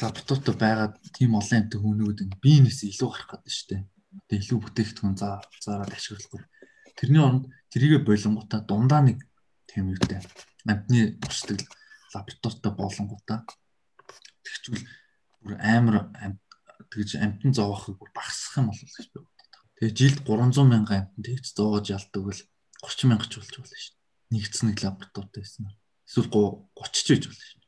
лаптоптой байгаад тийм олон амтны хүмүүд бие нээсээ илүү гарах гэдэг шүү дээ. Тэгээ илүү бүтээгдэхүүн заа зараад ашиглахгүй. тэрний оронд тэрийгэ болонгуудаа дундаа нэг тийм юутай амтны бусдаг лабораторитой болонгуудаа тэгчвэл бүр амар тэгж амтан зоохыг багасгах юм бол гэж би боддог. Тэгээ жилд 300 мянган амтан тэгж зоож ялдаг бол 30 мянга ч болж болно шүү. Нэгдсэн нэг лабораторитой байсан. Эсвэл 30 ч байж болно шүү.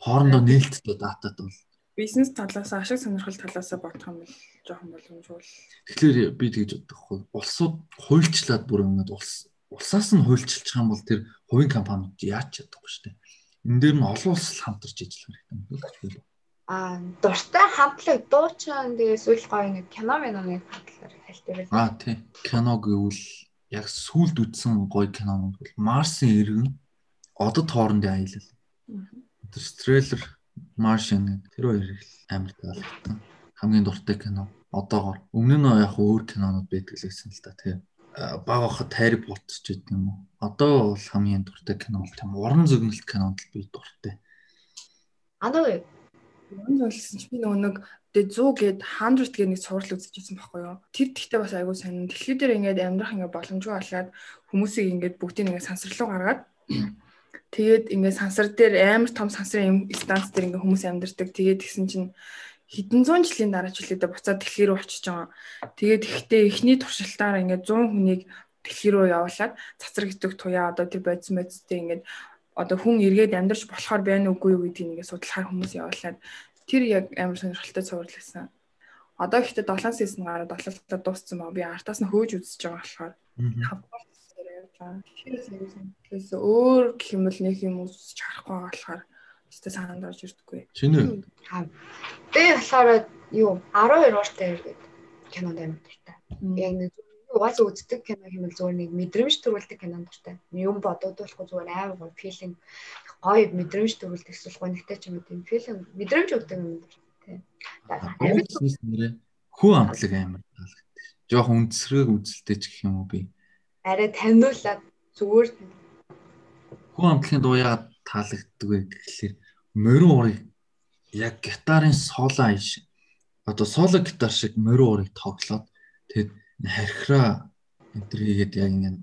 Хоорондоо нээлттэй датад бол бизнес талаас ашиг сонирхол талаас бодох юм бол жоохон боломжгүй. Тэгэхээр би тэгж боддог хгүй. Улсууд хуульчлаад бүр ингээд улс улсаас нь хуульчилж байгаа юм бол тэр хувийн компаниуд яаж чадахгүй шүү дээ. Энэ дээр нь олон улс хамтарч ажиллах хэрэгтэй гэж бол. Аа, дуртай хамтлаг дуучин тэгээ сүүл гоё нэг кино миноны хамтлагаар хэлдэг байсан. Аа, тий. Кино гэвэл яг сүулд үтсэн гоё кинонууд бол Марсын иргэн одод хоорондын аялал. Тэр трейлер Martian тэр хоёр амар таалагдсан. Хамгийн дуртай кино одоогоор. Өмнө нь яг өөр кинонууд байдаг л байсан л да тийм. Баг ахад Harry Potter ч гэдэг юм уу. Одоо бол хамгийн дуртай кино бол тийм уран зөгнөлт кинонд л би дуртай. Анаа Уран зөгнөлтсөн чи би нөгөө нэг тэгээ 100 гээд 100 гээд нэг сурал үзчихсэн байхгүй юу. Тэр тэгтээ бас айгүй сонин. Дэлхий дээр ингээд амьдрах ингээд боломжгүй болоод хүмүүсийг ингээд бүгдийг ингээд сансарлуу гаргаад Тэгээд ингээд сансар дээр амар том сансрын станц дээр ингээд хүмүүс амьдардаг. Тэгээд тэгсэн чинь хэдэн зуун жилийн дараа үлээдэ буцаад дэлхий рүү очиж байгаа. Тэгээд ихтэй эхний туршилтаараа ингээд 100 хүнийг дэлхий рүү явуулаад цацраг гэдэг туяа одоо тэр бодис мэдстэй ингээд одоо хүн эргээд амьдарч болохоор байна уугүй юу гэдгийг ингээд судлахаар хүмүүс явуулаад тэр яг амар сонирхолтой цуврал байсан. Одоо ихтэй 7 сизон гараад 7 талаа дууссан ба би артаас нь хөөж үзэж байгаа болохоор 5 Тэгэхээр өөр гэх юм бол нэг юм үзэж харахгүй болохоор өстө санаанд орж ирдэггүй. Чиний. Би болохоор юу 12 ууртай иргээд кинонд амар дуртай. Яг нэг угаас үздэг кино хэмээл зүгээр нэг мэдрэмж төрүүлдэг кинонд дуртай. Юм бодогдуулахгүй зүгээр амар гоё филинг гоё мэдрэмж төрүүлдэг эсвэл гонигтай ч юм уу тийм филинг мэдрэмж өгдөг юм дуртай. Хүү амтлаг амар таалагдчих. Жохо үндсрэг үзэлтэй ч гэх юм уу би арай таниулаад зүгээр хүн амтлагын дуу яагаад таалагддаг вэ гэхэлэр морин урыг яг гитарын соло аяш одоо соло гитар шиг морин урыг тоглоод тэгэд хархираа энэ төр хийгээд яг ингэ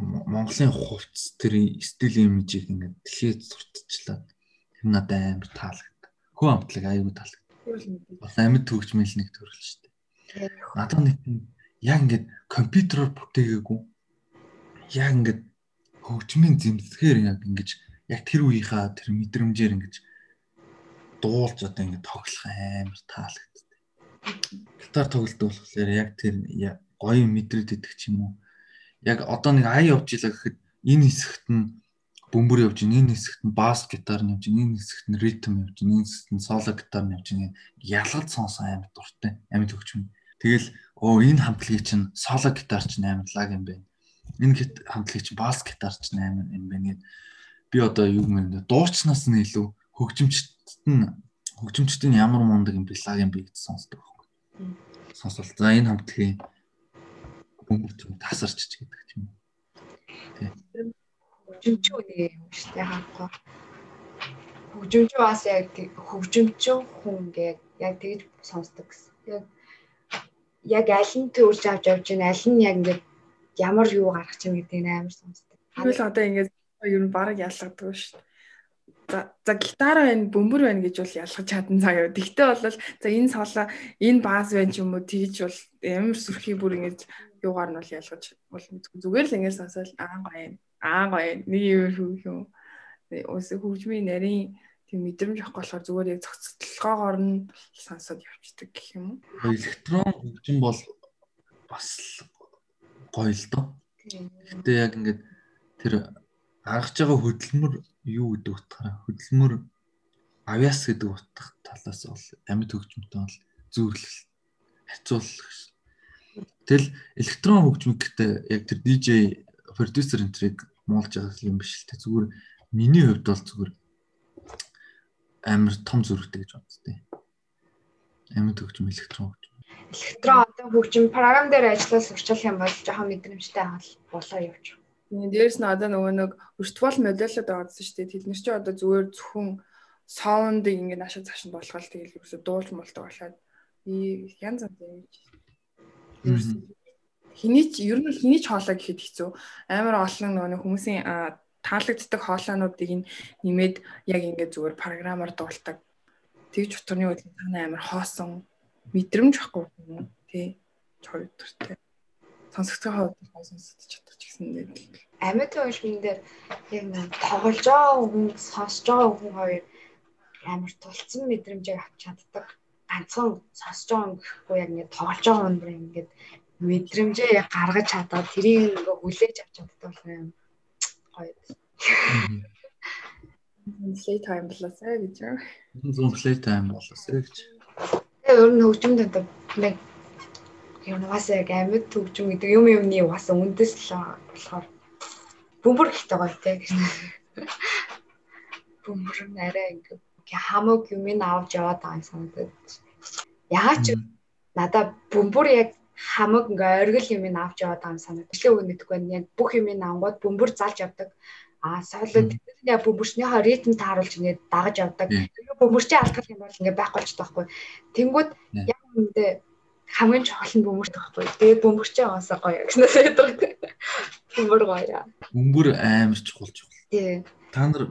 Монголын хувцс тэр стил имижийг ингэ дэлхийд сурталчлаад тэр надад амар таалагддаг. Хүн амтлаг аюу таалагддаг. Бас амьд төгжмөл нэг төрөл шүү дээ. Надад нэг яг ингэ компьютероор бүтээгээгүй яг ингээд хөгжмийн зэмсгээр яг ингэж яг тэр үеийнхаа тэр мэдрэмжээр ингэж дуулж одоо ингэ тоглох амар таалагддаг. Гитар тоглолт болохоор яг тэр гоё мэдрээд идэх ч юм уу. Яг одоо нэг ай явж илаа гэхэд энэ хэсэгт нь бөмбөр явж ийн энэ хэсэгт нь бас гитар нь явж ийн энэ хэсэгт нь ритм явж ийн энэ хэсэгт нь соло гитар нь явж ийн ялгалт сонсон амар дуртай амар төгчмөн. Тэгэл оо энэ хамтлагийн чинь соло гитар чинь амар лаг юм байна энэ хит хамтлагч бас гитарч 8 юм байна гэд би одоо юу юм дуучнаас нь илүү хөгжимчт нь хөгжимчдийн ямар мундаг юм бэлаг юм бэ гэж сонсдог байхгүй. Сонсвол за энэ хамтлагийн бөмбөр юм тасарч ч гэдэг юм. Тийм. Хөгжимч үний юм шүү дээ хаахгүй. Хөгжимч бас яг хөгжимч хүн гэ яг тэгж сонсдог гэсэн. Яг яг аль нь төрж авч явж байна аль нь яг ингээд ямар юу гаргах чинь гэдэг нь амар сонсдог. Тэгвэл одоо ингээд ер нь бараг ялгадаг шүү дээ. За за гитар байна, бөмбөр байна гэж бол ялгаж чадан юу. Тэгтээ бол за энэ соло, энэ бааз байна ч юм уу тэгж бол амар сүрхий бүр ингэж юугаар нь бол ялгаж бол зүгээр л ингэж сонсоод аа гоё юм. Аа гоё. Нэг юм юм. Ус хөгжмийн нарийн тийм мэдрэмж авах болохоор зүгээр яг цогцлогоогоор нь сонсоод явчихдаг гэх юм уу. Электрон хөгжим бол бас гоё л доо. Гэтэ яг ингээд тэр гаргаж байгаа хөдөлмөр юу гэдэг утгаараа хөдөлмөр авиас гэдэг утга талаас бол амьд хөгжмөнтэй бол зөөрлөл хацуулах. Тэгэл электрон хөгжмөд гэхдээ яг тэр DJ продюсер энтриг муулж байгаа юм биш л те зүгээр миний хувьд бол зүгээр амар том зөрүүтэй гэж боддتي. Амьд хөгжим электрон хөгжим электрон одоо хөгжим програм дээр ажиллаж сурчлах юм бол жоохон мэдрэмжтэй болоо явж. Дээрс нь одоо нөгөө нэг виртуал модельд орсон шүү дээ. Тэд нар чи одоо зүгээр зөвхөн саундыг ингээд ашиг цааш нь болгоод тэгэл ерөөсө дуулж мулдаг болоод янз янз юм. Хиний ч ер нь хиний ч хоолой гэхэд хэцүү. Амар олон нөгөө хүмүүсийн таалагддаг хоолойнуудыг нэмээд яг ингээд зүгээр програмаар дуулдаг. Тэгж утганы үед танай амар хоосон мэдрэмж واخгүй тий. Чойдортэй. Сонсогцгоо хувьд сонсож чадчих гэсэн дээр амьд уушмын дээр яг нэг тоглож байгаа хүн сонсож байгаа хүн хоёр амар тулцсан мэдрэмжийг авч чаддаг. Ганцхан сонсож байгаа хүн гэхгүй яг нэг тоглож байгаа хүн дээр ингээд мэдрэмжээ гаргаж чадаад тэрийг ингээ хүлээж авч чаддаг болох юм гоё. Play time болоосаа гэж юм. Zoom play time болоосаа гэж. Тэгээ өөр нь хөгжимд одоо нэг юм угаасаа яг амьд хөгжим гэдэг юм юмны угаасаа үндэс л болохоор бөмбөр ихтэй гоё те гэж. Бөмбөр нь арай ингээ хамаг юм ин авч яваад байгаа санагдаад. Яагаад ч надаа бөмбөр яг хамаг ингээ оргил юм ин авч яваад байгаа санагдаад. Тэглээ үг мэдгүй байна. Яг бүх юм ин ангууд бөмбөр залж явдаг. Аа соолоод яг бөмбөрчнийхөө ритм тааруулж ингээ дагаж явдаг. Бөмбөрчийн алдах юм бол ингээ байхгүй ч таахгүй. Тэнгүүд яг үндэ хамгийн чухал нь бөмбөрт байхгүй. Тэгээд бөмбөрчөө аваасаа гоё гэснээс яддаг. Бөмбөр гоё. Бөмбөр амар чухал чухал. Тий. Та нар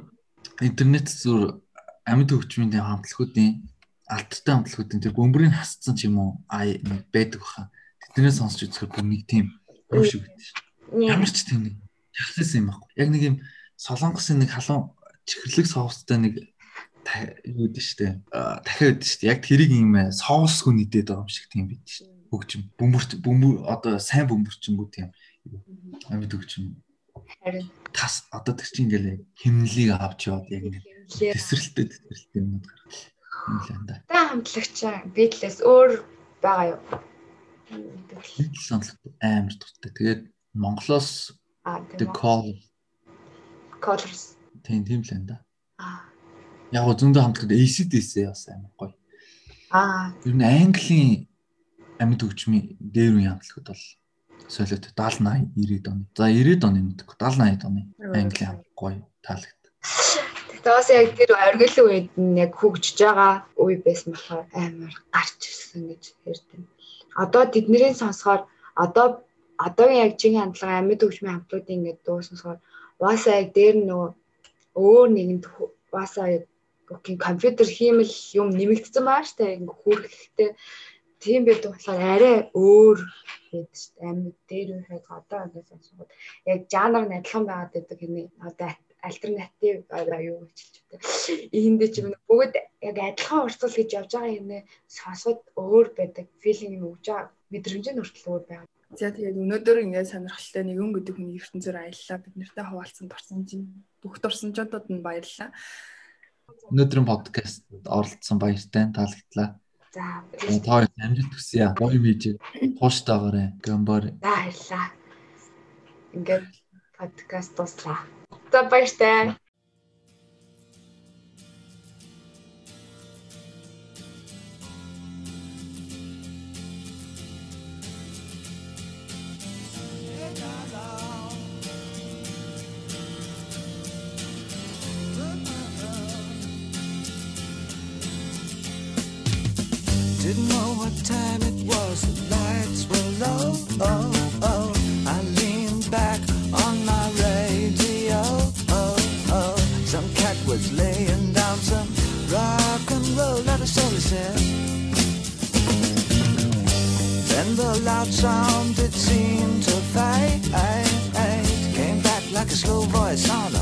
интернет зүр амьд хөгжмийн хамтлагуудын алдартай хамтлагуудын тэр бөмбөрийг хасцсан ч юм уу нэг байдаг баха. Тэднээс сонсч үзэхээр бүр нэг тийм юм шиг байдаг. Ямар ч тийм нэг чахлаас юм байхгүй. Яг нэг юм солонгосын нэг халуун чихэрлэг соустай нэг юу гэдэг штэ дахиад гэдэг штэ яг тэрийг юм соусгүй нийтэд байгаа юм шиг тийм байд штэ хөгжим бөмбөрт бөмбөр одоо сайн бөмбөрчөнгүүд тийм амьд хөгжим харин. Тас одоо тэр чинь ингээл химнэлийг авч яваад яг нэг тесрэлттэй тесрэлттэй юмуд гарах юм. Л анда. Та хамтлагч битлээс өөр байгаа юу? Битл сонлог амар дуртай. Тэгээд Монголоос The Call Colors. Тийм тийм л анда. Аа яг гоо зөндөө хамтлагад ACDC бас амар гоё. Аа. Ер нь Английн амьд хөгжмийн дээр үеийн хамтлагууд бол солиот 70 80 90 оны. За 90 оны мэдгүй 70 80 оны Английн хамт гоё таалагд. Тэгээд бас яг тэр оргил үед нь яг хөгжиж байгаа үе байсан болохоор амар гарч ирсэн гэж ярьдаг. Одоо тэднэрийн сонсохоор одоо одоогийн яг чин хандлага амьд хөгжмийн хамтлагуудын ингээд дуу сонсохоор угаасаа яг дээр нөгөө өөр нэгэнд угаасаа окей компьютер хиймэл юм нэмэгдсэн баа штэ. Ингээ хүүргэлтэй тийм байдаг болохоор арай өөр гэдэг штэ. Амьд дээр үехэд одоо ингээ сонсоход яг жанр нь адилхан байгаад байдаг хэний одоо альтернатив юу гэж хэлж байна. Эхэндээ ч юм бүгд яг адилхан урсгал гэж явж байгаа нэ. Сонсоход өөр байдаг. Филинг юм өгч байгаа. Мэдрэмж нь хүртэл өөр байгаа. За тэгээд өнөөдөр ингээд сонирхолтой нэгэн гэдэг хүний ертөнцөөр аяллаа. Бид нартай хуваалцсан дурсамжийн бүх дурсамжуудад нь баярлалаа. Өнөөдрийн подкаст оролцсон баяртай таалагдлаа. За тоо амжилт хүсье. Гоё мэж тууштайгаарэ гамбар. За баярлаа. Ингээд подкаст дуслаа. За баяртай. Was, the lights were low. Oh, oh. I leaned back on my radio. Oh, oh. Some cat was laying down some rock and roll, all he said. Then the loud sound, it seemed to fade. Came back like a slow voice on